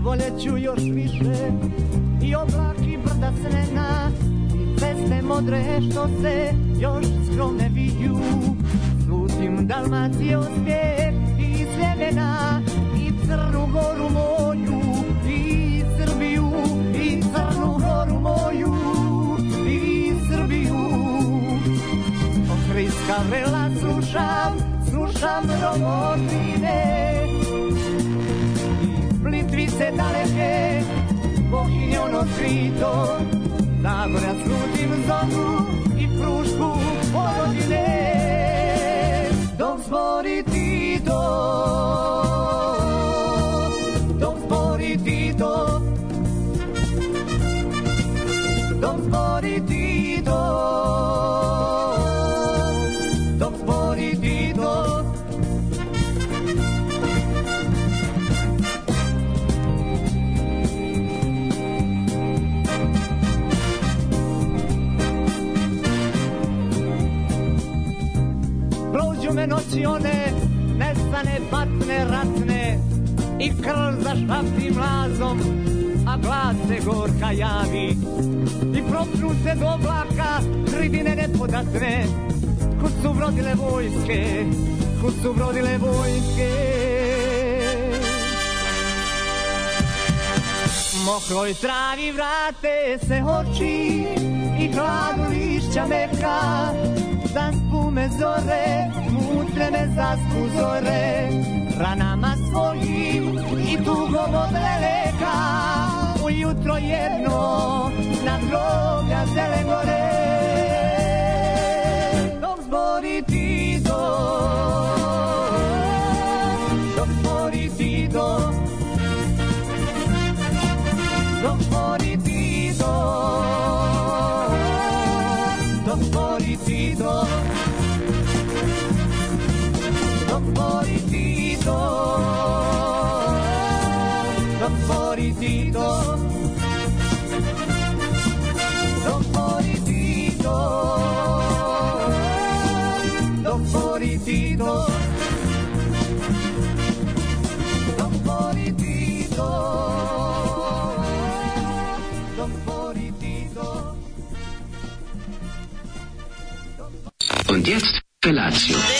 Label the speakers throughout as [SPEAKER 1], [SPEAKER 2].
[SPEAKER 1] Zavoljeću još više i oblaki brda snena i ceste modre što se još skromne viju. Slutim Dalmacije osmijeh i sjemena i Crnu Goru moju i Srbiju i Crnu Goru moju i Srbiju. Okriska vrela slušam, slušam romotine i plitvice daleke, bohinje ono krito, Zagorja slutim zoru i prušku Vojvodine, dok zbori Tito, dok Me noći one, nestane patne ratne i krv zašapti mlazom, a glas se gorka javi i propnu se do oblaka ribine nepodatne kud su brodile vojske, kud su brodile vojske. Mokroj travi vrate se oči i hladu lišća meka, dan spume zore, me zaspu zore, ranama svojim i tugom od leleka, ujutro jedno na groblja zelen gore. Dok zbori non fuori dito, non fuori dito, non fuori dito, non fuori dito, non fuori dito.
[SPEAKER 2] Und jetzt Lazio.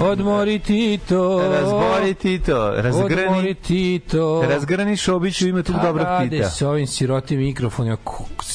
[SPEAKER 3] Odmori Tito.
[SPEAKER 4] Razbori Tito.
[SPEAKER 3] Odmori
[SPEAKER 4] Razgrani.
[SPEAKER 3] Tito.
[SPEAKER 4] Razgrani Šobiću ima tu
[SPEAKER 3] Šta
[SPEAKER 4] dobrog
[SPEAKER 3] rade
[SPEAKER 4] Tita.
[SPEAKER 3] sa ovim sirotim mikrofonima?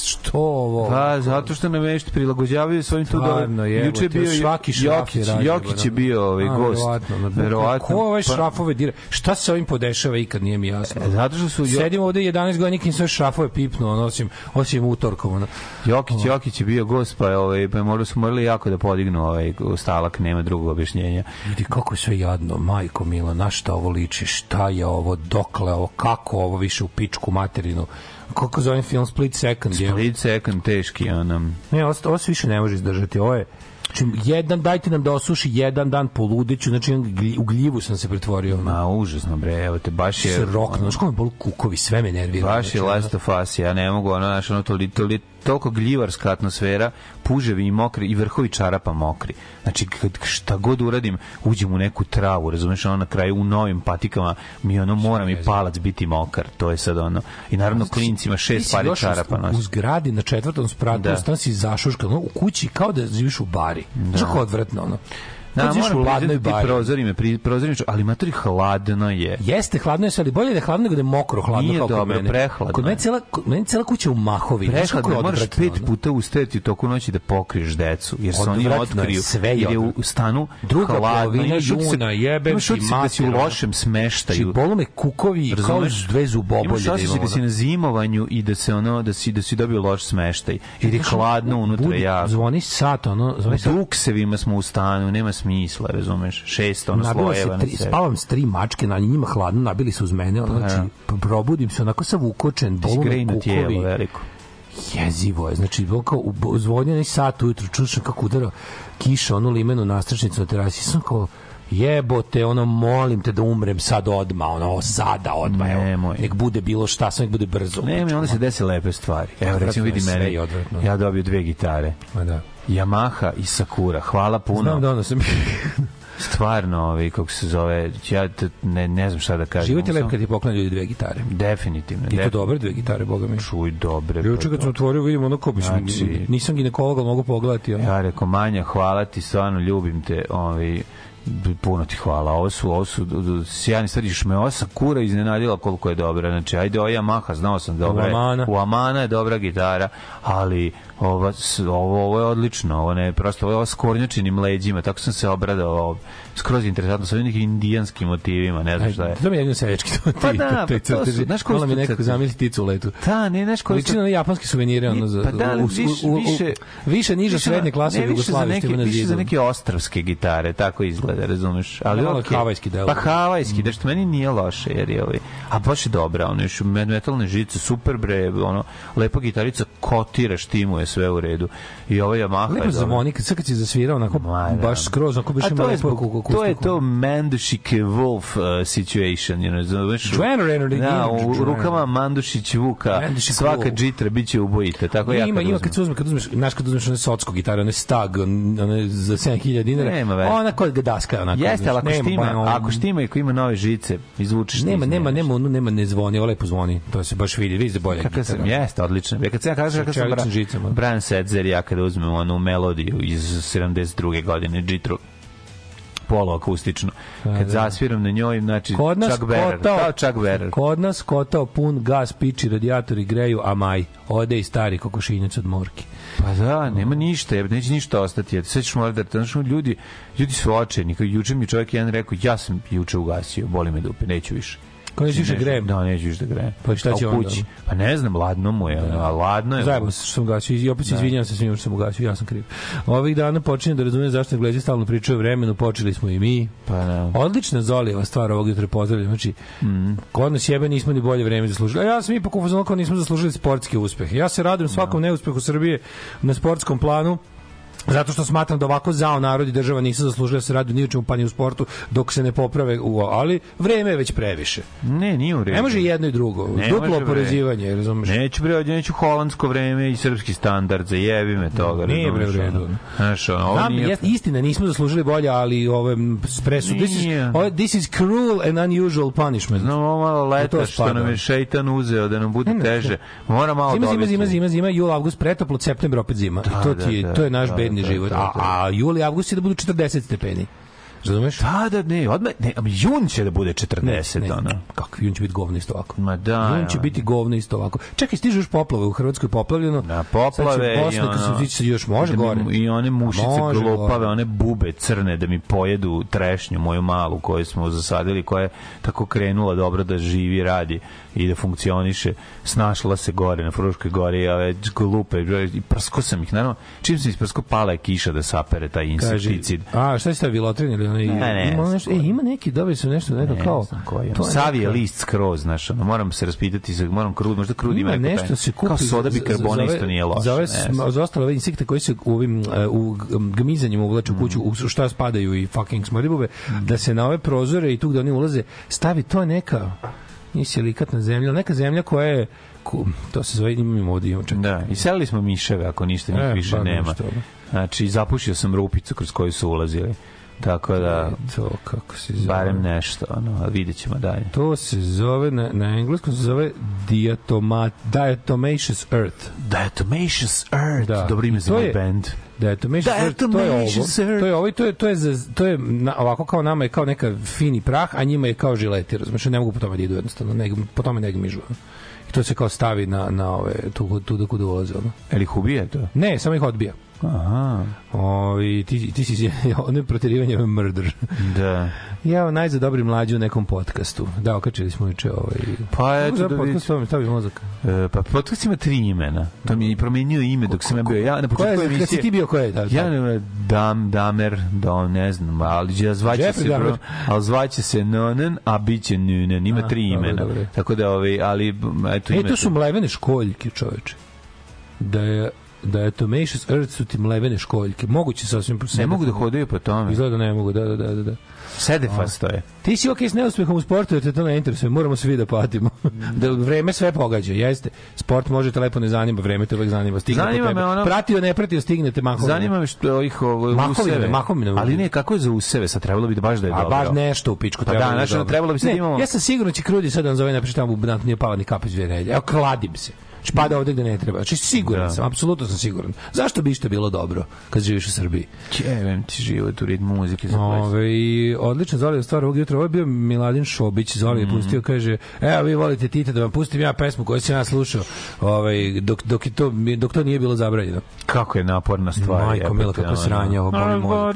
[SPEAKER 3] Što ovo?
[SPEAKER 4] Pa, zato što nam nešto prilagođavaju svojim tu dobro. Juče bio
[SPEAKER 3] svaki
[SPEAKER 4] Jokić,
[SPEAKER 3] je radio,
[SPEAKER 4] Jokić je bio ovaj
[SPEAKER 3] A,
[SPEAKER 4] gost.
[SPEAKER 3] Verovatno.
[SPEAKER 4] Verovatno.
[SPEAKER 3] Ko ovaj
[SPEAKER 4] Pa-
[SPEAKER 3] šrafove dira? Šta se ovim podešava ikad nije mi jasno.
[SPEAKER 4] E, Zato što su Jo-
[SPEAKER 3] Sedim ovde 11 godina nikim sve šrafove pipnu, ono, osim, osim utorkom. Ono.
[SPEAKER 4] Jokić, Jokić je bio gost, pa, ovaj, pa morali su morali jako da podignu ovaj stalak, nema drugog objašnjenja.
[SPEAKER 3] Vidi kako je sve jadno, majko mila, na šta ovo liči, šta je ovo, dokle ovo, kako ovo više u pičku materinu. Kako zove film Split Second? je?
[SPEAKER 4] Split second teški, onam.
[SPEAKER 3] Ne, ovo, ovo se više ne može izdržati. Ovo je Znači, jedan, dajte nam da osuši jedan dan poludeću, znači u gljivu sam se pretvorio.
[SPEAKER 4] Ma, užasno, bre, evo te, baš je...
[SPEAKER 3] se rokno, znaš kako me bolu kukovi, sve me nervira.
[SPEAKER 4] Baš je
[SPEAKER 3] Znači,
[SPEAKER 4] Last of Us, ja ne mogu, ono, znaš, ono, toli, toli, toliko gljivarska atmosfera, puževi i mokri, i vrhovi čarapa mokri. Znači, kad šta god uradim, uđem u neku travu, razumeš, ono, na kraju u novim patikama, mi ono, mora mi palac biti mokar, to je sad ono. I naravno, klincima šest pari čarapa
[SPEAKER 3] u, u
[SPEAKER 4] nosi.
[SPEAKER 3] zgradi na četvrtom spratu,
[SPEAKER 4] Da.
[SPEAKER 3] da. stan si zašuškan, ono, u kući kao da živiš u bari. Znaš kako odvratno, ono.
[SPEAKER 4] Da,
[SPEAKER 3] Kad živiš u
[SPEAKER 4] moram
[SPEAKER 3] ladnoj bari.
[SPEAKER 4] prozori me, pri, prozori me, ali matori hladno je.
[SPEAKER 3] Jeste hladno je sve, ali bolje da je hladno nego da je mokro hladno
[SPEAKER 4] Nije
[SPEAKER 3] kao
[SPEAKER 4] dobro,
[SPEAKER 3] mene.
[SPEAKER 4] prehladno
[SPEAKER 3] Kod mene
[SPEAKER 4] je.
[SPEAKER 3] cela, kod mene cela kuća u mahovi.
[SPEAKER 4] Prehladno,
[SPEAKER 3] je
[SPEAKER 4] moraš pet puta ustajati u toku noći da pokriješ decu, jer se oni otkriju.
[SPEAKER 3] sve je
[SPEAKER 4] u stanu
[SPEAKER 3] Druga
[SPEAKER 4] hladno, utisak-
[SPEAKER 3] juna, jebem
[SPEAKER 4] imaš
[SPEAKER 3] ti
[SPEAKER 4] da si u lošem smeštaju.
[SPEAKER 3] Znači, bolu me kukovi kao
[SPEAKER 4] Razumeš?
[SPEAKER 3] dve zubobolje
[SPEAKER 4] Imaš
[SPEAKER 3] da
[SPEAKER 4] osjećaj da si na zimovanju i da se ono da si da si dobio loš smeštaj. Jer je hladno unutra jako.
[SPEAKER 3] Zvoni sat, ono, zvoni sat.
[SPEAKER 4] Duksevima smo u stanu, nema smisla, razumeš? Šest ono
[SPEAKER 3] Nabila se
[SPEAKER 4] slojeva na
[SPEAKER 3] tri,
[SPEAKER 4] sebi.
[SPEAKER 3] spavam s tri mačke, na njima hladno, nabili se uz mene, ono, znači, probudim se onako sav ukočen, me
[SPEAKER 4] grejno tijelo
[SPEAKER 3] kukovi.
[SPEAKER 4] veliko.
[SPEAKER 3] Jezivo je, znači, bilo kao, neki sat ujutru, čušam kako udara kiša, onu limenu nastračnicu na terasi, sam kao, jebote, ono, molim te da umrem sad odma, ono, sada odma, evo, nek bude bilo šta, samo nek bude brzo.
[SPEAKER 4] Ne, mi onda se dese lepe stvari. Evo, recimo, vidi mene. Ja dobio dve gitare.
[SPEAKER 3] Ma da.
[SPEAKER 4] Yamaha i Sakura. Hvala puno.
[SPEAKER 3] Znam da ono sam...
[SPEAKER 4] Stvarno, ovaj, kako se zove, ja ne, ne znam šta da kažem.
[SPEAKER 3] Život je lep kad ti poklanja ljudi dve gitare.
[SPEAKER 4] Definitivno.
[SPEAKER 3] I to dobre dve gitare, boga mi.
[SPEAKER 4] Čuj, dobre. pa
[SPEAKER 3] Juče kad sam otvorio, vidim ono ko, mislim,
[SPEAKER 4] Znači-
[SPEAKER 3] nisam ginekolog, ali mogu pogledati. Ono.
[SPEAKER 4] Ja rekao, Manja, hvala ti, stvarno ljubim te, ovaj, puno ti hvala. Ovo su, ovo su sjajni stvari. Me ova Sakura iznenadila koliko je dobra. Znači, ajde, ovo Yamaha, znao sam dobra.
[SPEAKER 3] U Amana.
[SPEAKER 4] U Amana je dobra gitara, ali ova, s- ovo, ovo je odlično. Ovo ne, prosto, ovo je s kornjačinim leđima, tako sam se obradao. Ovo, skroz interesantno, sa nekim indijanskim motivima, ne znam šta je.
[SPEAKER 3] To mi je jedno seljački to ti.
[SPEAKER 4] Pa da, pa to su- znaš koji
[SPEAKER 3] mi
[SPEAKER 4] crteži?
[SPEAKER 3] zamisli ticu u letu.
[SPEAKER 4] Da, ne, znaš koji su-
[SPEAKER 3] na japanske suvenire, ono, za,
[SPEAKER 4] Pa da,
[SPEAKER 3] u,
[SPEAKER 4] više-
[SPEAKER 3] u, u,
[SPEAKER 4] više-
[SPEAKER 3] više niža
[SPEAKER 4] Više
[SPEAKER 3] srednje klase
[SPEAKER 4] ne,
[SPEAKER 3] u
[SPEAKER 4] više za neke, više za neke ostravske gitare, tako izgleda, razumeš? Ali
[SPEAKER 3] Malo
[SPEAKER 4] okej.
[SPEAKER 3] havajski deo.
[SPEAKER 4] Pa havajski, da što meni nije loše, jer je ovaj, a baš je dobra, ono još metalne žice, super bre, ono, lepa gitarica, kotira, štimuje, sve u redu. I ovo Yamaha
[SPEAKER 3] Lepo
[SPEAKER 4] je dobra.
[SPEAKER 3] zvoni, kad sad kad si zasvirao, onako,
[SPEAKER 4] Ma, da.
[SPEAKER 3] baš skroz, onako biš ima
[SPEAKER 4] to je,
[SPEAKER 3] lepo kuku,
[SPEAKER 4] to je to Mandušike Wolf uh, situation, you know, znaš, da, u rukama Mandušić Vuka,
[SPEAKER 3] Mandušić
[SPEAKER 4] svaka džitra biće ubojita, tako ja
[SPEAKER 3] ima, ima kad se uzme, kad uzmeš, znaš kad uzmeš one socko gitare, one stag, on- one za 7000 dinara,
[SPEAKER 4] Nema veze.
[SPEAKER 3] ona kod ga daska, onako.
[SPEAKER 4] Jeste, ali ako štima, ako štima i ako ima nove žice, izvučeš
[SPEAKER 3] Nema, nema, nema, ono, nema, ne zvoni, ovo lepo zvoni. To se baš vidi, vidi je bolje.
[SPEAKER 4] Kakav sam, jeste, odlično. Ja kad sam ja kažem, kad sam Bra. Brian Setzer, ja kada uzmem onu melodiju iz 72. godine, Jitru, poloakustično. Kad zasviram na njoj, znači
[SPEAKER 3] Kod nas
[SPEAKER 4] Chuck
[SPEAKER 3] kotao,
[SPEAKER 4] kao Chuck Berrer.
[SPEAKER 3] Kod nas kotao pun gas, piči, radijatori greju, a maj. Ode i stari kokošinjac od morki.
[SPEAKER 4] Pa da, nema ništa, neće ništa ostati. Sve ćeš morati da, znaš, ljudi, ljudi su. Kao Juče mi čovjek jedan rekao, ja sam juče ugasio, boli me dupe, neću više.
[SPEAKER 3] Ko
[SPEAKER 4] Neću-
[SPEAKER 3] grejem?
[SPEAKER 4] Da, neću da grejem.
[SPEAKER 3] Pa šta će onda?
[SPEAKER 4] Pa ne znam, ladno mu je, ono, a ladno je.
[SPEAKER 3] Zajebo se što sam gasio i opet se izvinjavam se svima što sam ugasio, ja sam kriv. Ovih dana počinjem da razumijem zašto Englezi stalno pričaju o vremenu, počeli smo i mi.
[SPEAKER 4] Pa da.
[SPEAKER 3] Odlična Zolijeva stvar ovog jutra pozdravljam. Znači,
[SPEAKER 4] Mhm.
[SPEAKER 3] kod nas jebe nismo ni bolje vreme zaslužili. A ja sam ipak u fazonu kao nismo zaslužili sportske uspehe. Ja se radujem svakom neuspehu Srbije na sportskom planu. Zato što smatram da ovako zao narod i država nisu zaslužili da se radi ni u čemu pa ni u sportu dok se ne poprave u ali vreme je već previše.
[SPEAKER 4] Ne, nije u redu.
[SPEAKER 3] Ne može jedno i drugo.
[SPEAKER 4] Ne
[SPEAKER 3] Duplo oporezivanje, razumeš?
[SPEAKER 4] Neću bre, neću holandsko vreme i srpski standard, zajebi me toga.
[SPEAKER 3] Nije, bre, u redu.
[SPEAKER 4] Znaš, ono, ovo nije...
[SPEAKER 3] jest, istina, nismo zaslužili bolje, ali ove presu, this is, ovo, this is cruel and unusual punishment.
[SPEAKER 4] Znam, ovo malo
[SPEAKER 3] U
[SPEAKER 4] leta
[SPEAKER 3] to
[SPEAKER 4] što nam je šeitan uzeo da nam bude
[SPEAKER 3] Ne, ne,
[SPEAKER 4] teže. Mora malo
[SPEAKER 3] Zima, zima,
[SPEAKER 4] dobiti.
[SPEAKER 3] zima, zima, zima, jul, avgust, pretoplo, septembar, opet zima. I to, ti je,
[SPEAKER 4] da,
[SPEAKER 3] to je naš
[SPEAKER 4] da,
[SPEAKER 3] bedni
[SPEAKER 4] da,
[SPEAKER 3] život.
[SPEAKER 4] da,
[SPEAKER 3] A,
[SPEAKER 4] da.
[SPEAKER 3] a jul i avgust je da budu 40 stepeni. Razumeš?
[SPEAKER 4] Da, da, ne, odmah, ne, jun će da bude 40,
[SPEAKER 3] ne,
[SPEAKER 4] ono.
[SPEAKER 3] Kako, jun će biti govno isto ovako.
[SPEAKER 4] Ma da,
[SPEAKER 3] Jun će
[SPEAKER 4] ja.
[SPEAKER 3] biti govno isto ovako. Čekaj, stižu još poplave u Hrvatskoj poplavljeno.
[SPEAKER 4] Na poplave
[SPEAKER 3] Sad će kad se
[SPEAKER 4] ono...
[SPEAKER 3] tiče, još može
[SPEAKER 4] da mi-
[SPEAKER 3] gore.
[SPEAKER 4] I one mušice
[SPEAKER 3] Može
[SPEAKER 4] glupave,
[SPEAKER 3] gore.
[SPEAKER 4] one bube crne da mi pojedu trešnju moju malu koju smo zasadili, koja je tako krenula dobro da živi, radi i da funkcioniše. Snašla se gore na Fruškoj gori, i ove glupe, i prsko sam ih, naravno, čim sam isprsko pala je kiša da sapere taj insekticid.
[SPEAKER 3] a šta je stavio vilotrin ili onaj
[SPEAKER 4] Ne, ne,
[SPEAKER 3] ima nešto, e, ima neki, dobili su nešto, neko kao,
[SPEAKER 4] Ne znam koji
[SPEAKER 3] to je
[SPEAKER 4] Savi je list skroz, znaš, ono, moram se raspitati, moram krud, možda krud ima,
[SPEAKER 3] Ima nešto se kupi
[SPEAKER 4] Kao soda bikarbona isto nije loše.
[SPEAKER 3] Za ove
[SPEAKER 4] ne
[SPEAKER 3] za ostale insekte koji se u ovim e, u g- gmizanjima uvlače u kuću,
[SPEAKER 4] Mm.
[SPEAKER 3] u šta spadaju i fucking smrdibube, da se na ove prozore i tu gde oni ulaze stavi to neka nije silikatna zemlja, neka zemlja koja je ku- to se zove imamo ovdje imamo čak.
[SPEAKER 4] Da, iselili smo miševe ako ništa njih
[SPEAKER 3] E,
[SPEAKER 4] više
[SPEAKER 3] bar
[SPEAKER 4] nema.
[SPEAKER 3] ništa, ono.
[SPEAKER 4] Znači, zapušio sam rupicu kroz koju su ulazili. Tako da,
[SPEAKER 3] to kako se zove.
[SPEAKER 4] barem nešto, ono, ali vidjet ćemo dalje.
[SPEAKER 3] To se zove, na, na engleskom se zove diatomat, diatomaceous earth.
[SPEAKER 4] Diatomaceous Earth,
[SPEAKER 3] Da.
[SPEAKER 4] dobro ime za moj band.
[SPEAKER 3] Diatomaceous earth, to je ovo. To je ovo i to je, to je, za, to je na, ovako kao nama je kao neka fini prah, a njima je kao žileti, razumiješ, ne mogu po tome da idu jednostavno, ne, po tome ne gmižu. I to se kao stavi na, na ove, tu, tu da kuda ulaze. Ono.
[SPEAKER 4] Eli ih ubije to?
[SPEAKER 3] Ne, samo ih odbija.
[SPEAKER 4] Aha,
[SPEAKER 3] O, i ti, ti si ono je proterivanje murder.
[SPEAKER 4] da.
[SPEAKER 3] Ja naj za dobri mlađi u nekom podcastu. Da, okačili smo juče ovaj...
[SPEAKER 4] Pa eto da
[SPEAKER 3] podcast
[SPEAKER 4] vidiš.
[SPEAKER 3] stavim, stavim mozak.
[SPEAKER 4] E, pa podcast ima tri imena. To mi je promenio ime dok sam ja bio. Ja na početku emisije...
[SPEAKER 3] ti bio ko je? Da,
[SPEAKER 4] Ja ne Dam, Damer, da ne znam, ali ja zvaće se, ali zvaće se Nonen, a biće Nunen, ima tri imena. Tako da, ovaj, ali, eto,
[SPEAKER 3] E,
[SPEAKER 4] ime
[SPEAKER 3] to su mlevene školjke, čoveče. Da je da je Tomacious Earth su ti mlevene školjke. Moguće sasvim
[SPEAKER 4] Ne mogu da hodaju po tome.
[SPEAKER 3] Izgleda da ne mogu, da, da, da, da. da.
[SPEAKER 4] Sedefas to je.
[SPEAKER 3] Ti si okej s neuspehom u sportu, jer te to ne interesuje, moramo svi da patimo. da vreme sve pogađa, jeste. Sport može te lepo ne zanima, vreme te uvek zanima. Stigne
[SPEAKER 4] Zanima me ono-
[SPEAKER 3] Pratio, ne pratio, stignete mahom.
[SPEAKER 4] Zanima me što ovih ovo,
[SPEAKER 3] Mahovine, mahovine.
[SPEAKER 4] Ali ne, kako je za useve? Sad trebalo bi da baš da je
[SPEAKER 3] A
[SPEAKER 4] dobro.
[SPEAKER 3] baš nešto u pičku
[SPEAKER 4] Pa
[SPEAKER 3] treba.
[SPEAKER 4] da,
[SPEAKER 3] da
[SPEAKER 4] trebalo bi
[SPEAKER 3] ne,
[SPEAKER 4] imamo-
[SPEAKER 3] Ja sam sigurno će Krudi sad da zove ne tamo u Banat nije pala ni kapa iz dvije nedelje. Evo, kladim se. Špada ovde gde ne treba. Znači, siguran
[SPEAKER 4] Da.
[SPEAKER 3] sam, apsolutno sam siguran. Zašto bi što bilo dobro kad živiš u Srbiji?
[SPEAKER 4] Jevem ti život u ritmu muzike.
[SPEAKER 3] Ove, i odlična Zoli stvar ovog jutra. Ovo je bio Miladin Šobić. Zoli
[SPEAKER 4] Mhm.
[SPEAKER 3] je pustio, kaže, evo vi volite Tita da vam pustim ja pesmu koju sam ja slušao ovaj, dok, dok, je to, dok to nije bilo zabranjeno.
[SPEAKER 4] Kako je naporna stvar.
[SPEAKER 3] Majko mila, kako sranje, ovo boli mozak.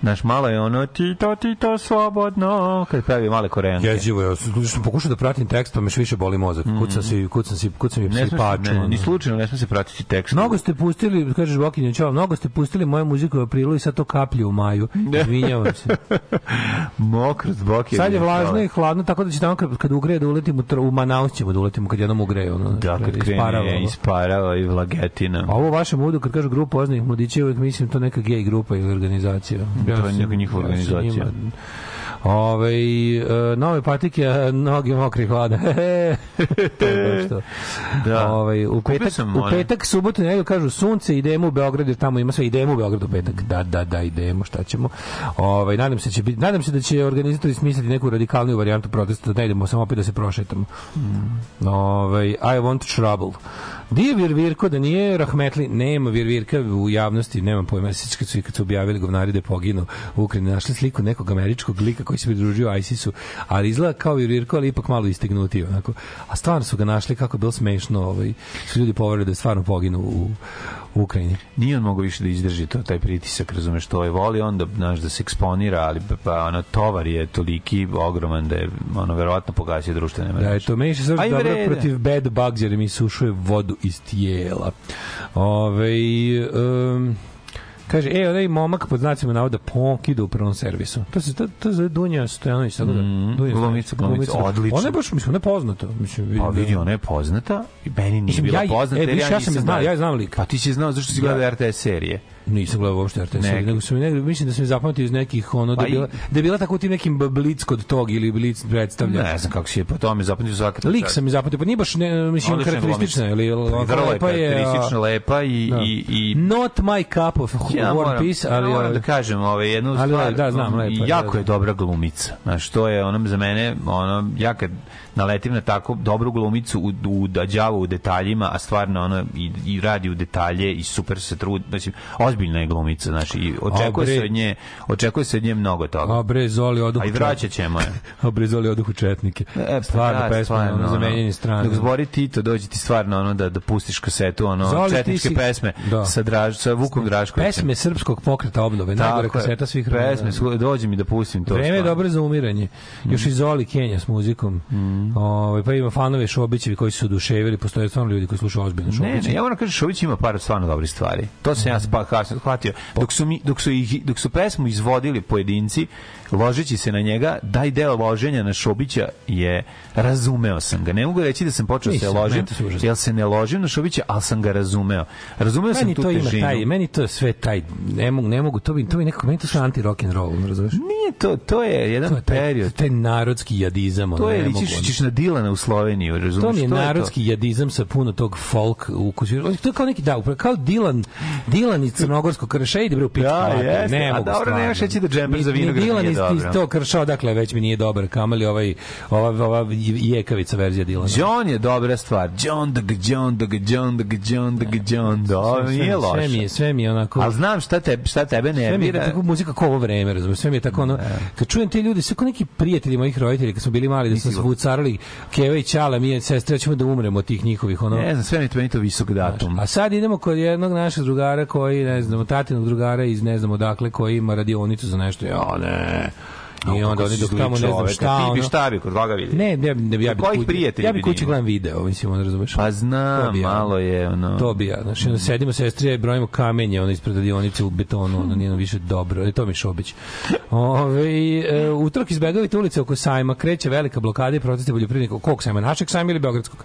[SPEAKER 4] Znaš, malo je ono Tito, Tito, slobodno. Kad pravi male koreanke.
[SPEAKER 3] Jezivo, ja sam, pokušao da pratim tekst, pa me više boli mozak. Kucam si, kucam si, kucam i.
[SPEAKER 4] Ne
[SPEAKER 3] psi paču.
[SPEAKER 4] ne, ni slučajno ne sme se pratiti tekst.
[SPEAKER 3] Mnogo ste pustili, kažeš Bokinja Ćao, mnogo ste pustili moju muziku u aprilu i sad to kaplje u maju. Izvinjavam se.
[SPEAKER 4] Mokro zbog.
[SPEAKER 3] Sad je vlažno i hladno, tako da će tamo kad, kad ugreje da uletimo, u Manaus ćemo da uletimo kad jednom ugreje. Ono,
[SPEAKER 4] Da, kad
[SPEAKER 3] isparava
[SPEAKER 4] krene isparava i vlagetina.
[SPEAKER 3] A ovo vaše mudu, kad kažu grupa oznih mladića, uvek mislim to neka gej grupa ili organizacija.
[SPEAKER 4] To je neka njihova organizacija.
[SPEAKER 3] njima- Ove, e, nove patike, noge mokri hlada. to je.
[SPEAKER 4] Da.
[SPEAKER 3] Ovaj, u petak,
[SPEAKER 4] sam
[SPEAKER 3] u petak, subotu, nedelju kažu sunce, idemo u Beograd jer tamo ima sve, idemo u Beograd u petak. Da, da, da, idemo, šta ćemo. Ovaj, nadam se će biti, nadam se da će organizatori smisliti neku radikalniju varijantu protesta, da ne idemo samo opet da se prošetamo. Ovaj, I want trouble. Di je Virvirko da nije Rahmetli? Nema Virvirka u javnosti, nemam pojma. Sjećaš kad su, kad su objavili govnari da je poginuo u Ukrajini, našli sliku nekog američkog lika koji se pridružio ISIS-u, ali izgleda kao Virvirko, ali ipak malo istegnutio. Onako. A stvarno su ga našli kako je bilo smešno. Ovaj, su ljudi poverili da je stvarno poginuo u, u Ukrajini.
[SPEAKER 4] Nije on mogao više da izdrži to, taj pritisak, razumeš, to je voli on da, znaš, da se eksponira, ali pa, pa ono, tovar je toliki ogroman da je, ono, verovatno pogasio društvene mreže.
[SPEAKER 3] Da je to meni se
[SPEAKER 4] i
[SPEAKER 3] dobro
[SPEAKER 4] vrede.
[SPEAKER 3] protiv bad bugs jer mi sušuje vodu iz tijela. Ove, um, Kaže, e, onaj momak pod znacima navoda Ponk ide u prvom servisu. To se to, to zove Dunja Stojanović, tako da.
[SPEAKER 4] Mhm,
[SPEAKER 3] Dunja
[SPEAKER 4] glumica, glumica, odlično.
[SPEAKER 3] Ona je baš, mislim, ona je poznata. Mislim, vidim
[SPEAKER 4] Pa
[SPEAKER 3] da-
[SPEAKER 4] vidi, ona je poznata i meni nije
[SPEAKER 3] Mislim,
[SPEAKER 4] bila
[SPEAKER 3] ja-
[SPEAKER 4] poznata.
[SPEAKER 3] e,
[SPEAKER 4] jer
[SPEAKER 3] vidiš, ja sam znao, ja je znam lik.
[SPEAKER 4] Pa ti si znao zašto si gledao RTS serije.
[SPEAKER 3] Nisam gledao uopšte RTS,
[SPEAKER 4] Neki.
[SPEAKER 3] nego sam negde, mislim da sam je zapamtio iz nekih ono da
[SPEAKER 4] Pa i-
[SPEAKER 3] bila, da je bila tako u tim nekim blic kod tog ili blic predstavlja.
[SPEAKER 4] Ne znam kako si je po tome zapamtio svaka
[SPEAKER 3] Lik sam je zapamtio, pa nije baš ne, mislim karakteristična ili
[SPEAKER 4] Pa i Vrlo
[SPEAKER 3] lepa je, a-
[SPEAKER 4] karakteristično lepa i,
[SPEAKER 3] Da.
[SPEAKER 4] i, i
[SPEAKER 3] Not my cup of
[SPEAKER 4] ja
[SPEAKER 3] war
[SPEAKER 4] moram,
[SPEAKER 3] peace, ali
[SPEAKER 4] ja moram da kažem ovaj, jednu
[SPEAKER 3] Ali,
[SPEAKER 4] stvar,
[SPEAKER 3] da, znam,
[SPEAKER 4] um,
[SPEAKER 3] lepa
[SPEAKER 4] jako
[SPEAKER 3] da,
[SPEAKER 4] je
[SPEAKER 3] da.
[SPEAKER 4] dobra glumica. Znaš, to je ono za mene, ono, ja kad naletim na tako dobru glumicu u, u da đavo u detaljima, a stvarno ono i, i radi u detalje i super se trudi, mislim, ozbiljna je glumica, znači i očekuje
[SPEAKER 3] bre.
[SPEAKER 4] se od nje, očekuje se od nje mnogo toga.
[SPEAKER 3] a bre Zoli oduh
[SPEAKER 4] A i vraćat ćemo je.
[SPEAKER 3] a bre Zoli oduh četnike.
[SPEAKER 4] E, pa
[SPEAKER 3] stvarno
[SPEAKER 4] da,
[SPEAKER 3] pesma,
[SPEAKER 4] stvarno,
[SPEAKER 3] ono, zamenjeni strane.
[SPEAKER 4] Dok zbori Tito, dođe ti stvarno ono da, da pustiš kasetu, ono,
[SPEAKER 3] Zoli,
[SPEAKER 4] četničke
[SPEAKER 3] si-
[SPEAKER 4] pesme
[SPEAKER 3] Da.
[SPEAKER 4] sa, draž, sa Vukom Draškovićem.
[SPEAKER 3] Pesme srpskog pokreta obnove, najgore
[SPEAKER 4] Tako je.
[SPEAKER 3] kaseta svih.
[SPEAKER 4] Pesme, dođe mi da pustim to.
[SPEAKER 3] Vreme je dobro za umiranje. Još i Zoli Kenja s muzikom. Ovaj pa ima fanove Šobićevi koji su se oduševili, postoje stvarno ljudi koji slušaju ozbiljno
[SPEAKER 4] Ne,
[SPEAKER 3] Šobića.
[SPEAKER 4] ne, ja moram kažem Šović ima par stvarno dobrih stvari. To sam ja spa kasno shvatio. Dok su mi dok su ih dok su pesmu izvodili pojedinci, ložeći se na njega, daj deo loženja na Šobića je razumeo sam ga. Ne mogu reći da sam počeo da se
[SPEAKER 3] Nisam,
[SPEAKER 4] ložim,
[SPEAKER 3] to
[SPEAKER 4] jer se ne ložim na Šobića, ali sam ga razumeo. Razumeo sam
[SPEAKER 3] Meni
[SPEAKER 4] tu
[SPEAKER 3] to ima
[SPEAKER 4] težinu.
[SPEAKER 3] taj, meni to je sve taj, ne mogu, ne mogu, to bi, to bi nekako, meni to sve anti rock and roll, razumeš?
[SPEAKER 4] Nije to, to je jedan
[SPEAKER 3] To je taj,
[SPEAKER 4] period.
[SPEAKER 3] taj narodski jadizam,
[SPEAKER 4] To je ličiš ćeš na Dilana u Sloveniju, razumeš?
[SPEAKER 3] To mi je
[SPEAKER 4] to
[SPEAKER 3] narodski jadizam sa puno tog folk ukusa. To je kao neki da, upravo kao Dilan, Dilan i crnogorsko krša, ide bre u pičku.
[SPEAKER 4] Da,
[SPEAKER 3] materinu,
[SPEAKER 4] jeste.
[SPEAKER 3] Ne
[SPEAKER 4] A
[SPEAKER 3] mogu
[SPEAKER 4] dobro, nemaš reći da džemper za vinograd
[SPEAKER 3] Dilan iz- iz
[SPEAKER 4] dobro.
[SPEAKER 3] to kršao, dakle, već mi nije dobar. Kamali ovaj, ova, ova jekavica verzija Dilana.
[SPEAKER 4] John je dobra stvar. John da ga John da ga John da ga John da ga John. Da,
[SPEAKER 3] Sve-
[SPEAKER 4] nije loše.
[SPEAKER 3] Sve mi je, sve mi je onako...
[SPEAKER 4] Ali znam šta tebe, šta tebe
[SPEAKER 3] Sve mi je tako muzika kao ovo vreme, razumiješ? Sve mi je tako ono, kad čujem te ljudi, sve kao neki prijatelji mojih roditelja, kad smo bili mali, da sam se vucarali, Keva i Ćala, mi je sestra, ćemo da umremo od tih njihovih, ono,
[SPEAKER 4] Ne znam, sve mi je to meni to visok datum.
[SPEAKER 3] A sad idemo kod jednog našeg drugara koji, ne znam, tatinog drugara iz ne znam odakle, koji ima radionicu za nešto. Ja, ne. I onda oni dok tamo ne znam šta,
[SPEAKER 4] Ti bi
[SPEAKER 3] ono...
[SPEAKER 4] šta bi kod koga vidi?
[SPEAKER 3] Ne, ne, ne, ja bi
[SPEAKER 4] Kojih prijatelja
[SPEAKER 3] Ja bi kući gledam video, mislim, onda razumeš.
[SPEAKER 4] Pa
[SPEAKER 3] To
[SPEAKER 4] znam,
[SPEAKER 3] ja.
[SPEAKER 4] malo je ono...
[SPEAKER 3] To bi ja. Znači, onda sedimo sestrije i brojimo kamenje, ono ispred radionice u betonu, ono nije više dobro. E, to mi Šobić. Ove, e, utorak izbegavite ulice oko sajma, kreće velika blokada i protesti poljoprivrednika. Kog sajma? Našeg sajma ili Beogradskog?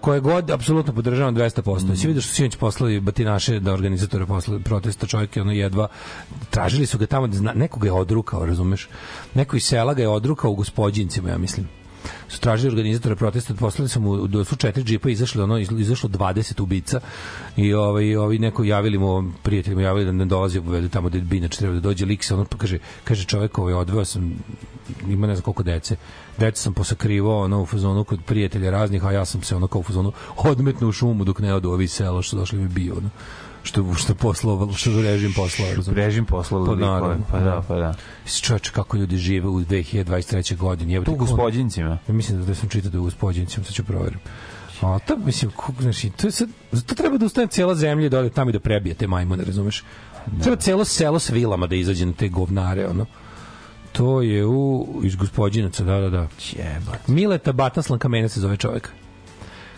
[SPEAKER 3] Koje god apsolutno podržavam 200%. Mm. Svi vidio što sinoć poslali batinaše da organizatore poslali protesta, čovjek je ono jedva tražili su ga tamo da zna, neko ga je odrukao, razumeš? Neko iz sela ga je odrukao u gospođincima, ja mislim su tražili organizatore protesta, poslali su mu do su četiri džipa izašli, ono iz- izašlo 20 ubica i ovaj ovi neko javili mu prijateljima javili da ne dolazi povedu tamo da bi inače treba da dođe lik se ono pa kaže kaže čovjek ovaj odveo sam ima ne znam koliko dece decu sam posakrivao ono u fazonu kod prijatelja raznih a ja sam se ono kao u fazonu odmetno u šumu dok ne odu ovi sela što došli mi bio ono što što poslao što režim poslao razumeš?
[SPEAKER 4] Režim poslao
[SPEAKER 3] Pa naravno.
[SPEAKER 4] Pa da, pa da.
[SPEAKER 3] Čovječe, kako ljudi žive u 2023. godini. Jebote,
[SPEAKER 4] u gospodincima.
[SPEAKER 3] Ja mislim da, da sam čitao da u gospodincima, sad ću proverim. A to, mislim, kog, znači, to, je sad, to treba da ustane cijela zemlja i da ode tamo i da prebije te majmune, razumeš? Treba celo selo s vilama da izađe na te govnare, ono. To je u, iz gospodinaca, da, da, da.
[SPEAKER 4] Jebat.
[SPEAKER 3] Mileta Bataslan Kamena se zove čovjek.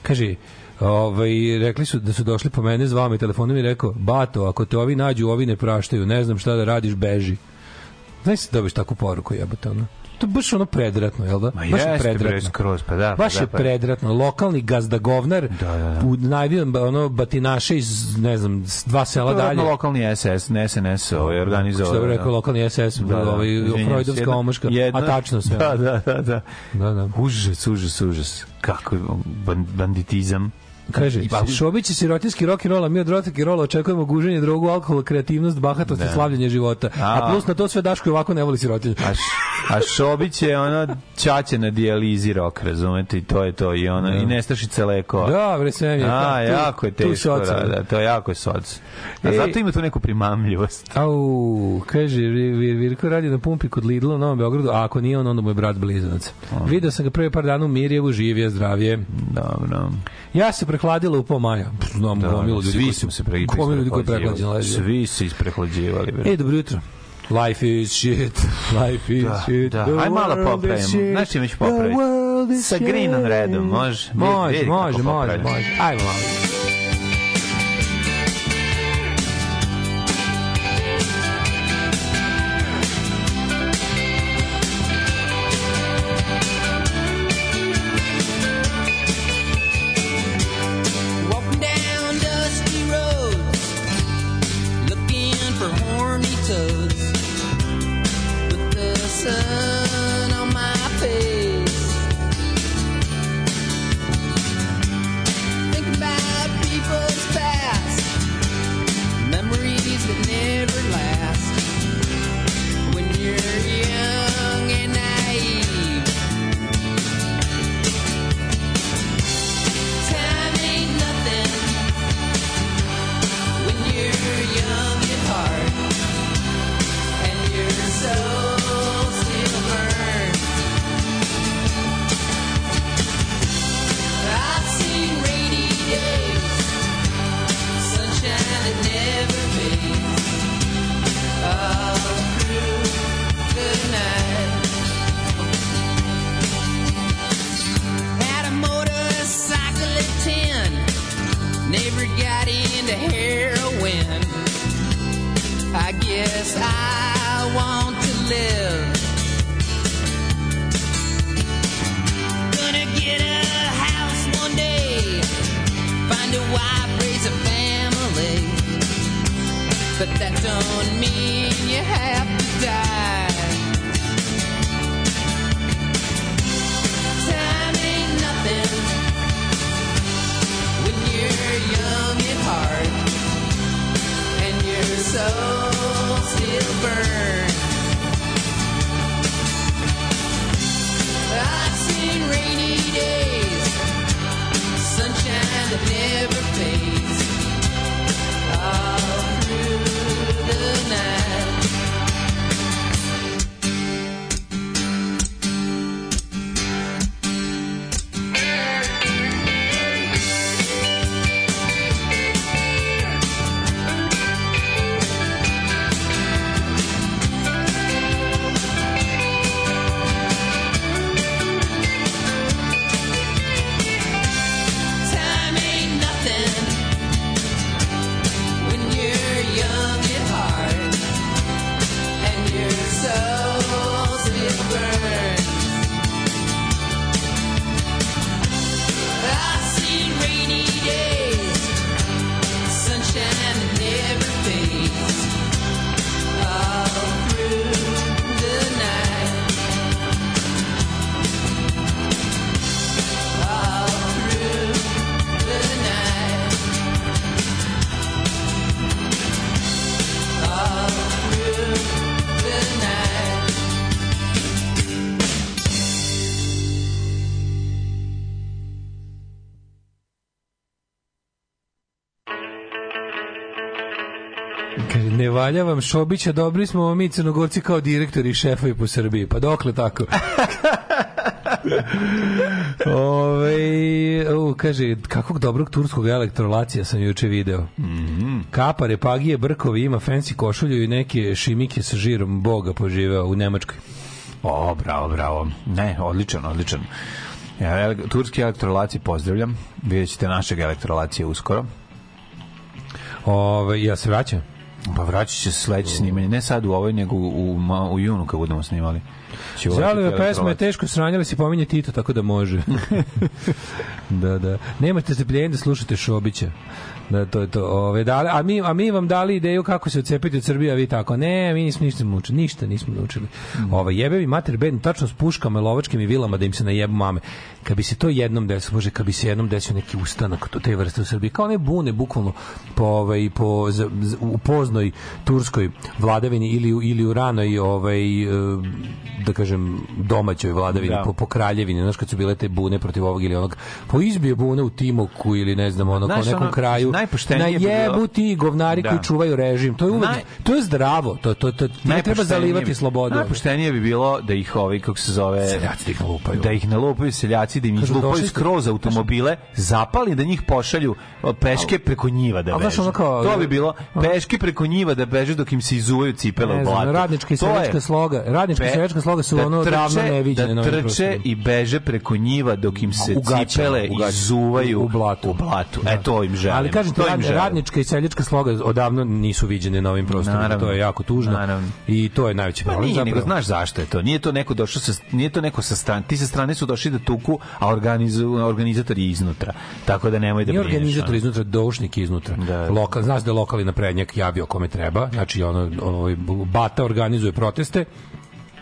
[SPEAKER 3] Kaže, ovaj, rekli su da su došli po mene, zvao me telefonom i rekao, Bato, ako te ovi nađu, ovi ne praštaju, ne znam šta da radiš, beži. Znaš se dobiš takvu poruku, jebote, ono. To je baš ono predratno, jel da?
[SPEAKER 4] Ma
[SPEAKER 3] baš je
[SPEAKER 4] jeste, bre,
[SPEAKER 3] predratno.
[SPEAKER 4] skroz, pa da.
[SPEAKER 3] Baš
[SPEAKER 4] pa
[SPEAKER 3] je
[SPEAKER 4] da, pa-
[SPEAKER 3] predratno. Lokalni gazdagovnar
[SPEAKER 4] Da, da, da.
[SPEAKER 3] u najvijem ono batinaše iz ne znam dva sela
[SPEAKER 4] To je
[SPEAKER 3] dalje.
[SPEAKER 4] dalje. lokalni SS, ne SNS, ovaj
[SPEAKER 3] Što
[SPEAKER 4] organizovao.
[SPEAKER 3] bi rekao lokalni SS,
[SPEAKER 4] Da, da,
[SPEAKER 3] ovaj Freudovska
[SPEAKER 4] jedna-
[SPEAKER 3] omaška,
[SPEAKER 4] jedna-
[SPEAKER 3] a tačno sve.
[SPEAKER 4] Da, da, da, da.
[SPEAKER 3] da, da.
[SPEAKER 4] Užas, užas, užas. Kako je ban- banditizam.
[SPEAKER 3] Kaže,
[SPEAKER 4] pa-
[SPEAKER 3] Šobić je sirotinski rock and roll, a mi od rock and rolla očekujemo guženje drogu, alkohol, kreativnost, bahatost i slavljenje života. A,
[SPEAKER 4] A.
[SPEAKER 3] plus na to sve Daško ovako ne voli sirotinju.
[SPEAKER 4] A, a Šobić je ono ćaće na dijalizi rok, razumete, i to je to, i ono, i nestašice lekova.
[SPEAKER 3] Da, bre, sve mi je.
[SPEAKER 4] A,
[SPEAKER 3] tu-
[SPEAKER 4] jako je teško, da, da, to je jako je soc. A
[SPEAKER 3] Ej.
[SPEAKER 4] zato ima tu neku primamljivost.
[SPEAKER 3] Au, kaže, Vir- Vir- Virko radi na pumpi kod Lidla u Novom Beogradu, a ako nije on, onda mu je brat blizanac. Video sam ga prvi par dana u Mirjevu, živije, zdravije.
[SPEAKER 4] Dobro.
[SPEAKER 3] Ja se prehladila u po maja. Znam,
[SPEAKER 4] Da,
[SPEAKER 3] gomilu ljudi
[SPEAKER 4] svi su se pre,
[SPEAKER 3] gomilu ljudi koji je prehlađen leži.
[SPEAKER 4] Svi su isprehlađivali.
[SPEAKER 3] Ej, dobro jutro. Life is shit, life is
[SPEAKER 4] Da,
[SPEAKER 3] shit.
[SPEAKER 4] da. Aj malo popravimo. Znaš čime ću popraviti? Sa
[SPEAKER 3] shit.
[SPEAKER 4] Greenom redom, može?
[SPEAKER 3] Može, može, može, može. Ajmo malo. Uvaljavam Šobića, dobri smo mi crnogorci kao direktori i šefovi po Srbiji. Pa dokle tako? Ove, u, kaže, kakvog dobrog turskog elektrolacija sam juče video. Kapa, repagije, brkovi, ima fancy košulju i neke šimike sa žirom Boga poživeo u Nemačkoj.
[SPEAKER 4] O, bravo, bravo. Ne, odličan, odličan. Ja, ele- turski elektrolaci pozdravljam. Vidjet ćete našeg elektrolacije uskoro.
[SPEAKER 3] Ove, ja se vraćam.
[SPEAKER 4] Pa vraćat će se sledeće snimanje. Ne sad u ovoj, nego u, u, ma- u junu kad budemo snimali.
[SPEAKER 3] Zalive pesma je teško sranjali se pominje Tito, tako da može. da, da. Nemate strpljenja da slušate Šobića. Da, to je to. Ove, dali, a, mi, a mi vam dali ideju kako se odcepiti od Srbije, a vi tako. Ne, mi nismo ništa naučili. Ništa nismo naučili.
[SPEAKER 4] Mm.
[SPEAKER 3] Ova, jebevi mater bednu, tačno s puškama, lovačkim i vilama da im se najebu mame. Kad bi se to jednom desilo, može, kad bi se jednom desio neki ustanak to te vrste u Srbiji, kao ne bune, bukvalno po, ovaj, po, z, z, u poznoj turskoj vladavini ili, ili u ranoj ovaj, e, da kažem domaćoj vladavini
[SPEAKER 4] Da.
[SPEAKER 3] po, po kraljevini znaš kad su bile te bune protiv ovog ili onog po izbije bune u Timoku ili ne znam ono kao
[SPEAKER 4] Znaš,
[SPEAKER 3] nekom
[SPEAKER 4] ono,
[SPEAKER 3] kraju
[SPEAKER 4] najpoštenije
[SPEAKER 3] najebu
[SPEAKER 4] bilo-
[SPEAKER 3] ti govnari
[SPEAKER 4] Da.
[SPEAKER 3] koji čuvaju režim to je uvek,
[SPEAKER 4] Naj-
[SPEAKER 3] to je zdravo to, to, to, ne treba zalivati slobodu
[SPEAKER 4] Najpoštenije bi bilo da ih ovi, kako se zove...
[SPEAKER 3] Seljaci da ih nalupaju.
[SPEAKER 4] Da ih nalupaju seljaci, da im
[SPEAKER 3] došli ste-
[SPEAKER 4] skroz automobile, zapali da njih pošalju o, peške preko njiva da beže. to bi bilo peške preko njiva da beže dok im se izuvaju cipele
[SPEAKER 3] ne
[SPEAKER 4] u blatu.
[SPEAKER 3] radnička i seljačka sloga radnička i seljačka sloga su
[SPEAKER 4] da
[SPEAKER 3] ono davno
[SPEAKER 4] trče-
[SPEAKER 3] neviđene
[SPEAKER 4] Da trče i beže preko njiva dok im se cipele izuvaju
[SPEAKER 3] U blatu.
[SPEAKER 4] U blatu. E, to im želim.
[SPEAKER 3] Ali kažem ti,
[SPEAKER 4] to im
[SPEAKER 3] rad,
[SPEAKER 4] želim.
[SPEAKER 3] radnička i seljačka sloga odavno nisu viđene na ovim prostorima.
[SPEAKER 4] Naravno.
[SPEAKER 3] To je jako tužno.
[SPEAKER 4] Naravno.
[SPEAKER 3] I to je najveći
[SPEAKER 4] Pa
[SPEAKER 3] problem.
[SPEAKER 4] nije, nego znaš zašto je to. Nije to neko došao sa nije to neko sa strane. Ti sa strane su došli da tuku, a organizu, organizator je iznutra. Tako da nemoj da
[SPEAKER 3] Nije
[SPEAKER 4] brineš.
[SPEAKER 3] organizator
[SPEAKER 4] ono.
[SPEAKER 3] iznutra, doušnik iznutra.
[SPEAKER 4] Da.
[SPEAKER 3] Lokal, znaš da je lokalni naprednjak javio kome treba, znači ono, ovaj, Bata organizuje proteste,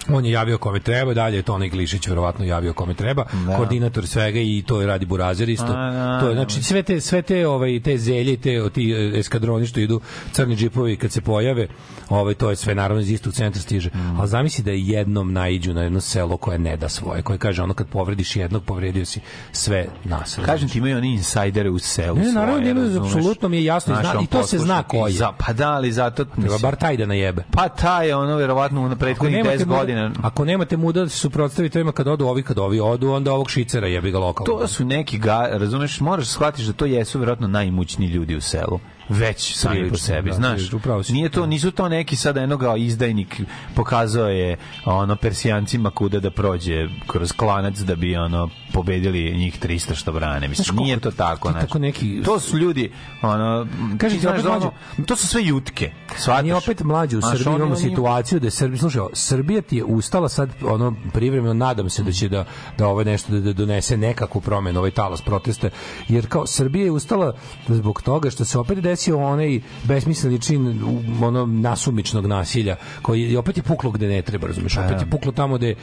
[SPEAKER 3] on je javio kome treba, dalje je to onaj Glišić verovatno javio kome treba,
[SPEAKER 4] Da.
[SPEAKER 3] koordinator svega i to je radi Burazer isto.
[SPEAKER 4] A, da,
[SPEAKER 3] to je
[SPEAKER 4] da.
[SPEAKER 3] znači sve te sve te ovaj te zelje, te ti e, eskadroni što idu crni džipovi kad se pojave, ovaj to je sve naravno iz istog centra stiže.
[SPEAKER 4] Mm.
[SPEAKER 3] Ali zamisli da jednom naiđu na jedno selo koje ne da svoje, koje kaže ono kad povrediš jednog, povredio si sve nas.
[SPEAKER 4] Kažem ti imaju oni insajdere u selu.
[SPEAKER 3] Ne, ne, naravno
[SPEAKER 4] svoje,
[SPEAKER 3] imaju,
[SPEAKER 4] razumeš?
[SPEAKER 3] apsolutno mi je jasno zna- i to se zna ko je.
[SPEAKER 4] Za, pa da, ali zato...
[SPEAKER 3] Treba bar taj da najebe.
[SPEAKER 4] Pa taj je ono verovatno na prethodnih
[SPEAKER 3] nemate
[SPEAKER 4] 10
[SPEAKER 3] muda-
[SPEAKER 4] godina.
[SPEAKER 3] Ako nemate muda da se suprotstavite ovima kad odu ovi, kad ovi odu, onda ovog šicera jebi ga lokalno.
[SPEAKER 4] To su neki ga, razumeš, moraš shvatiti da to jesu verovatno najimućniji ljudi u selu već sami po sebi,
[SPEAKER 3] da,
[SPEAKER 4] znaš. Nije to nisu to neki sada enoga izdajnik pokazao je ono persijancima kuda da prođe kroz klanac da bi ono pobedili njih 300 što brane. Mislim
[SPEAKER 3] Znaš,
[SPEAKER 4] nije to tako, znaš.
[SPEAKER 3] tako neki-
[SPEAKER 4] To su ljudi ono
[SPEAKER 3] Kažem ti,
[SPEAKER 4] znaš
[SPEAKER 3] opet
[SPEAKER 4] da ono,
[SPEAKER 3] mlađe-
[SPEAKER 4] to su sve jutke. Shvataš?
[SPEAKER 3] Mi opet mlađi u
[SPEAKER 4] Znaš,
[SPEAKER 3] Srbiji imamo situaciju da je Srbija, slušaj, Srbija ti je ustala sad ono privremeno nadam se da će da da ovo nešto da, da donese nekakvu promenu ovaj talas protesta jer kao Srbija je ustala zbog toga što se opet desio onaj besmisleni čin ono nasumičnog nasilja koji je opet je puklo gde ne treba razumeš? Opet je puklo tamo gde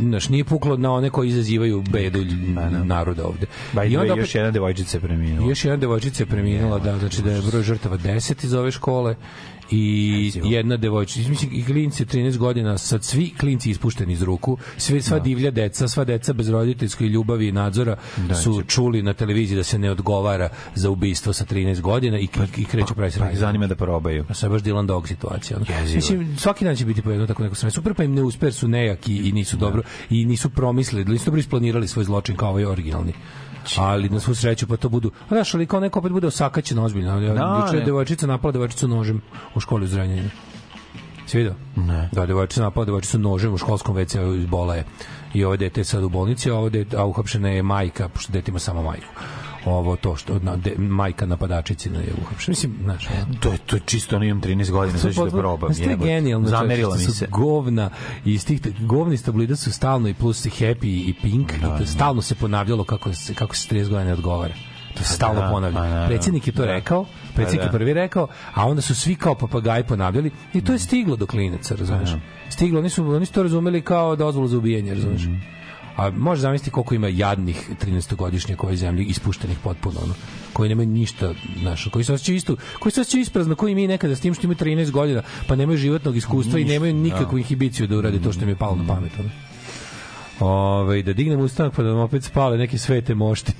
[SPEAKER 3] znaš, nije puklo na one koji izazivaju bedu naroda ovde.
[SPEAKER 4] By
[SPEAKER 3] i onda opet,
[SPEAKER 4] još jedna devojčica je preminula.
[SPEAKER 3] još jedna devojčica je preminula, da, znači da je broj žrtava 10 iz ove škole i jedna devojčica, mislim i klinci 13 godina, sad svi klinci ispušteni iz ruku, svi sva divlja deca, sva deca bez roditeljske ljubavi i nadzora su čuli na televiziji da se ne odgovara za ubistvo sa 13 godina i, i kreću pravi
[SPEAKER 4] Pa ih zanima da probaju.
[SPEAKER 3] a sad baš Dylan Dog situacija. ono.
[SPEAKER 4] Jezivo.
[SPEAKER 3] Mislim, svaki dan će biti po jedno tako neko sve. Super, pa im ne uspe, su nejaki i nisu dobro, i nisu promislili, nisu dobro isplanirali svoj zločin kao ovaj originalni. Ali na svu sreću pa to budu. Znaš, ali kao neko opet bude osakaćen ozbiljno. Ja,
[SPEAKER 4] Da,
[SPEAKER 3] Juče je devojčica napala devojčicu nožem u školi u Zrenjaninu. Si vidio?
[SPEAKER 4] Ne.
[SPEAKER 3] Da, devojčica napala devojčicu nožem u školskom WC-u iz bola je. I ovo dete je sad u bolnici, a ovo dete, a uhapšena je majka, pošto dete ima samo majku. Ovo to što na, de, majka napadačici je uhapšena. Mislim, znaš,
[SPEAKER 4] To je to je čisto ono imam 13 godina, sad ću da probam.
[SPEAKER 3] To je
[SPEAKER 4] jebote.
[SPEAKER 3] genijalno.
[SPEAKER 4] Zamerila mi se.
[SPEAKER 3] Govna i iz tih govni tablida su stalno i plus i Happy i Pink
[SPEAKER 4] Da,
[SPEAKER 3] i to stalno se ponavljalo kako se kako se 30 godina ne odgovara. To se stalno
[SPEAKER 4] da,
[SPEAKER 3] ponavlja.
[SPEAKER 4] pa naravno.
[SPEAKER 3] Predsjednik je to
[SPEAKER 4] Da.
[SPEAKER 3] rekao,
[SPEAKER 4] Pa
[SPEAKER 3] je
[SPEAKER 4] da.
[SPEAKER 3] prvi rekao, a onda su svi kao papagaji ponavljali i to je stiglo do klinaca, razumeš? Stiglo, oni su, oni su to razumeli kao dozvolu za ubijanje, razumeš?
[SPEAKER 4] Mhm.
[SPEAKER 3] A možeš zamisliti koliko ima jadnih 13-godišnjaka u ovoj zemlji ispuštenih potpuno ono koji nemaju ništa, znaš, koji se osjećaju isto, koji se osjećaju isprazno, koji mi nekada s tim što imaju 13 godina, pa nemaju životnog iskustva i nemaju nikakvu inhibiciju da urade to što im je palo na pamet. Ono. Ove, da dignem ustanak pa da vam opet spale neke svete mošti.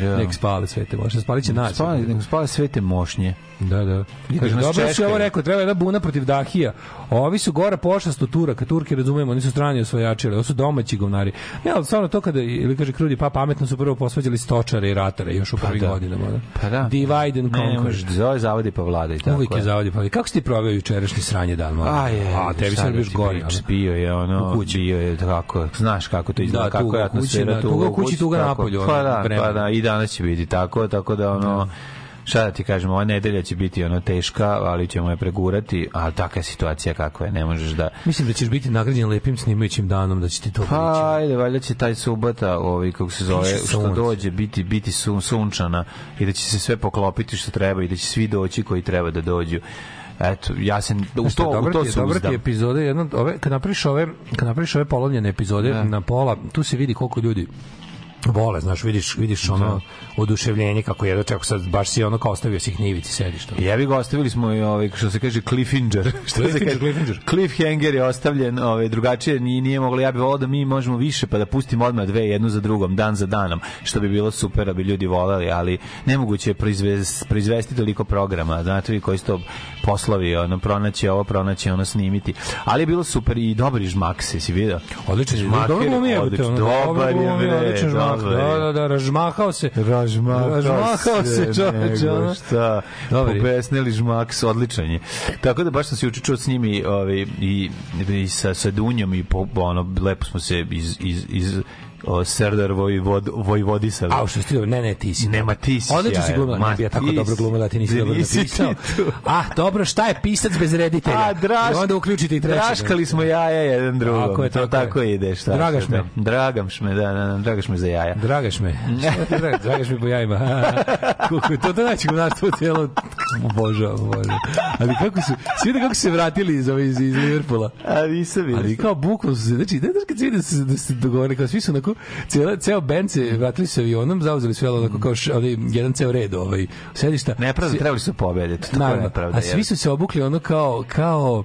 [SPEAKER 4] Da.
[SPEAKER 3] Nek spale svete mošnje. Spalit će nas.
[SPEAKER 4] Spale, nego spale svete mošnje.
[SPEAKER 3] Da, da. Kaže, dobro si ovo rekao, treba jedna buna protiv Dahija. Ovi su gora pošast od Turaka, Turke razumemo, oni su strani osvajači, ali ovo su domaći govnari. Ne, ali stvarno to kada, ili kaže Krudi, pa pametno su prvo posvađali stočare i ratare još u prvim
[SPEAKER 4] da.
[SPEAKER 3] godinama. Da.
[SPEAKER 4] Pa da.
[SPEAKER 3] Divide and
[SPEAKER 4] Ne,
[SPEAKER 3] conquer.
[SPEAKER 4] možeš, zove zavodi pa vlada i tako.
[SPEAKER 3] Uvijek je zavodi pa. Kako si ti proveo jučerašnji sranje dan? mladen?
[SPEAKER 4] A je,
[SPEAKER 3] a tebi
[SPEAKER 4] da
[SPEAKER 3] biš gori.
[SPEAKER 4] Bio je ono,
[SPEAKER 3] U kući.
[SPEAKER 4] bio je tako, znaš kako to izgleda,
[SPEAKER 3] Da,
[SPEAKER 4] kako
[SPEAKER 3] tuga
[SPEAKER 4] je atmosfera
[SPEAKER 3] tuga u kući, tuga
[SPEAKER 4] tako.
[SPEAKER 3] napolju,
[SPEAKER 4] Pa da, pa da, i danas će biti tako, tako da ono, šta da ti kažem, ova nedelja će biti ono teška, ali ćemo je pregurati, a takva je situacija kakva je, ne možeš da...
[SPEAKER 3] Mislim da ćeš biti nagrađen lepim snimajućim danom, da će ti to
[SPEAKER 4] Pa,
[SPEAKER 3] prići.
[SPEAKER 4] ajde, valjda će taj subota, ovaj, kako se zove,
[SPEAKER 3] Piše
[SPEAKER 4] što
[SPEAKER 3] sunce.
[SPEAKER 4] dođe, biti, biti sun, sunčana i da će se sve poklopiti što treba i da će svi doći koji treba da dođu. Eto, ja sam u
[SPEAKER 3] Znaš šta,
[SPEAKER 4] to, u
[SPEAKER 3] dobra
[SPEAKER 4] to
[SPEAKER 3] ti je-
[SPEAKER 4] se
[SPEAKER 3] dobra ti
[SPEAKER 4] uzdam.
[SPEAKER 3] epizode, jedna, ove, kad napraviš ove, kad napraviš ove polovljene epizode
[SPEAKER 4] Da.
[SPEAKER 3] na pola, tu se vidi koliko ljudi vole, znaš, vidiš, vidiš ono oduševljenje kako je čak sad baš si ono kao ostavio si ih na ivici, sediš to.
[SPEAKER 4] Jebi ga, ostavili smo i ovaj, što se kaže, cliffhanger. što se kaže,
[SPEAKER 3] cliffhanger.
[SPEAKER 4] cliffhanger je ostavljen, ovaj, drugačije nije, nije moglo, ja bih volao da mi možemo više, pa da pustimo odmah dve, jednu za drugom, dan za danom, što bi bilo super, da bi ljudi voleli, ali nemoguće je proizvesti, proizvesti toliko programa, znate vi koji su to poslovi, ono, pronaći ovo, pronaći ono, snimiti. Ali je bilo super i dobri žmak se, si vidio?
[SPEAKER 3] Odličan
[SPEAKER 4] Žmak
[SPEAKER 3] dobro glumi je,
[SPEAKER 4] odličan, dobar je, bre,
[SPEAKER 3] odličan žmak, da, da, da, ražmahao se.
[SPEAKER 4] Ražmakao,
[SPEAKER 3] Ražmakao se, čoveče, ono.
[SPEAKER 4] šta.
[SPEAKER 3] Dobar je.
[SPEAKER 4] Pobesnili žmak, odličan je. Tako da baš sam se juče čuo s njimi ovaj, i, i sa, sa Dunjom i po, ono, lepo smo se iz, iz, iz o, Serdar Vojvod, Vojvodisali.
[SPEAKER 3] A što dobro, ne, ne, ti si.
[SPEAKER 4] Nema, ti si
[SPEAKER 3] Odlično si glumila, ne bi ja tako dobro glumila, ti nisi
[SPEAKER 4] Da
[SPEAKER 3] dobro napisao. A, dobro, šta je pisac bez reditelja?
[SPEAKER 4] A, draž,
[SPEAKER 3] I onda uključite i trećeg.
[SPEAKER 4] Draškali smo jaja jedan drugom.
[SPEAKER 3] Tako je,
[SPEAKER 4] to
[SPEAKER 3] tako je.
[SPEAKER 4] tako ide. Šta
[SPEAKER 3] Dragaš me.
[SPEAKER 4] da. Dragaš me, da, da, da, dragaš me za jaja.
[SPEAKER 3] Dragaš me. Dragaš? Dragaš me po jajima. Kako to to znači gumnarstvo cijelo. Božao, bože. Ali kako su, svi da kako su se vratili iz, iz, iz Liverpoola.
[SPEAKER 4] A nisam vidio.
[SPEAKER 3] Ali kao bukvalno su se, znači, ne znaš kad svi da se, da se dogovore, kao svi su onako, cijela, ceo band se vratili se avionom, zauzeli sve onako kao š, onaj, jedan ceo red ovaj, sedišta.
[SPEAKER 4] Nepravda, trebali su pobediti. To je
[SPEAKER 3] Naravno, a svi su se obukli ono kao, kao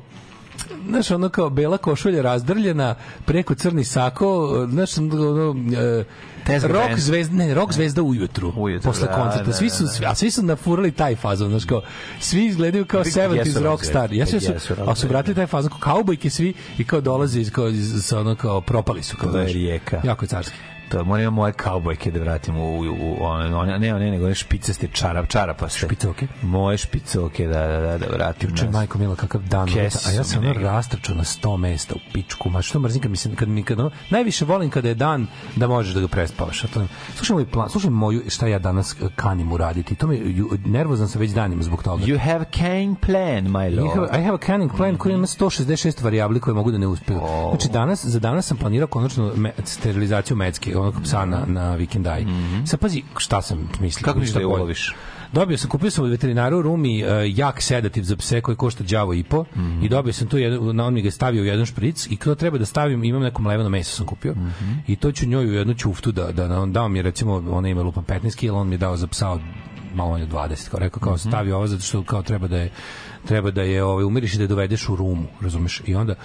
[SPEAKER 3] znaš, ono kao bela košulja razdrljena, preko crni sako, znaš, ono, e,
[SPEAKER 4] Tezga
[SPEAKER 3] rock
[SPEAKER 4] band.
[SPEAKER 3] zvezda, ne, rock zvezda ujutru,
[SPEAKER 4] Ujutru,
[SPEAKER 3] posle
[SPEAKER 4] da,
[SPEAKER 3] koncerta.
[SPEAKER 4] da,
[SPEAKER 3] svi su,
[SPEAKER 4] da.
[SPEAKER 3] svi, a svi su nafurali taj fazon, znaš, kao, svi izgledaju kao
[SPEAKER 4] Vidi,
[SPEAKER 3] 70s
[SPEAKER 4] jesu rock
[SPEAKER 3] star. jesu, jesu
[SPEAKER 4] rock
[SPEAKER 3] ali su vratili taj fazon, kao kaubojke svi i kao dolaze iz, kao, iz, sa ono, kao, propali su. Kao,
[SPEAKER 4] To je rijeka.
[SPEAKER 3] Jako je carski.
[SPEAKER 4] To moram moje kaubojke da vratim u, u, u one, one, ne, one, nego one špicaste čarap, čarapaste.
[SPEAKER 3] Špicoke?
[SPEAKER 4] Moje špicoke, da, da, da, da vratim.
[SPEAKER 3] Juče, majko mila, kakav dan.
[SPEAKER 4] Kese
[SPEAKER 3] a ja sam ono rastrčao na 100 mesta u pičku. Ma što mrzim kad mi se, kad mi, kad ono, najviše volim kada je dan da možeš da ga prespavaš. A to, slušaj moj plan, slušaj moju, šta ja danas eh, kanim uraditi. To mi, ju, nervozan sam već danima zbog toga.
[SPEAKER 4] You have cunning plan, my lord.
[SPEAKER 3] have, I have a canning plan koji ima 166 varijabli koje mogu da ne uspeju. Znači danas, za danas sam planirao konačno me, sterilizaciju Mecke, onog psa na, na vikendaj. Sad pazi šta sam mislio.
[SPEAKER 4] Kako misliš
[SPEAKER 3] šta
[SPEAKER 4] da je uloviš?
[SPEAKER 3] Dobio sam, kupio sam od veterinaru u Rumi uh, jak sedativ za pse koji košta đavo i po i dobio sam tu, jedan, na on mi ga stavio u jedan špric i kada treba da stavim, imam neko mleveno meso sam kupio i to ću njoj u jednu ćuftu da, da, on dao mi je recimo, ona ima lupa 15 kg, on mi je dao za psa od malo manje od 20, kao rekao, kao stavi ovo zato što kao treba da je treba da je ovaj umiriš i da je dovedeš u rumu, razumeš? I onda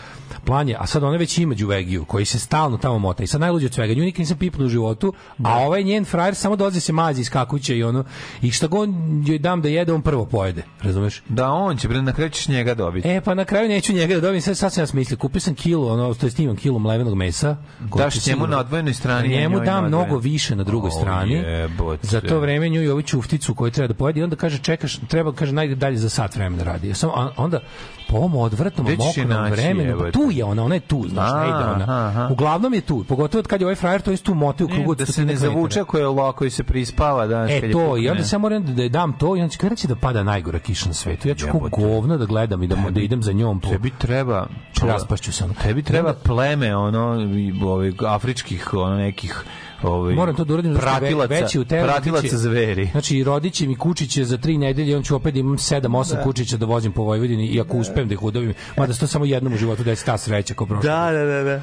[SPEAKER 3] plan je, a sad ona već ima đuvegiju koji se stalno tamo mota i sad najluđe od svega, nju nikad nisam pipnuo u životu, a ovaj njen frajer samo dolazi se mazi iz kakuće i ono i šta god joj dam da jede, on prvo pojede, razumeš?
[SPEAKER 4] Da, on će, bre, na kraju ćeš njega dobiti.
[SPEAKER 3] E, pa na kraju neću njega da dobijem, sad, sad sam ja smislio, kupio sam kilo, ono, to je snimam kilo mlevenog mesa.
[SPEAKER 4] Daš njemu na odvojenoj strani, a
[SPEAKER 3] Njemu dam mnogo više na drugoj
[SPEAKER 4] O,
[SPEAKER 3] strani.
[SPEAKER 4] jebote.
[SPEAKER 3] Za to vreme nju i ovu ćufticu koju treba da pojede i onda kaže čekaš, treba kaže najde dalje za sat vremena radi. Ja sam a onda po ovom
[SPEAKER 4] je
[SPEAKER 3] mokrom vremenu, pa tu je ona, ona je tu, znaš, ne ide ona.
[SPEAKER 4] aha.
[SPEAKER 3] Uglavnom je tu, pogotovo kad je ovaj frajer to je tu mote u krugu
[SPEAKER 4] da se ne zavuče ako je lako i se prispava kad
[SPEAKER 3] E to, i onda se ja moram da, da dam to i onda će kada će da pada najgora kiša na svetu. Ja ću ko
[SPEAKER 4] Jebote.
[SPEAKER 3] govno da gledam i da, da idem za njom po...
[SPEAKER 4] Tebi treba
[SPEAKER 3] Raspašću se.
[SPEAKER 4] Tebi treba pleme ono ovih afričkih ono nekih ovaj
[SPEAKER 3] Moram to da uradim
[SPEAKER 4] pratilaca,
[SPEAKER 3] veći u teoriji
[SPEAKER 4] pratilaca zveri.
[SPEAKER 3] Znači, rodit će mi kučiće za tri nedelje, on ću opet da imam 7-8 kučića da vozim po Vojvodini i ako uspem da ih udavim, mada se to samo jednom u životu desi ta sreća kao prošle.
[SPEAKER 4] da, da, da.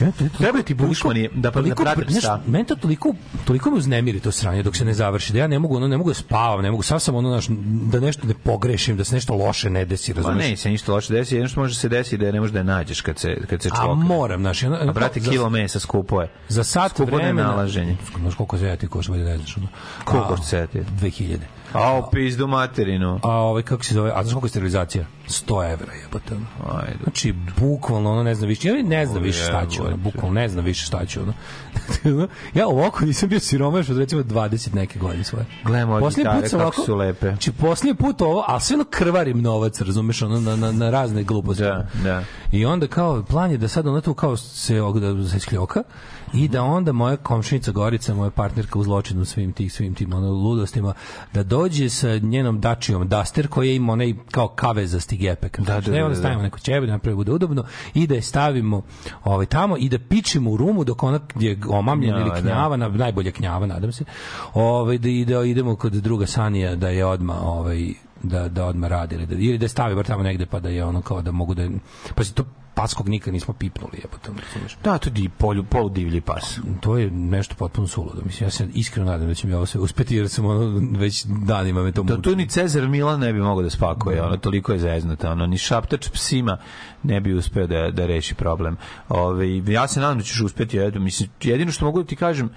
[SPEAKER 3] Ja, to,
[SPEAKER 4] Treba ti bušman je da- da
[SPEAKER 3] toliko,
[SPEAKER 4] prati
[SPEAKER 3] znaš,
[SPEAKER 4] psa.
[SPEAKER 3] Meni to toliko, toliko me uznemiri to sranje dok se ne završi, da ja ne mogu, ono, ne mogu da spavam, ne mogu, sam sam ono, znaš, da nešto ne pogrešim, da se nešto loše ne desi,
[SPEAKER 4] Pa
[SPEAKER 3] razumeš?
[SPEAKER 4] ne, se ništa loše desi, jedno što može se desiti da je ne možeš da je nađeš kad se, kad se
[SPEAKER 3] A
[SPEAKER 4] čvokne.
[SPEAKER 3] moram, ono,
[SPEAKER 4] A brate,
[SPEAKER 3] za-
[SPEAKER 4] kilo mesa skupo je.
[SPEAKER 3] za sat
[SPEAKER 4] Skupo
[SPEAKER 3] vremena.
[SPEAKER 4] nenalaženje.
[SPEAKER 3] Znaš koliko zajati košta, bolje ne znaš.
[SPEAKER 4] Koliko
[SPEAKER 3] A,
[SPEAKER 4] košta zajati?
[SPEAKER 3] 2000.
[SPEAKER 4] A, o, pizdu materinu.
[SPEAKER 3] A ovaj kako se zove? A znaš koliko je sterilizacija? 100 evra jebote. ono.
[SPEAKER 4] Ajde.
[SPEAKER 3] Znači, bukvalno ono ne zna više. Ja ne znam više šta ću, ono, bukvalno ne znam više šta ću, ono. ja ovako nisam bio siromaš od recimo 20 neke godine svoje.
[SPEAKER 4] Gle, moje
[SPEAKER 3] Posljednji
[SPEAKER 4] gitare kako
[SPEAKER 3] ovako-
[SPEAKER 4] su lepe.
[SPEAKER 3] Znači, posljednji put ovo, a sve ono krvarim novac, razumeš, ono, na, na, na razne gluposti.
[SPEAKER 4] Da, da.
[SPEAKER 3] I onda kao, plan je da sad ono tu kao se, da se skljoka i da onda moja komšinica Gorica, moja partnerka u zločinu svim tih svim tim ono ludostima da dođe sa njenom dačijom Duster koja ima onaj kao kavezasti gepek.
[SPEAKER 4] Da, da,
[SPEAKER 3] da,
[SPEAKER 4] da,
[SPEAKER 3] onda
[SPEAKER 4] da.
[SPEAKER 3] stavimo neko ćebe da napravi bude udobno i da je stavimo ovaj tamo i da pičimo u rumu dok ona je omamljena
[SPEAKER 4] Gnjava,
[SPEAKER 3] ili
[SPEAKER 4] da.
[SPEAKER 3] knjava, na najbolje knjava, nadam se. Ovaj da ide idemo kod druga Sanija da je odma ovaj da da odma radi ili da ili da stavi bar tamo negde pa da je ono kao da mogu da pa se to paskog nikad nismo pipnuli jebote razumeš
[SPEAKER 4] Da, to je polju, polu divlji pas.
[SPEAKER 3] to je nešto potpuno suludo. Mislim, ja se iskreno nadam da će mi ovo sve uspeti, jer sam ono, već danima me to
[SPEAKER 4] Da
[SPEAKER 3] muči.
[SPEAKER 4] tu ni Cezar Milan ne bi mogao da spakuje, ono toliko je zeznuta, ono ni šaptač psima ne bi uspeo da da reši problem. Ove, ja se nadam da ćeš uspeti, eto, mislim jedino što mogu da ti kažem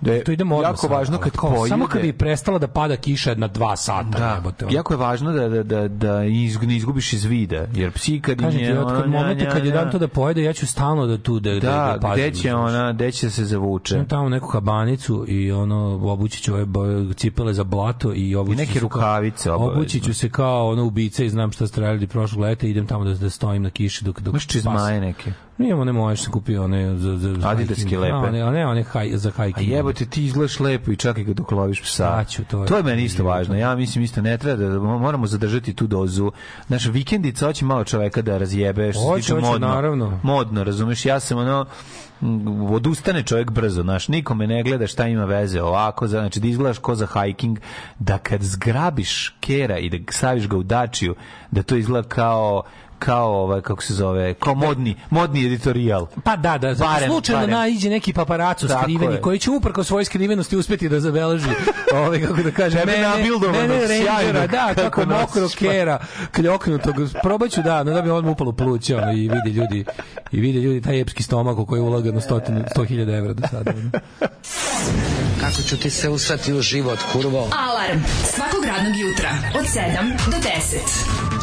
[SPEAKER 4] da je
[SPEAKER 3] to idemo
[SPEAKER 4] jako
[SPEAKER 3] sada,
[SPEAKER 4] važno kad
[SPEAKER 3] kao,
[SPEAKER 4] pojede.
[SPEAKER 3] Samo kad bi prestala da pada kiša na dva sata.
[SPEAKER 4] da,
[SPEAKER 3] jebote, ono.
[SPEAKER 4] jako je važno da, da, da, da iz, ne izgubiš iz vida, jer psi kad
[SPEAKER 3] Kažem ti,
[SPEAKER 4] je...
[SPEAKER 3] od kad momenta
[SPEAKER 4] nja,
[SPEAKER 3] kad je
[SPEAKER 4] nja,
[SPEAKER 3] dan to da pojede, ja ću stalno da tu da, da,
[SPEAKER 4] Da,
[SPEAKER 3] da pazim.
[SPEAKER 4] gde će ona, gde će se zavuče?
[SPEAKER 3] Imam tamo neku kabanicu i ono obući ću ove cipele za blato i obući
[SPEAKER 4] I neke rukavice obavezno.
[SPEAKER 3] Obući ću se kao ono ubice i znam šta ste radili prošlog leta idem tamo da, da stojim na kiši dok dok
[SPEAKER 4] Imaš čizmaje neke.
[SPEAKER 3] Nije ne možeš sam kupio one za za za
[SPEAKER 4] Adidaske lepe.
[SPEAKER 3] A, one, a ne one haj, za
[SPEAKER 4] A
[SPEAKER 3] hiking.
[SPEAKER 4] jebote, ti izgledaš lepo i čak i kad dok loviš psa.
[SPEAKER 3] Sad ću, to je-
[SPEAKER 4] to je meni isto važno. Ja mislim isto ne treba da moramo zadržati tu dozu. Naša vikendica hoće malo čoveka da razjebe, što se
[SPEAKER 3] Hoće,
[SPEAKER 4] tiče
[SPEAKER 3] hoće,
[SPEAKER 4] modno.
[SPEAKER 3] naravno.
[SPEAKER 4] Modno, razumeš? Ja sam ono odustane čovjek brzo, znaš, nikome ne gleda šta ima veze ovako, znači da izgledaš ko za hiking, da kad zgrabiš kera i da staviš ga u dačiju, da to izgleda kao kao ovaj kako se zove kao modni modni editorijal
[SPEAKER 3] Pa da, da,
[SPEAKER 4] Barem,
[SPEAKER 3] slučajno
[SPEAKER 4] barem.
[SPEAKER 3] naiđe neki paparaco
[SPEAKER 4] Tako
[SPEAKER 3] skriveni
[SPEAKER 4] je.
[SPEAKER 3] koji će uprko svoje skrivenosti uspeti da zabeleži ovaj kako da kaže mene, mene rangera, da,
[SPEAKER 4] kako
[SPEAKER 3] kako mokro kera, kljoknutog. Probaću da, no da bi on upalo pluće ono, i vide ljudi i vide ljudi taj epski stomak u koji je ulagano 100 100.000 evra do sada. ono.
[SPEAKER 5] Kako ću ti se usrati u život, kurvo?
[SPEAKER 6] Alarm svakog radnog jutra od 7 do 10.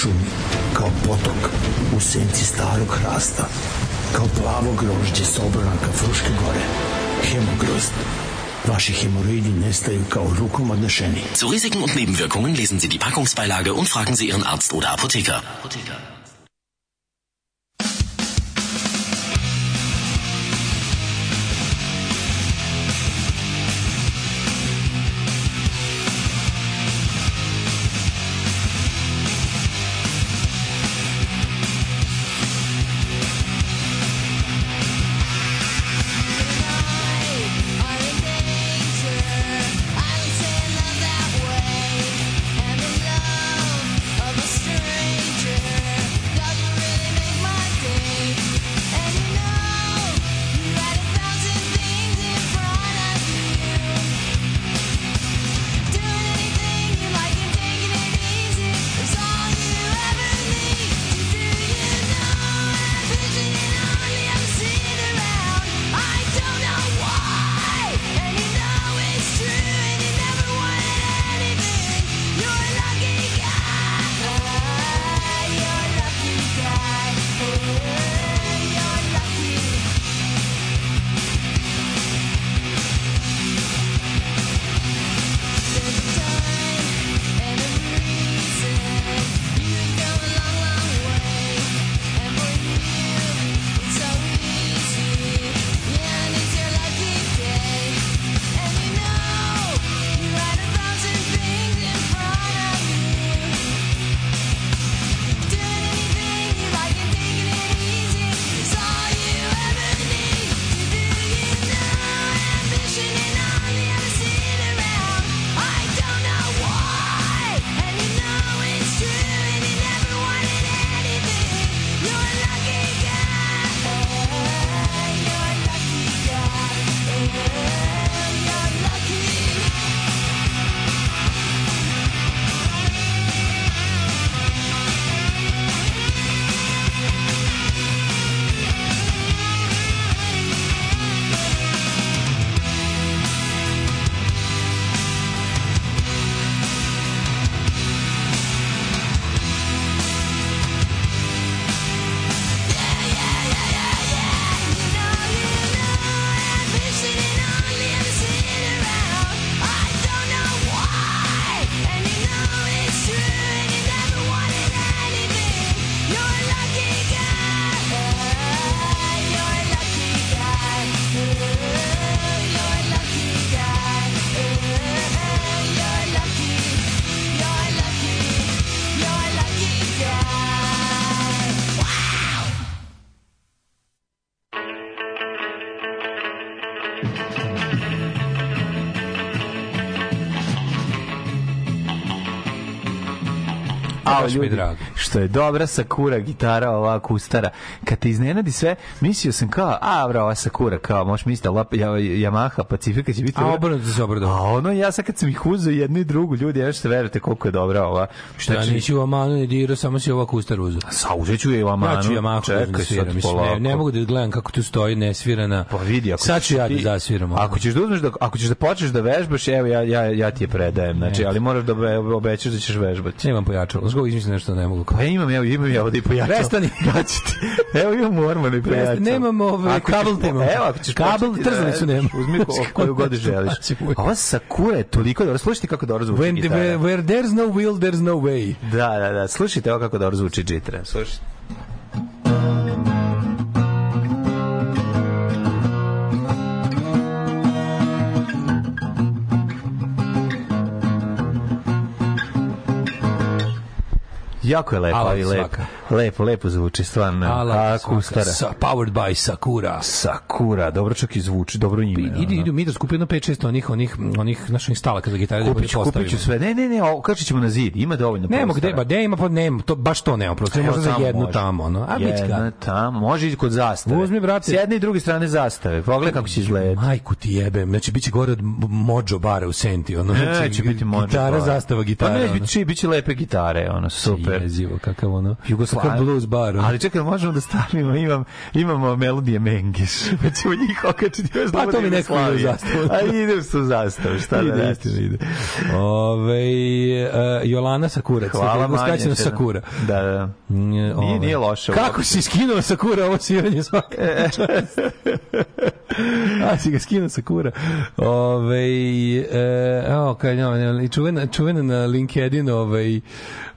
[SPEAKER 7] šumi, kao potok u senci starog hrasta, kao plavo grožđe s obronaka Fruške gore. Hemogrozd. Vaši hemoroidi nestaju kao rukom odnešeni.
[SPEAKER 2] Zu Risiken und Nebenwirkungen lesen Sie die Packungsbeilage und fragen Sie Ihren Arzt oder Apotheker.
[SPEAKER 8] A,
[SPEAKER 3] baš
[SPEAKER 8] ljudi,
[SPEAKER 3] drago.
[SPEAKER 8] što je dobra Sakura gitara, ova kustara. Kad te iznenadi sve, mislio sam kao, a, bro, ova Sakura, kao, možeš misliti, lap, ja, Yamaha, Pacifika će biti...
[SPEAKER 3] A obrnuto se obradovao.
[SPEAKER 8] A ono, ja sad kad sam ih uzeo jednu i drugu, ljudi, ja nešto verujete koliko je dobra ova.
[SPEAKER 3] Šta ja nisi u Amanu ni dirao, samo si ova kustar uzeo.
[SPEAKER 8] Sa uzet ću je u Amanu.
[SPEAKER 3] Ja ću Yamahu da
[SPEAKER 8] Čekaj
[SPEAKER 3] sviram, mislim, ne, ne mogu da gledam kako tu stoji nesvirana.
[SPEAKER 8] Pa vidi, ako
[SPEAKER 3] Sad ću ja da zasviram.
[SPEAKER 8] Ako ćeš da uzmeš da ako ćeš da počneš da vežbaš, evo ja ja ja ti je predajem. Znači, ali moraš da obe- obećaš da ćeš vežbati.
[SPEAKER 3] Nemam pojačalo. Zgo izmislim nešto da ne mogu.
[SPEAKER 8] Pa imam, evo, imam ja ovde i pojačalo.
[SPEAKER 3] Prestani.
[SPEAKER 8] Daću ti. Evo imam ormanu i pojačalo.
[SPEAKER 3] Prestani, nemam ovaj, kabel
[SPEAKER 8] po-
[SPEAKER 3] nemam.
[SPEAKER 8] Evo, ako ćeš
[SPEAKER 3] Kabel,
[SPEAKER 8] početi da
[SPEAKER 3] trzalicu nemam.
[SPEAKER 8] Uzmi ko, koju god želiš. A ova Sakura je toliko dobro. Slušajte kako dobro zvuči
[SPEAKER 3] When,
[SPEAKER 8] gitara.
[SPEAKER 3] where, where there's no will, there's no way.
[SPEAKER 8] Da, da, da. Slušajte ovo kako dobro zvuči gitara. Slušajte. Jako je lepo, ali lepo. Lepo, lepo zvuči, stvarno.
[SPEAKER 3] Ala,
[SPEAKER 8] A,
[SPEAKER 3] svaka.
[SPEAKER 8] kustara.
[SPEAKER 3] Sa, powered by Sakura.
[SPEAKER 8] Sakura, dobro čak i zvuči, dobro ime.
[SPEAKER 3] Idi,
[SPEAKER 8] ono.
[SPEAKER 3] idu mi da skupimo jedno 5-6 onih, onih, onih naših instalaka za gitare da
[SPEAKER 8] Kupit ću,
[SPEAKER 3] bolje
[SPEAKER 8] kupit ću
[SPEAKER 3] postavimo.
[SPEAKER 8] sve. Ne, ne, ne, ovo, kačit ćemo na zid. Ima dovoljno
[SPEAKER 3] Nema
[SPEAKER 8] prostora.
[SPEAKER 3] gde, ba gde ima, pa nema, to, baš to nema prostora, možda za jednu
[SPEAKER 8] može.
[SPEAKER 3] tamo, ono. A
[SPEAKER 8] Jedna
[SPEAKER 3] Jedna...
[SPEAKER 8] tamo, može i kod zastave.
[SPEAKER 3] Uzmi, brate.
[SPEAKER 8] S jedne i druge strane zastave. Pogledaj kako će izgledati.
[SPEAKER 3] Majku ti jebem, znači biće gore od Mođo bare u Senti, ono, znači,
[SPEAKER 8] Neće biti može.
[SPEAKER 3] gitara, zastava, gitara.
[SPEAKER 8] Pa neće
[SPEAKER 3] ono.
[SPEAKER 8] biti, biće lepe gitare, ono, super.
[SPEAKER 3] Jezivo, kakav ono,
[SPEAKER 4] Jugoslav-
[SPEAKER 3] kakav blues bar. ono.
[SPEAKER 4] Ali čekaj, možemo da stavimo, imam, imamo melodije Mengeš. Pa ćemo njih okačiti. još
[SPEAKER 3] Pa to
[SPEAKER 4] da
[SPEAKER 3] mi neko ide u zastavu.
[SPEAKER 4] A ide su zastavu, šta da
[SPEAKER 3] ide,
[SPEAKER 4] reći.
[SPEAKER 3] istina, ide. Ove, uh, Jolana Sakurac.
[SPEAKER 4] Hvala
[SPEAKER 3] Hvala
[SPEAKER 4] manje.
[SPEAKER 3] Skraćeno Sakura.
[SPEAKER 4] Da, da.
[SPEAKER 3] Nije,
[SPEAKER 4] Nije, nije loše.
[SPEAKER 3] Kako si skinuo Sakura ovo sviranje svaka čast. A si ga skinuo Sakura. Ove, e, evo, kad, no, ne, čuvena, čuvena na LinkedIn, ovaj,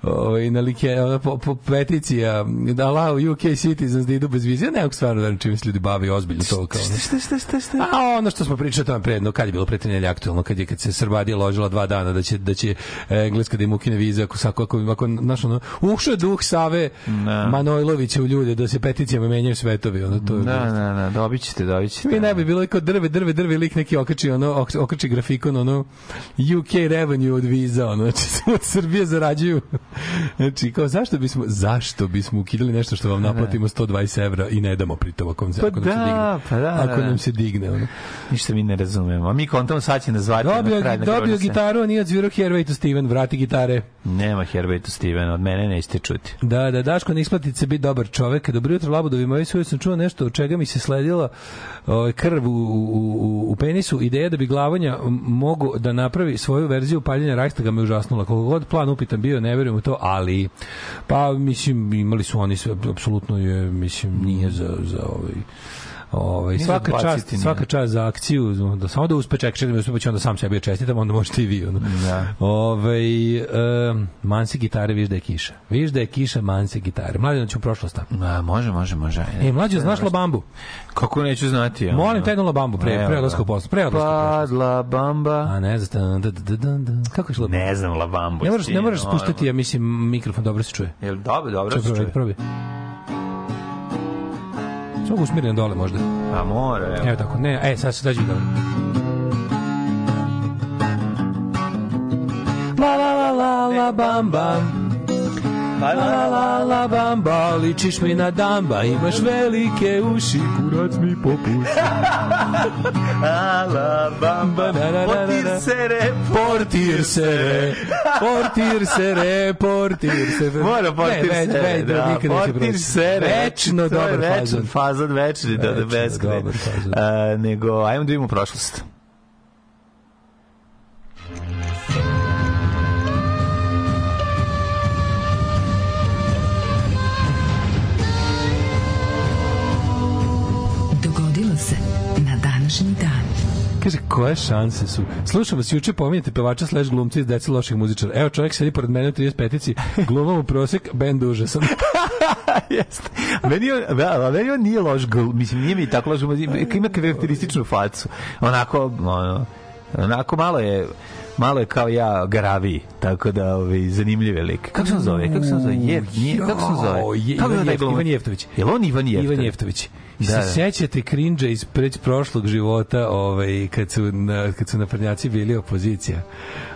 [SPEAKER 3] ovaj, na LinkedIn, ona po, po peticija, da allow UK citizens da idu bez vize. Ja ne mogu stvarno verujem čime se ljudi bavi ozbiljno to kao. ono.
[SPEAKER 4] Šta, šta, šta, šta?
[SPEAKER 3] A ono što smo pričali tome pre, no kad je bilo pre tri nedelje aktuelno, kad je kad se Srbadija ložila dva dana da će da će e, engleska da im ukine vize ako sako ako ako naš ono ušao je duh Save
[SPEAKER 4] Da.
[SPEAKER 3] Manojlovića u ljude da se peticijama menjaju svetovi, ono to je.
[SPEAKER 4] Da, da, da, dobit ćete, dobit ćete.
[SPEAKER 3] Mi ne bi bilo kao drve, drve, drve, lik neki okači, ono, ok- okači grafikon, ono, UK revenue od viza, ono, znači, od Srbije zarađuju. Znači, kao, zašto bismo, zašto bismo ukidali nešto što vam naplatimo 120 evra i ne damo pritom ako, vam se,
[SPEAKER 4] Pa
[SPEAKER 3] ako nam se
[SPEAKER 4] da,
[SPEAKER 3] digne.
[SPEAKER 4] pa da,
[SPEAKER 3] ako
[SPEAKER 4] da.
[SPEAKER 3] nam se digne, ono.
[SPEAKER 4] Ništa mi ne razumemo. A mi kontamo sad će nas zvati
[SPEAKER 3] Dobio,
[SPEAKER 4] na kraj na
[SPEAKER 3] dobio gitaru, a nije odsvirao Hervey to Steven, vrati gitare.
[SPEAKER 4] Nema Herbetu Steven, od mene nećete čuti.
[SPEAKER 3] Da, da, Daško, ne isplati se biti dobar čovek. Dobro jutro, labudovi moji, svoje sam čuo nešto od čega mi se sledila ovaj, krv u, u, u, penisu. Ideja da bi glavanja mogu da napravi svoju verziju paljenja Reichstaga me užasnula. Koliko god plan upitan bio, ne verujem u to, ali pa, mislim, imali su oni sve, apsolutno je, mislim, nije za, za ovaj, Ovaj svaka
[SPEAKER 4] za
[SPEAKER 3] čast,
[SPEAKER 4] nije.
[SPEAKER 3] svaka čast za akciju, da samo da uspe čekaj, da uspe pa onda sam sebi da čestitam, onda možete i vi. Ono.
[SPEAKER 4] Da.
[SPEAKER 3] Ovaj um, mansi gitare, viš da je kiša. Viš da je kiša, mansi gitare. Mlađe, ću u prošlost.
[SPEAKER 4] A, može, može, može.
[SPEAKER 3] E, mlađe, znaš Labambu?
[SPEAKER 4] Kako neću znati? ono?
[SPEAKER 3] Molim te jednu Labambu pre, pre odlaska u poslu. Pre odlaska.
[SPEAKER 4] Padla bamba.
[SPEAKER 3] A ne, znam, da, da, da, da, da. Kako je šlo?
[SPEAKER 4] Ne znam Labambu.
[SPEAKER 3] Ne moraš, ne moraš
[SPEAKER 4] Stino,
[SPEAKER 3] spustiti, ja mislim, mikrofon dobro se čuje.
[SPEAKER 4] Jel dobro, dobro
[SPEAKER 3] Čekaj,
[SPEAKER 4] se čuje?
[SPEAKER 3] probaj. Samo usmjereno dole možda.
[SPEAKER 4] Pa mora, evo.
[SPEAKER 3] Evo tako, ne, e, sad se dađe dobro. La la la la la bam bam. La la la la bamba, ličiš mi na damba, imaš velike uši, kurac mi popusti. Da, da, da, da, da.
[SPEAKER 4] portir se re,
[SPEAKER 3] Portir se re, portir se re, portir se re.
[SPEAKER 4] Mora portir se re, da, portir se re.
[SPEAKER 3] Večno dobar fazon.
[SPEAKER 4] fazon, večni do
[SPEAKER 3] Večno
[SPEAKER 4] beskraj. nego, ajmo da vidimo prošlost.
[SPEAKER 6] Dogodilo
[SPEAKER 3] Kaže, koje šanse su? Slušam vas, juče pominjate pevača slash glumca iz Deca loših muzičara. Evo, čovjek sedi pored mene u 35-ici, glumam u prosek, bend užasan.
[SPEAKER 4] Jeste. Meni on, da, meni on nije loš gl, mislim, nije mi tako loš, ima karakterističnu facu. Onako, ono, onako malo je malo je kao ja garavi, tako da ovaj zanimljiv je lik. Kako se on zove? Kako se on zove? Je, nije, kako se on zove?
[SPEAKER 3] Je-
[SPEAKER 4] Kako je
[SPEAKER 3] Jeft-
[SPEAKER 4] glumac?
[SPEAKER 3] Ivan Jeftović.
[SPEAKER 4] Jel on Ivan Jeftović?
[SPEAKER 3] Ivan Jeftović. I
[SPEAKER 4] Da,
[SPEAKER 3] se
[SPEAKER 4] da.
[SPEAKER 3] sećate krinđa iz preć prošlog života, ovaj kad su na, kad su naprednjaci bili opozicija.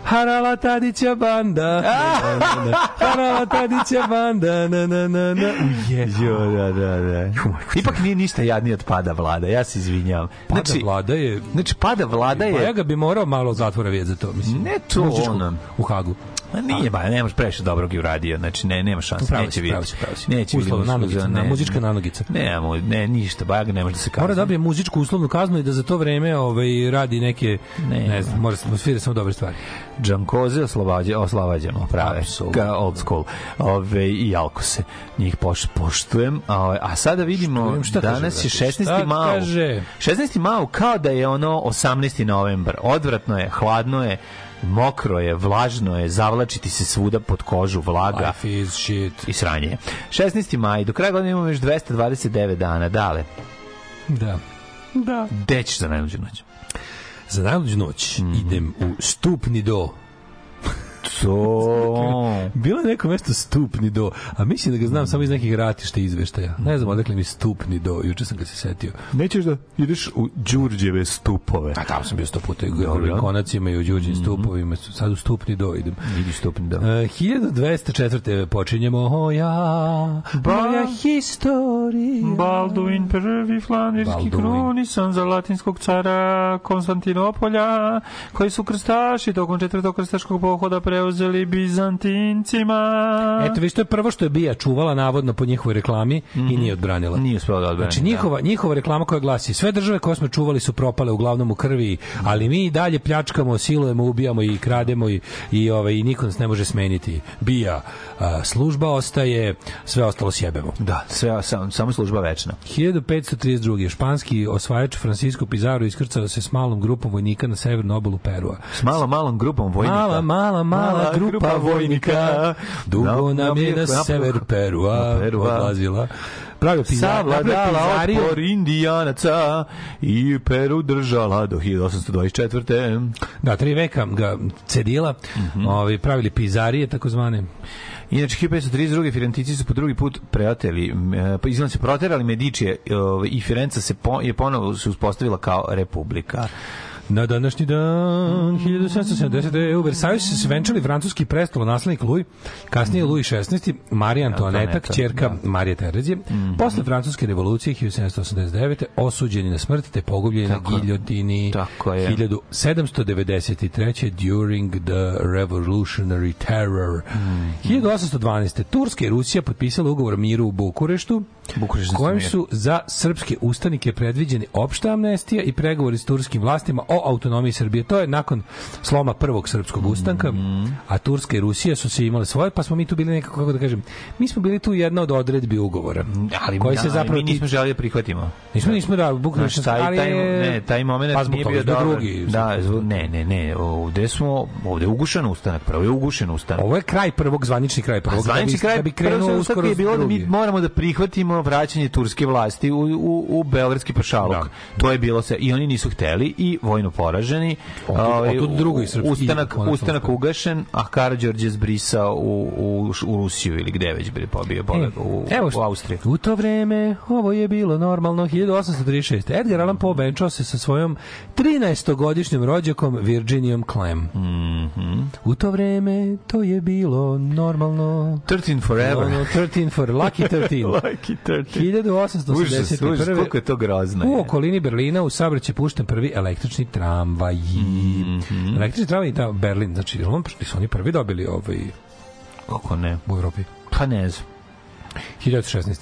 [SPEAKER 3] Harala Tadića banda. na, na, na. Harala Tadića banda. Na, na, na, na. Je.
[SPEAKER 4] Jo, da, da, da. Ipak nije ništa jadnije od pada vlada, ja se izvinjavam.
[SPEAKER 3] Pada vlada je...
[SPEAKER 4] Znači, pada vlada
[SPEAKER 3] Pa ja
[SPEAKER 4] je...
[SPEAKER 3] ga bi morao malo zatvora vidjeti za to, mislim.
[SPEAKER 4] Ne to ono.
[SPEAKER 3] U Hagu.
[SPEAKER 4] Ma nije, ba, nemaš previše dobrog i uradio, znači ne, nema šanse,
[SPEAKER 3] Pravo
[SPEAKER 4] neće vidjeti.
[SPEAKER 3] pravo si.
[SPEAKER 4] Neće
[SPEAKER 3] Uslovno, nanogica,
[SPEAKER 4] ne,
[SPEAKER 3] muzička nanogica.
[SPEAKER 4] Ne, ne, ništa, ba, ja ga ne može da se kazni.
[SPEAKER 3] Mora da dobije muzičku uslovnu kaznu i da za to vreme ovaj radi neke ne,
[SPEAKER 4] Ne,
[SPEAKER 3] znam, mora se svira samo dobre stvari.
[SPEAKER 4] Džankoze oslavađa, oslavađamo, prave, ka old school, ove, i Alkose. Njih poš, poštujem, a, a sada vidimo,
[SPEAKER 3] Poštujem, šta kaže,
[SPEAKER 4] danas je
[SPEAKER 3] brate?
[SPEAKER 4] 16.
[SPEAKER 3] Šta
[SPEAKER 4] mao.
[SPEAKER 3] kaže?
[SPEAKER 4] 16. mao kao da je ono 18. novembar. Odvratno je, hladno je, mokro je, vlažno je, zavlačiti se svuda pod kožu, vlaga.
[SPEAKER 3] Life is shit.
[SPEAKER 4] i sranje. je. 16. maj, do kraja godine imamo još 229 dana. Dale,
[SPEAKER 3] Da. Da.
[SPEAKER 4] gde ćeš za najluđu noć?
[SPEAKER 3] Za najluđu noć idem u stupni do.
[SPEAKER 4] To...
[SPEAKER 3] Bilo je neko mesto stupni do, a mislim da ga znam samo iz nekih ratišta izveštaja. Ne znam odakle mi stupni do, juče sam ga se setio.
[SPEAKER 4] Nećeš da ideš u Đurđeve stupove.
[SPEAKER 3] A tamo sam bio sto puta u konacima i u Đurđim stupovima, sad u stupni do idem.
[SPEAKER 4] Idi stupni do.
[SPEAKER 3] Uh, 1204. počinjemo o ja, moja historija.
[SPEAKER 4] Balduin prvi
[SPEAKER 3] Balduin.
[SPEAKER 4] krunisan za latinskog cara Konstantinopolja, koji su krstaši tokom četvrtog krstaškog pohoda preuzeli preuzeli Bizantincima.
[SPEAKER 3] Eto, vi to je prvo što je Bija čuvala navodno po njihovoj reklami i nije odbranila.
[SPEAKER 4] Nije uspela da odbrani.
[SPEAKER 3] Znači njihova, njihova reklama koja glasi sve države koje smo čuvali su propale uglavnom u krvi, ali mi i dalje pljačkamo, silujemo, ubijamo i krademo i, i, ovaj, i niko nas ne može smeniti. Bija, a, služba ostaje, sve ostalo sjebemo.
[SPEAKER 4] Da, sve, sam, samo služba večna.
[SPEAKER 3] 1532. Španski osvajač Francisco Pizarro iskrcao se s malom grupom vojnika na severnu obalu Perua.
[SPEAKER 4] S malom, malom grupom vojnika.
[SPEAKER 3] Mala, mala, mala grupa vojnika dugo nam je na sever Perua odlazila. Pravio napravio
[SPEAKER 4] Savladala otpor indijanaca i Peru držala do 1824.
[SPEAKER 3] Da, tri veka ga cedila,
[SPEAKER 4] Mhm.
[SPEAKER 3] ovaj, pravili pizarije, takozvane.
[SPEAKER 4] Inače, 1532. Firentici su po drugi put preoteli, e, pa izgleda se proterali Medičije ovaj, i Firenca se po, je ponovo se uspostavila kao republika.
[SPEAKER 3] Na današnji dan 1770. u Versaju se svenčali francuski prestolo naslednik Louis, kasnije Louis XVI, Marija Antoaneta, kćerka
[SPEAKER 4] da.
[SPEAKER 3] Marije Terezije. Posle francuske revolucije 1789. osuđeni na smrt te pogubljeni na giljotini
[SPEAKER 4] tako je.
[SPEAKER 3] 1793. during the revolutionary terror.
[SPEAKER 4] Mhm.
[SPEAKER 3] 1812. Turska i Rusija potpisala ugovor o miru u Bukureštu,
[SPEAKER 4] Bukureštanski
[SPEAKER 3] kojim
[SPEAKER 4] mir.
[SPEAKER 3] su za srpske ustanike predviđeni opšta amnestija i pregovori s turskim vlastima o autonomiji Srbije. To je nakon sloma prvog srpskog ustanka,
[SPEAKER 4] Mhm.
[SPEAKER 3] a Turska i Rusija su se imale svoje, pa smo mi tu bili nekako, kako da kažem, mi smo bili tu jedna od odredbi ugovora.
[SPEAKER 4] Ali,
[SPEAKER 3] koji se
[SPEAKER 4] ali
[SPEAKER 3] zapravo
[SPEAKER 4] mi nismo želeli da prihvatimo.
[SPEAKER 3] Nismo, nismo da,
[SPEAKER 4] Znaš,
[SPEAKER 3] Bukurešt,
[SPEAKER 4] taj, taj, ne, taj moment
[SPEAKER 3] pa
[SPEAKER 4] nije bio dobar.
[SPEAKER 3] drugi.
[SPEAKER 4] Da, zbog- ne, ne, ne, ovde smo, ovde je ugušen ustanak, prvo je ugušen ustanak.
[SPEAKER 3] Ovo je kraj prvog, zvanični kraj
[SPEAKER 4] A
[SPEAKER 3] prvog.
[SPEAKER 4] zvanični
[SPEAKER 3] da bi,
[SPEAKER 4] kraj
[SPEAKER 3] da bi krenuo uskoro
[SPEAKER 4] je bilo da mi moramo da prihvatimo vraćanje turske vlasti u, u, u Beogradski pašaluk.
[SPEAKER 3] Da.
[SPEAKER 4] To je bilo se i oni nisu hteli i vojno poraženi.
[SPEAKER 3] Otud-
[SPEAKER 4] Ovaj, ustanak ustanak ugašen, a Karađorđe zbrisao u, u, u Rusiju ili gde već bi pobio pobio u,
[SPEAKER 3] Evo
[SPEAKER 4] u Austriju.
[SPEAKER 3] U to vreme ovo je bilo normalno 1836. Edgar Allan Poe venčao se sa svojom 13-godišnjom rođakom Virginijom Clem.
[SPEAKER 4] Mhm.
[SPEAKER 3] U to vreme to je bilo normalno.
[SPEAKER 4] 13 forever.
[SPEAKER 3] Ono, 13 for Lucky 13.
[SPEAKER 4] Lucky 13.
[SPEAKER 3] 1881.
[SPEAKER 4] Užas, užas, koliko je to grozno.
[SPEAKER 3] U okolini Berlina u saobraćaj pušten prvi električni tramvaj.
[SPEAKER 4] Mhm.
[SPEAKER 3] Električni tramvaj da Berlin, znači on su oni prvi dobili ovaj
[SPEAKER 4] Kako ne?
[SPEAKER 3] u Evropi.
[SPEAKER 4] Pa ne znam.
[SPEAKER 3] 1916.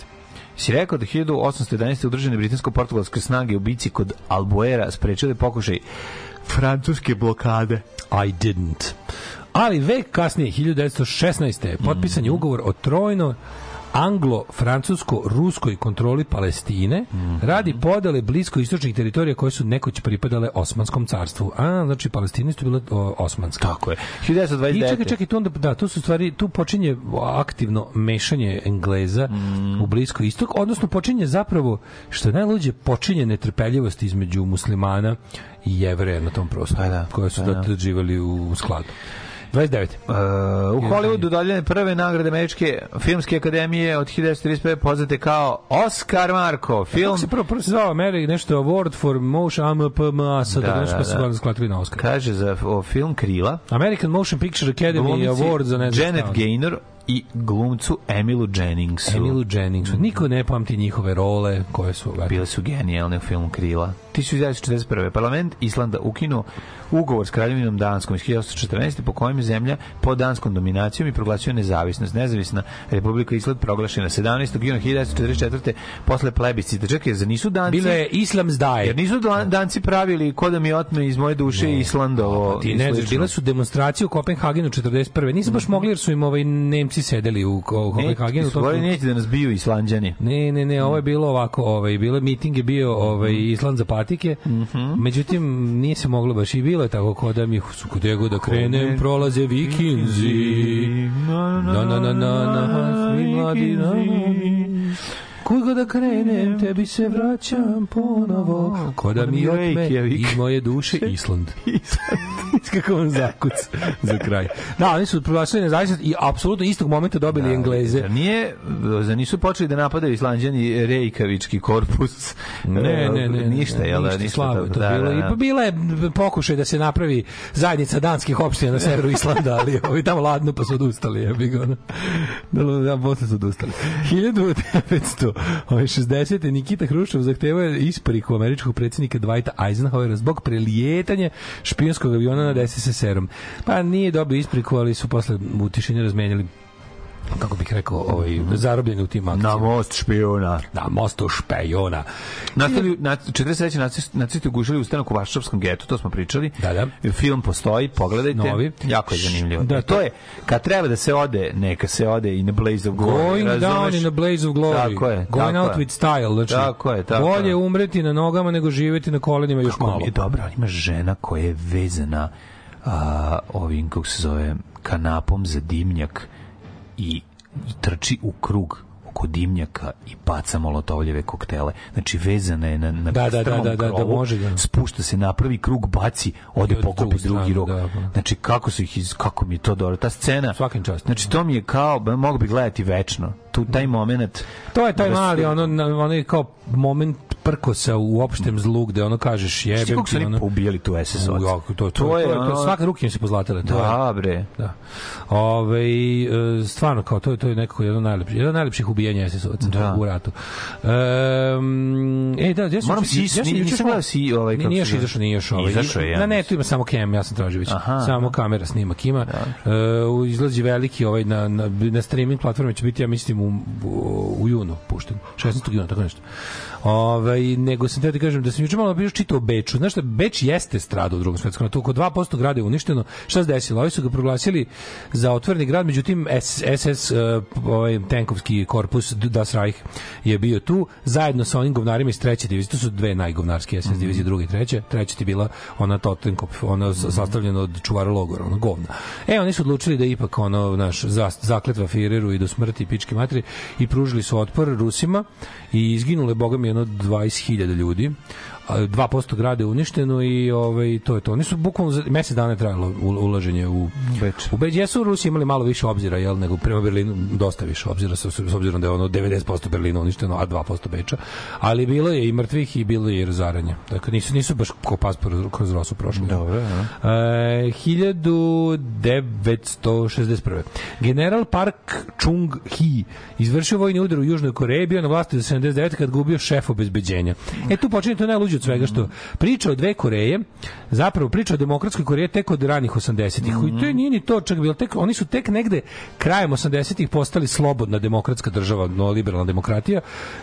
[SPEAKER 4] Si rekao da 1811. udružene britansko-portugalske snage u bici kod Albuera sprečile pokušaj francuske blokade.
[SPEAKER 3] I didn't. Ali vek kasnije, 1916. potpisan je ugovor o trojno anglo-francusko-ruskoj kontroli Palestine radi podele blisko-istočnih teritorija koje su nekoć pripadale Osmanskom carstvu. A, znači Palestina su bile o, osmanska.
[SPEAKER 4] Tako je. 1929.
[SPEAKER 3] I čekaj, čekaj, tu onda, da, tu su stvari, tu počinje aktivno mešanje Engleza u blisko istok, odnosno počinje zapravo, što je najluđe, počinje netrpeljivost između muslimana i jevreja na tom prostoru,
[SPEAKER 4] Pa da,
[SPEAKER 3] koje su
[SPEAKER 4] pa da.
[SPEAKER 3] živali u skladu. 29.
[SPEAKER 4] Uh, u Hollywoodu dodeljene prve nagrade Američke filmske akademije od 1935 poznate kao Oscar Marko, film
[SPEAKER 3] Kako se prvo, prvo se zvao Ameri, nešto Award for Motion AMPMA, sad
[SPEAKER 4] Da,
[SPEAKER 3] nešto
[SPEAKER 4] da,
[SPEAKER 3] pa se
[SPEAKER 4] da.
[SPEAKER 3] sklatili na Oscar.
[SPEAKER 4] kaže za o, film Krila.
[SPEAKER 3] American Motion Picture Academy
[SPEAKER 4] Glumici
[SPEAKER 3] Award za ne znam
[SPEAKER 4] Janet. Gaynor i glumcu Emilu Jenningsu.
[SPEAKER 3] Emilu Jenningsu. Niko ne pamti njihove role koje su...
[SPEAKER 4] Bile su genijalne u filmu Krila. 1941. Parlament Islanda ukinuo ugovor s kraljevinom Danskom iz 1914. po kojem je zemlja pod danskom dominacijom i proglasio nezavisnost. Nezavisna Republika Island proglašena 17. juna 1944. posle plebiscita. Čekaj, za nisu danci...
[SPEAKER 3] Bilo je Islam's Die.
[SPEAKER 4] Jer nisu dan- danci pravili ko da mi otme iz moje duše Islandovo.
[SPEAKER 3] Ti
[SPEAKER 4] i
[SPEAKER 3] ne znaš, bile su demonstracije u Kopenhagenu 41. Nisu baš mogli jer su im ovaj Nemci sedeli u, Kopenhagenu.
[SPEAKER 4] govorili, neće da nas biju Islanđani.
[SPEAKER 3] Ne, ne, ne, ovo je bilo ovako, ovaj, bilo miting je bio ovaj Island za patike. Međutim nije se moglo baš i bilo je tako ko da mi su kod da krenem prolaze vikinzi. Na na na na na, svi mladi na. Kud god da krenem, tebi se vraćam ponovo. Ko da mi otme iz moje duše Island. Kako vam zakuc za kraj. Da, oni su proglasili nezavisnost i apsolutno istog momenta dobili Engleze.
[SPEAKER 4] Zar nije, zar nisu počeli da napadaju Islanđani Rejkavički korpus?
[SPEAKER 3] Ne, ne, ne.
[SPEAKER 4] Ništa,
[SPEAKER 3] ne,
[SPEAKER 4] jel da?
[SPEAKER 3] Ništa
[SPEAKER 4] Ništa
[SPEAKER 3] slabo to
[SPEAKER 4] Da,
[SPEAKER 3] bilo.
[SPEAKER 4] da,
[SPEAKER 3] I
[SPEAKER 4] da.
[SPEAKER 3] pa bila je pokušaj da se napravi zajednica danskih opština na severu Islanda, ali ovi tamo ladno pa su odustali. Ja bih ono. Da, da, posle su odustali. 1960. Nikita Hruščov zahtevao je ispariku američkog predsjednika Dwighta Eisenhowera zbog prelijetanja špijunskog aviona nad SSSR-om. Pa nije dobio ispriku, ali su posle u tišini razmenjali kako bih rekao, ovaj, zarobljeni u tim akcijama.
[SPEAKER 4] Na most špijuna.
[SPEAKER 3] Na mostu špejona.
[SPEAKER 4] Nastali, na, 43. nacisti, nacisti ugušili ustanak u Vašavskom getu, to smo pričali.
[SPEAKER 3] Da, da.
[SPEAKER 4] Film postoji, pogledajte.
[SPEAKER 3] Novi.
[SPEAKER 4] Jako je zanimljivo.
[SPEAKER 3] Da,
[SPEAKER 4] to je, kad treba da se ode, neka se ode i na Blaze of Glory.
[SPEAKER 3] Going down
[SPEAKER 4] razumeš?
[SPEAKER 3] in a blaze of glory.
[SPEAKER 4] Tako je.
[SPEAKER 3] Going
[SPEAKER 4] tako
[SPEAKER 3] out
[SPEAKER 4] je.
[SPEAKER 3] with style. Znači,
[SPEAKER 4] Tako je, tako
[SPEAKER 3] bolje
[SPEAKER 4] je.
[SPEAKER 3] umreti na nogama nego živeti na kolenima još
[SPEAKER 4] Kako
[SPEAKER 3] malo.
[SPEAKER 4] je dobro, ima žena koja je vezana a, ovim, kako se zove, kanapom za dimnjak i, i trči u krug oko dimnjaka i baca molotovljeve koktele. Znači vezana je na, na
[SPEAKER 3] Da, da, da, da, da, da,
[SPEAKER 4] krovu,
[SPEAKER 3] može, da.
[SPEAKER 4] spušta se napravi krug, baci, ode
[SPEAKER 3] ode
[SPEAKER 4] pokupi drugi
[SPEAKER 3] stranu,
[SPEAKER 4] rok.
[SPEAKER 3] da, da.
[SPEAKER 4] Znači kako su ih iz, kako mi je to dobro. Ta scena,
[SPEAKER 3] Svakim čast.
[SPEAKER 4] znači to mi je kao, mogu bi gledati večno. Tu, taj moment
[SPEAKER 3] To je taj
[SPEAKER 4] da su-
[SPEAKER 3] mali, ono, na- onaj kao moment prkosa u opštem zlu gde ono kažeš
[SPEAKER 4] su
[SPEAKER 3] ti
[SPEAKER 4] oni
[SPEAKER 3] ono.
[SPEAKER 4] poubijali tu SS
[SPEAKER 3] to, to, to,
[SPEAKER 4] To je
[SPEAKER 3] to, svaka ruke im se pozlatile. To
[SPEAKER 4] Da, bre.
[SPEAKER 3] Da. Ove, e, stvarno kao to je to je nekako jedno najlepše jedno najlepših ubijanja SS-ovaca
[SPEAKER 4] Da.
[SPEAKER 3] u ratu. Um, e da, ja sam
[SPEAKER 4] Moram si-
[SPEAKER 3] ja sam juče
[SPEAKER 4] gledao si ovaj, kako
[SPEAKER 3] nije još izašao, nije još ovaj.
[SPEAKER 4] Izašao je,
[SPEAKER 3] Na netu ima samo Kem, ja sam tražio već. Samo kamera snimak ima. Uh, izlazi veliki ovaj na na na streaming platformi će biti ja mislim u, u, junu pušten. 16. juna tako nešto. Ovaj nego sam te da kažem da sam juče malo bio čitao Beču. Znaš šta Beč jeste stradao u drugom svetskom ratu. Oko 2% grada je uništeno. Šta se desilo? Ovi su ga proglasili za otvoreni grad, međutim SS uh, ovaj tenkovski korpus Das Reich je bio tu zajedno sa onim govnarima iz treće divizije. To su dve najgovnarske SS divizije, druga i treća. Treća ti bila ona Totenkopf, ona s- sastavljena od čuvara logora, ona govna. E, oni su odlučili da ipak ono, naš, za, zakletva Fireru i do smrti pičke materi i pružili su otpor Rusima i izginule, boga mi, jedno 20.000 ljudi. A, 2% grada je uništeno i ovaj to je to. Oni su bukvalno za mesec dana je trajalo ulaženje u
[SPEAKER 4] Beč.
[SPEAKER 3] U Beč jesu Rusi imali malo više obzira, jel, nego prema Berlinu dosta više obzira s, s obzirom da je ono 90% Berlina uništeno, a 2% Beča. Ali bilo je i mrtvih i bilo je i razaranja. Dakle nisu nisu baš ko pas kroz, Rosu prošli.
[SPEAKER 4] Dobro, ja.
[SPEAKER 3] E, 1961. General Park Chung Hee izvršio vojni udar u Južnoj Koreji, bio na vlasti do 79. kad gubio šef obezbeđenja. E tu počinje to najluđe od svega što priča o dve Koreje, zapravo priča o demokratskoj Koreji tek od ranih 80-ih. I to je nije ni to čak bilo tek oni su tek negde krajem 80-ih postali slobodna demokratska država, no liberalna demokratija.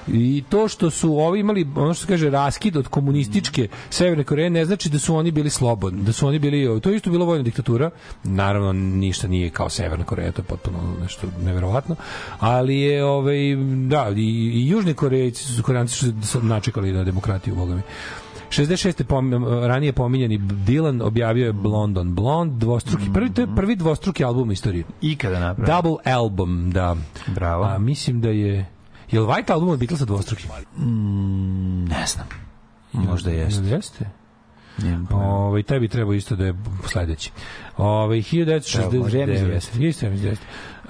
[SPEAKER 3] I to što su ovi imali ono što se kaže raskid od komunističke Severne Koreje ne znači da su oni bili slobodni, da su oni bili to je isto bila vojna diktatura. Naravno ništa nije kao Severna Koreja, to je potpuno nešto neverovatno, ali je ovaj da i, i južni Korejci su Koreanci su načekali na demokratiju, bogami. 66. Pom, ranije pominjeni Dylan objavio je Blonde on Blonde, dvostruki, prvi, to je prvi dvostruki album u istoriji.
[SPEAKER 4] Ikada napravio.
[SPEAKER 3] Double album, da.
[SPEAKER 4] Bravo.
[SPEAKER 3] A mislim da je... Je li White album od Beatlesa dvostruki?
[SPEAKER 4] Mm, ne znam. Možda jeste.
[SPEAKER 3] Jeste. Ovaj taj bi trebao isto da je sledeći. Ovaj
[SPEAKER 4] Evo, može, ja mislim da
[SPEAKER 3] 1969.
[SPEAKER 4] jeste.
[SPEAKER 3] Jeste,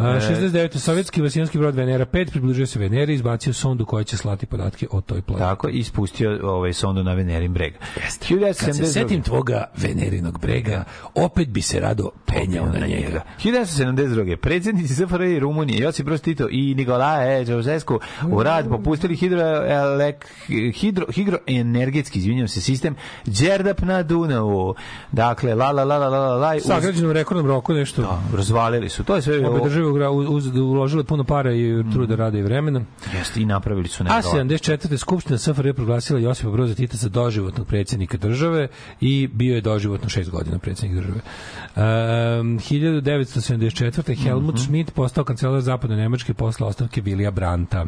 [SPEAKER 3] ja mislim da jeste. A, 69. sovjetski vasijanski brod Venera 5 približio se Veneri i izbacio sondu koja će slati podatke o toj planeti.
[SPEAKER 4] Tako, i ispustio ovaj sondu na Venerin breg.
[SPEAKER 3] Jeste.
[SPEAKER 4] 1972.
[SPEAKER 3] Kad se setim tvoga Venerinog brega, opet bi se rado penjao na njega.
[SPEAKER 4] 1972. Predsjednici SFRJ i Rumunije Josip Broz Tito i Nikolae Ceausescu u rad popustili hidroelek, hidro, hidroenergetski, izvinjam se, sistem Đerdap na Dunavu. Dakle, la la la la la la
[SPEAKER 3] Sagrađeno u rekordnom roku nešto.
[SPEAKER 4] Da, razvalili su. To je sve
[SPEAKER 3] Obe države uz, uložile puno para i truda, rada i vremena.
[SPEAKER 4] Jeste, i napravili su
[SPEAKER 3] A
[SPEAKER 4] nevjerovatno.
[SPEAKER 3] 74. Skupština SFRJ proglasila Josipa Broza Tita za doživotnog predsjednika države i bio je doživotno šest godina predsjednik države. Um, 1974. Helmut Schmidt postao kancelar zapadne Nemačke posle ostavke Vilija Branta.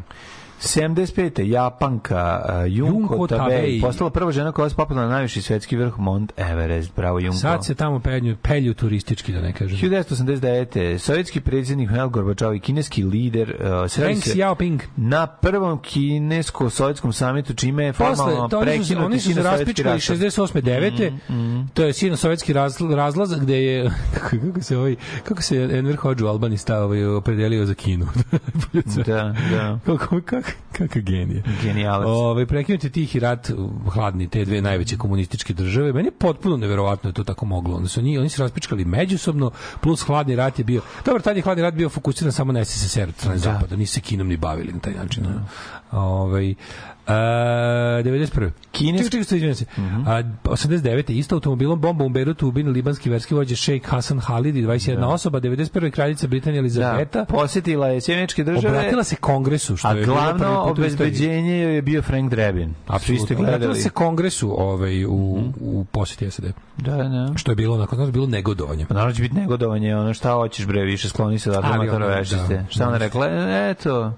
[SPEAKER 4] 75. Japanka uh, Junko,
[SPEAKER 3] Junko
[SPEAKER 4] Tabei
[SPEAKER 3] Tabei.
[SPEAKER 4] postala prva žena koja je popela na najviši svetski vrh Mont Everest. Bravo Junko.
[SPEAKER 3] Sad se tamo penju, pelju turistički, da ne kažem.
[SPEAKER 4] 1989. Sovjetski predsjednik Mikhail Gorbačov i kineski lider uh,
[SPEAKER 3] Deng Xiaoping.
[SPEAKER 4] na prvom kinesko-sovjetskom samitu čime je
[SPEAKER 3] Posle,
[SPEAKER 4] formalno
[SPEAKER 3] to oni su,
[SPEAKER 4] prekinut
[SPEAKER 3] oni su se raspičkali 68. 9.
[SPEAKER 4] Mm,
[SPEAKER 3] To je sino sovjetski razl- razlaz gde je kako, se ovaj kako se Enver Hoxha u Albaniji stavio opredelio za Kinu.
[SPEAKER 4] Da, da.
[SPEAKER 3] kako, kako, Kakav genije.
[SPEAKER 4] Genijalac.
[SPEAKER 3] Ovaj prekinuti tihi rat hladni te dve najveće komunističke države. Meni je potpuno neverovatno da to tako moglo. Onda su oni oni se raspičkali međusobno plus hladni rat je bio. Dobro, tad je hladni rat bio fokusiran samo na SSSR od strane zapada, nisu se kinom ni bavili na taj način. ono. Ovaj Uh, 91.
[SPEAKER 4] Kineski-
[SPEAKER 3] čekaj, sto, izvinjam se.
[SPEAKER 4] Mhm.
[SPEAKER 3] A, 89. isto automobilom bombom u Berutu ubini libanski verski vođa šejk Hasan Halid i 21 osoba. 91. kraljica Britanija Elizabeta.
[SPEAKER 4] Da, posjetila je Sjemeničke države.
[SPEAKER 3] Obratila se kongresu, što
[SPEAKER 4] a
[SPEAKER 3] je
[SPEAKER 4] glavno obezbeđenje je bio Frank Drebin.
[SPEAKER 3] Apsolutno. Obratila se kongresu ovaj, u, u posjeti SAD.
[SPEAKER 4] Da, da.
[SPEAKER 3] Što je bilo, onako, znaš, bilo negodovanje.
[SPEAKER 4] Pa naravno će biti negodovanje, ono šta hoćeš bre, više skloni se da
[SPEAKER 3] ono,
[SPEAKER 4] vešice.
[SPEAKER 3] da.
[SPEAKER 4] Šta ona rekla? E, Eto,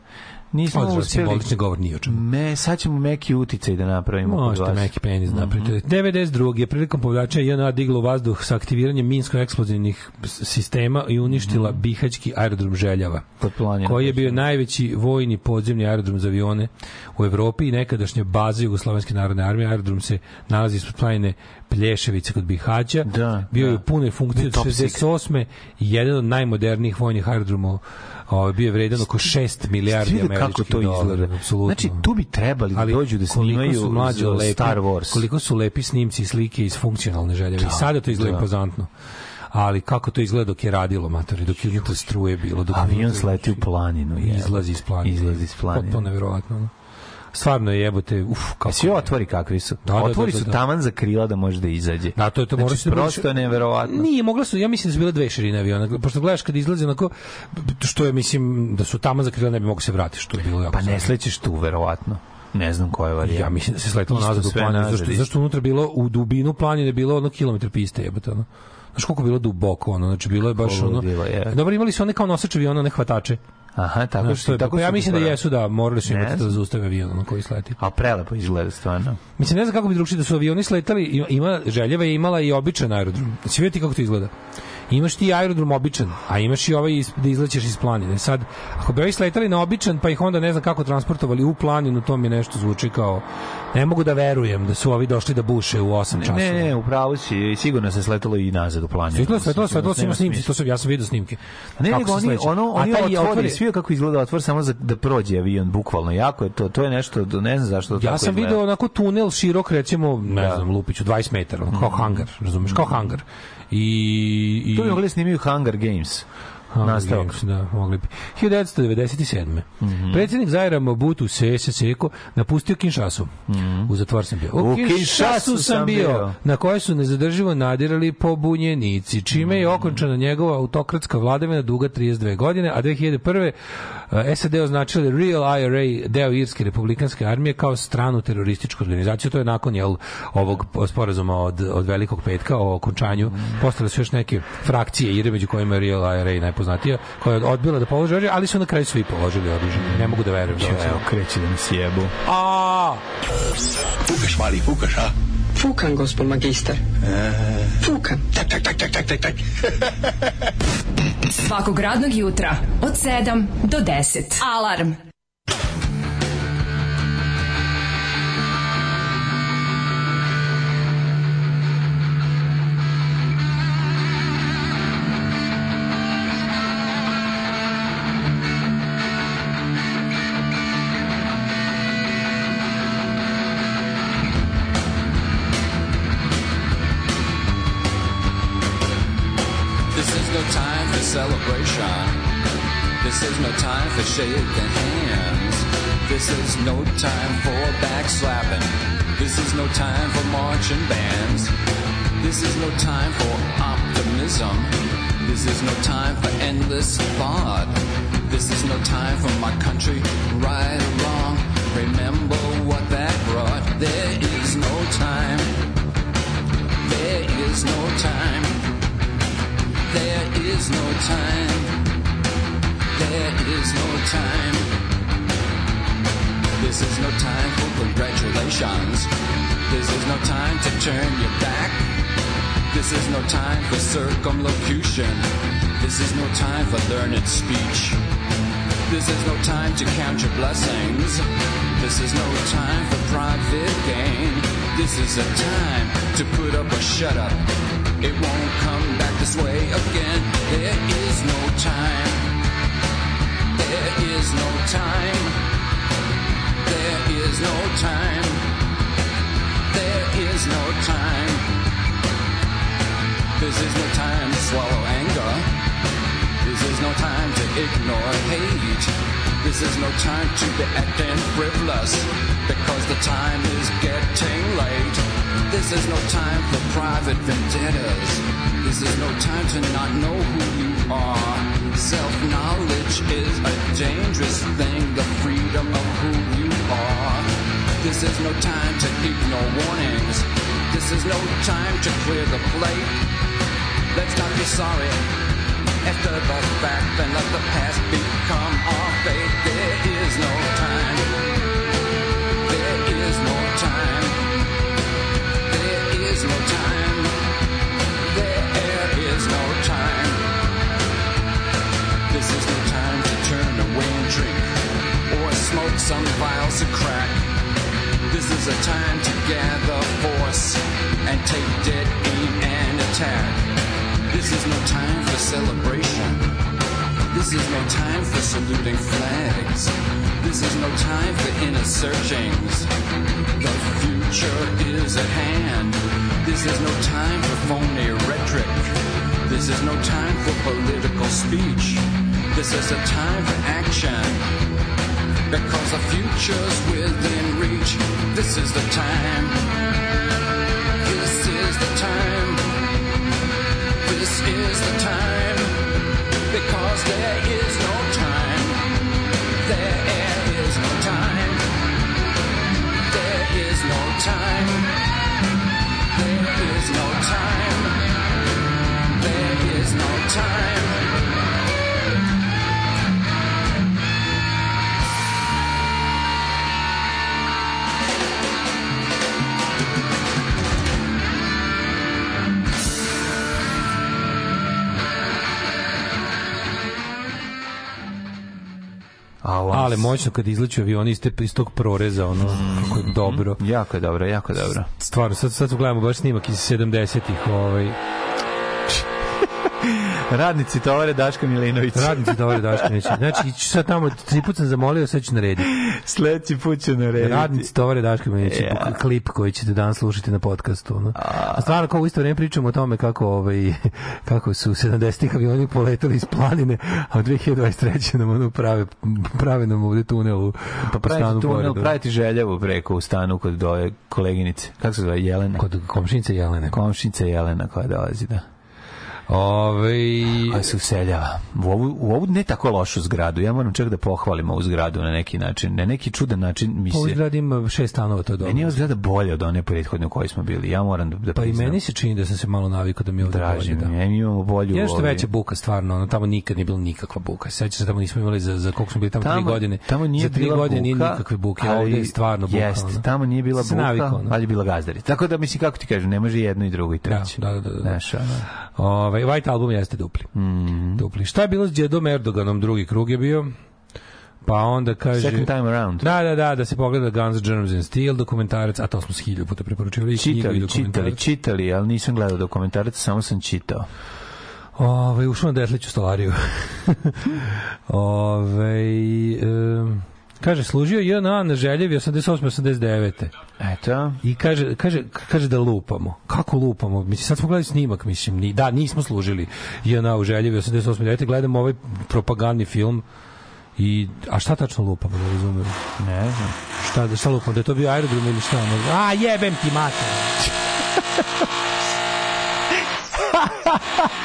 [SPEAKER 4] nismo
[SPEAKER 3] Održao
[SPEAKER 4] uspjeli.
[SPEAKER 3] simbolični govor ni o čemu.
[SPEAKER 4] Me, sad ćemo meki uticaj da napravimo kod
[SPEAKER 3] Možete
[SPEAKER 4] vas.
[SPEAKER 3] meki penis
[SPEAKER 4] Mhm.
[SPEAKER 3] napraviti. 92. je prilikom povlačenja JNA diglo vazduh sa aktiviranjem minsko-eksplozivnih sistema i uništila Bihaćki aerodrom Željava,
[SPEAKER 4] Pod planinom.
[SPEAKER 3] koji je bio najveći vojni podzemni aerodrom za avione u Evropi i nekadašnja baza Jugoslovenske narodne armije. Aerodrom se nalazi ispod planine Plješevice kod Bihaća.
[SPEAKER 4] Da,
[SPEAKER 3] bio je
[SPEAKER 4] da.
[SPEAKER 3] u punoj funkciji od
[SPEAKER 4] Top
[SPEAKER 3] 68. i jedan od najmodernijih vojnih aerodroma ovaj, bio je vredan oko 6 milijardi američkih
[SPEAKER 4] kako to
[SPEAKER 3] dolara.
[SPEAKER 4] izgleda.
[SPEAKER 3] Apsolutno.
[SPEAKER 4] Znači, tu bi trebali da dođu da snimaju
[SPEAKER 3] su mlađe lepi,
[SPEAKER 4] Star Wars.
[SPEAKER 3] Koliko su lepi snimci i slike iz funkcionalne željeve. I sada to izgleda
[SPEAKER 4] da.
[SPEAKER 3] impozantno. Ali kako to izgleda dok je radilo, matori, dok je unutra struje bilo. Dok
[SPEAKER 4] Avion sleti u planinu. je.
[SPEAKER 3] Izlazi iz planine.
[SPEAKER 4] Izlazi iz planine.
[SPEAKER 3] Potpuno nevjerovatno. Stvarno je jebote, uf, kako
[SPEAKER 4] svi otvori kakvi su.
[SPEAKER 3] Da, da, da,
[SPEAKER 4] otvori
[SPEAKER 3] da,
[SPEAKER 4] su
[SPEAKER 3] da.
[SPEAKER 4] taman za krila da može da izađe.
[SPEAKER 3] Da, to je to
[SPEAKER 4] znači,
[SPEAKER 3] se da
[SPEAKER 4] prosto je neverovatno.
[SPEAKER 3] Nije, mogla su, ja mislim da su bile dve širine aviona. Pošto gledaš kad izlazi onako, što je, mislim, da su tamo zakrila ne bi mogu se vratiti, što je bilo jako
[SPEAKER 4] Pa ne slećeš tu, verovatno. Ne znam koja je varijanta.
[SPEAKER 3] Ja mislim da se sletalo
[SPEAKER 4] Isto
[SPEAKER 3] nazad u planinu, zašto, zašto unutra bilo u dubinu planine bilo ono kilometar piste, jebote, ono. Znaš koliko je bilo duboko, ono, znači bilo je baš ono... Dobro, imali su one kao nosač aviona, ne hvatače.
[SPEAKER 4] Aha, tako
[SPEAKER 3] Znaš,
[SPEAKER 4] što
[SPEAKER 3] to je,
[SPEAKER 4] tako
[SPEAKER 3] pa ja mislim da jesu da morali su imati da zaustave avion na koji sleti.
[SPEAKER 4] A prelepo izgleda stvarno.
[SPEAKER 3] Mislim, ne znam kako bi drugčije da su avioni sletali, ima, Željeva je imala i običan aerodrom. Znači, vidjeti kako to izgleda. Imaš ti aerodrom običan, a imaš i ovaj da izlećeš iz planine. Sad, ako bi ovi sletali na običan, pa ih onda ne znam kako transportovali u planinu, to mi nešto zvuči kao... Ne mogu da verujem da su ovi došli da buše u 8 časova.
[SPEAKER 4] Ne, ne, upravo si, i sigurno se sletalo i nazad u planinu.
[SPEAKER 3] Svetlo, svetlo,
[SPEAKER 4] Sigurno
[SPEAKER 3] ima snimci, to sam, ja sam vidio snimke.
[SPEAKER 4] Ne,
[SPEAKER 3] Kako
[SPEAKER 4] nego oni, ono, oni otvori,
[SPEAKER 3] otvori-
[SPEAKER 4] svi kako izgleda otvor samo za, da prođe avion, bukvalno. Jako je to, to je nešto, ne znam zašto to
[SPEAKER 3] Ja sam video onako tunel širok, recimo, ne
[SPEAKER 4] Da. Mhm.
[SPEAKER 3] znam, Lupiću, 20 metara, kao hangar, razumeš, kao hangar. I, i
[SPEAKER 4] Tu bi mogli snimaju Hunger Games. Nastavak.
[SPEAKER 3] Games, da, mogli bi. 1997.
[SPEAKER 4] Mhm.
[SPEAKER 3] Predsjednik Zaira Mobutu Sese Seko napustio Kinshasu. U zatvor sam bio. U,
[SPEAKER 4] Mhm. U
[SPEAKER 3] Kinshasu sam bio,
[SPEAKER 4] bio.
[SPEAKER 3] na koje su nezadrživo nadirali pobunjenici, čime
[SPEAKER 4] Mhm.
[SPEAKER 3] je okončana njegova autokratska vladavina duga 32 godine, a 2001. eh, SAD označili Real IRA, deo Irske republikanske armije, kao stranu terorističku organizaciju. To je nakon jel, ovog sporazuma od, od Velikog petka o okončanju.
[SPEAKER 4] Mhm.
[SPEAKER 3] Postale su još neke frakcije IRA, među kojima je Real IRA najpoznatija, koja je odbila da položi oružje, ali su na kraju svi položili oružje. Ne mogu da verujem. Da
[SPEAKER 4] Evo, kreće da mi sjebu.
[SPEAKER 3] A,
[SPEAKER 7] Fukaš, mali, fukaš, a?
[SPEAKER 9] Fukan, gospod magister. Fukan.
[SPEAKER 7] Tak, tak, tak, tak, tak, tak, tak.
[SPEAKER 6] Svakog radnog jutra od 7 do 10. Alarm.
[SPEAKER 10] Thought. This is no time for my country, right or wrong. Remember what that brought. There is no time. There is no time. There is no time. There is no time. This is no time for congratulations. This is no time to turn your back. This is no time for circumlocution. This is no time for learned speech. This is no time to count your blessings. This is no time for private gain. This is a time to put up or shut up. It won't come back this way again. There is no time. There is no time. There is no time. There is no time. This is no time to swallow anger. This is no time to ignore hate. This is no time to be acting frivolous because the time is getting late. This is no time for private vendettas. This is no time to not know who you are. Self knowledge is a dangerous thing, the freedom of who you are. This is no time to ignore warnings. This is no time to clear the plate. Let's not be sorry after the fact and let the past become our fate. There is no time. There is no time. There is no time. There is no time. This is no time to turn away and drink or smoke some vials of crack. This is a time to gather force and take dead aim and attack. This is no time for celebration. This is no time for saluting flags. This is no time for inner searchings. The future is at hand. This is no time for phony rhetoric. This is no time for political speech. This is a time for action. Because the future's within reach. This is the time. This is the time. This is the time
[SPEAKER 4] A, on-
[SPEAKER 3] Ale moćno kad izleću avioni iz, te, iz tog proreza, ono, kako je dobro.
[SPEAKER 4] Jako je dobro, jako je dobro.
[SPEAKER 3] Stvarno, sad, sad gledamo baš snimak iz 70-ih, ovaj,
[SPEAKER 4] Radnici tovare Daška Milinović.
[SPEAKER 3] radnici Dovore Daškovića. Znači, iću sad tamo, tri put sam zamolio, sad ću narediti.
[SPEAKER 4] Sledeći put ću narediti.
[SPEAKER 3] Radnici Tovare Daškovića,
[SPEAKER 4] Ja.
[SPEAKER 3] klip koji ćete danas slušati na podcastu. No. A stvarno, kao u isto vreme pričamo o tome kako, ovaj, kako su 70-ih avioni poletali iz planine, a u 2023. nam ono prave, prave nam ovde tunel u
[SPEAKER 4] Pa
[SPEAKER 3] u stanu
[SPEAKER 4] tunel,
[SPEAKER 3] pored.
[SPEAKER 4] praviti željevu preko u stanu kod doje koleginice. Kako se zove? Jelena?
[SPEAKER 3] Kod komšinice Jelene.
[SPEAKER 4] Komšnica Jelena koja dolazi, da.
[SPEAKER 3] Ove,
[SPEAKER 4] Koja se useljava. U ovu, u ovu ne tako lošu zgradu. Ja moram čak da pohvalim ovu zgradu na neki način. Na neki čudan način mi
[SPEAKER 3] Ovo
[SPEAKER 4] se...
[SPEAKER 3] zgrada ima šest stanova, to je dobro.
[SPEAKER 4] Meni je ova zgrada bolja od one prethodne u kojoj smo bili. Ja moram da, da
[SPEAKER 3] Pa i
[SPEAKER 4] priznam.
[SPEAKER 3] meni se čini da sam se malo navikao da mi je ovde
[SPEAKER 4] Draži
[SPEAKER 3] bolje, da.
[SPEAKER 4] je. Mi imamo bolju...
[SPEAKER 3] Jedan što
[SPEAKER 4] ovaj,
[SPEAKER 3] veća buka stvarno, ono tamo nikad nije bilo nikakva buka. Sećaš se tamo nismo imali za za koliko smo bili tamo, tri
[SPEAKER 4] Tamo-
[SPEAKER 3] godine.
[SPEAKER 4] Tamo nije
[SPEAKER 3] za tri
[SPEAKER 4] bila
[SPEAKER 3] godine nije
[SPEAKER 4] buka,
[SPEAKER 3] nikakve buke, a
[SPEAKER 4] ali
[SPEAKER 3] ovde je stvarno buka.
[SPEAKER 4] Jest,
[SPEAKER 3] ono.
[SPEAKER 4] tamo nije bila buka,
[SPEAKER 3] navikao, ono.
[SPEAKER 4] ali je bila gazdarica. Tako da, mislim, kako ti kažem, ne može jedno i drugo i treće.
[SPEAKER 3] Da, da, da, da.
[SPEAKER 4] Znaš, ono,
[SPEAKER 3] Ovaj White album jeste dupli.
[SPEAKER 4] Mhm.
[SPEAKER 3] Dupli. Šta je bilo s Đedom Erdoganom? Drugi krug je bio. Pa onda kaže...
[SPEAKER 4] Second time around.
[SPEAKER 3] Da, da, da, da se pogleda Guns, Germs and Steel dokumentarac, a to smo s hiljadu puta preporučivali.
[SPEAKER 4] Čitali, čitali, čitali, ali nisam gledao dokumentarac, samo sam čitao.
[SPEAKER 3] Ove, ušao na Detliću stolariju. Ove, um, kaže, služio JNA na željevi 88-89.
[SPEAKER 4] Eto.
[SPEAKER 3] I kaže, kaže, kaže da lupamo. Kako lupamo? Mislim, sad smo gledali snimak, mislim. Ni, da, nismo služili JNA u željevi 88-89. Gledamo ovaj propagandni film I, a šta tačno lupamo, da razumem?
[SPEAKER 4] Ne znam.
[SPEAKER 3] Šta, šta lupamo? Da je to bio aerodrom ili šta? Ono? A, jebem ti mater!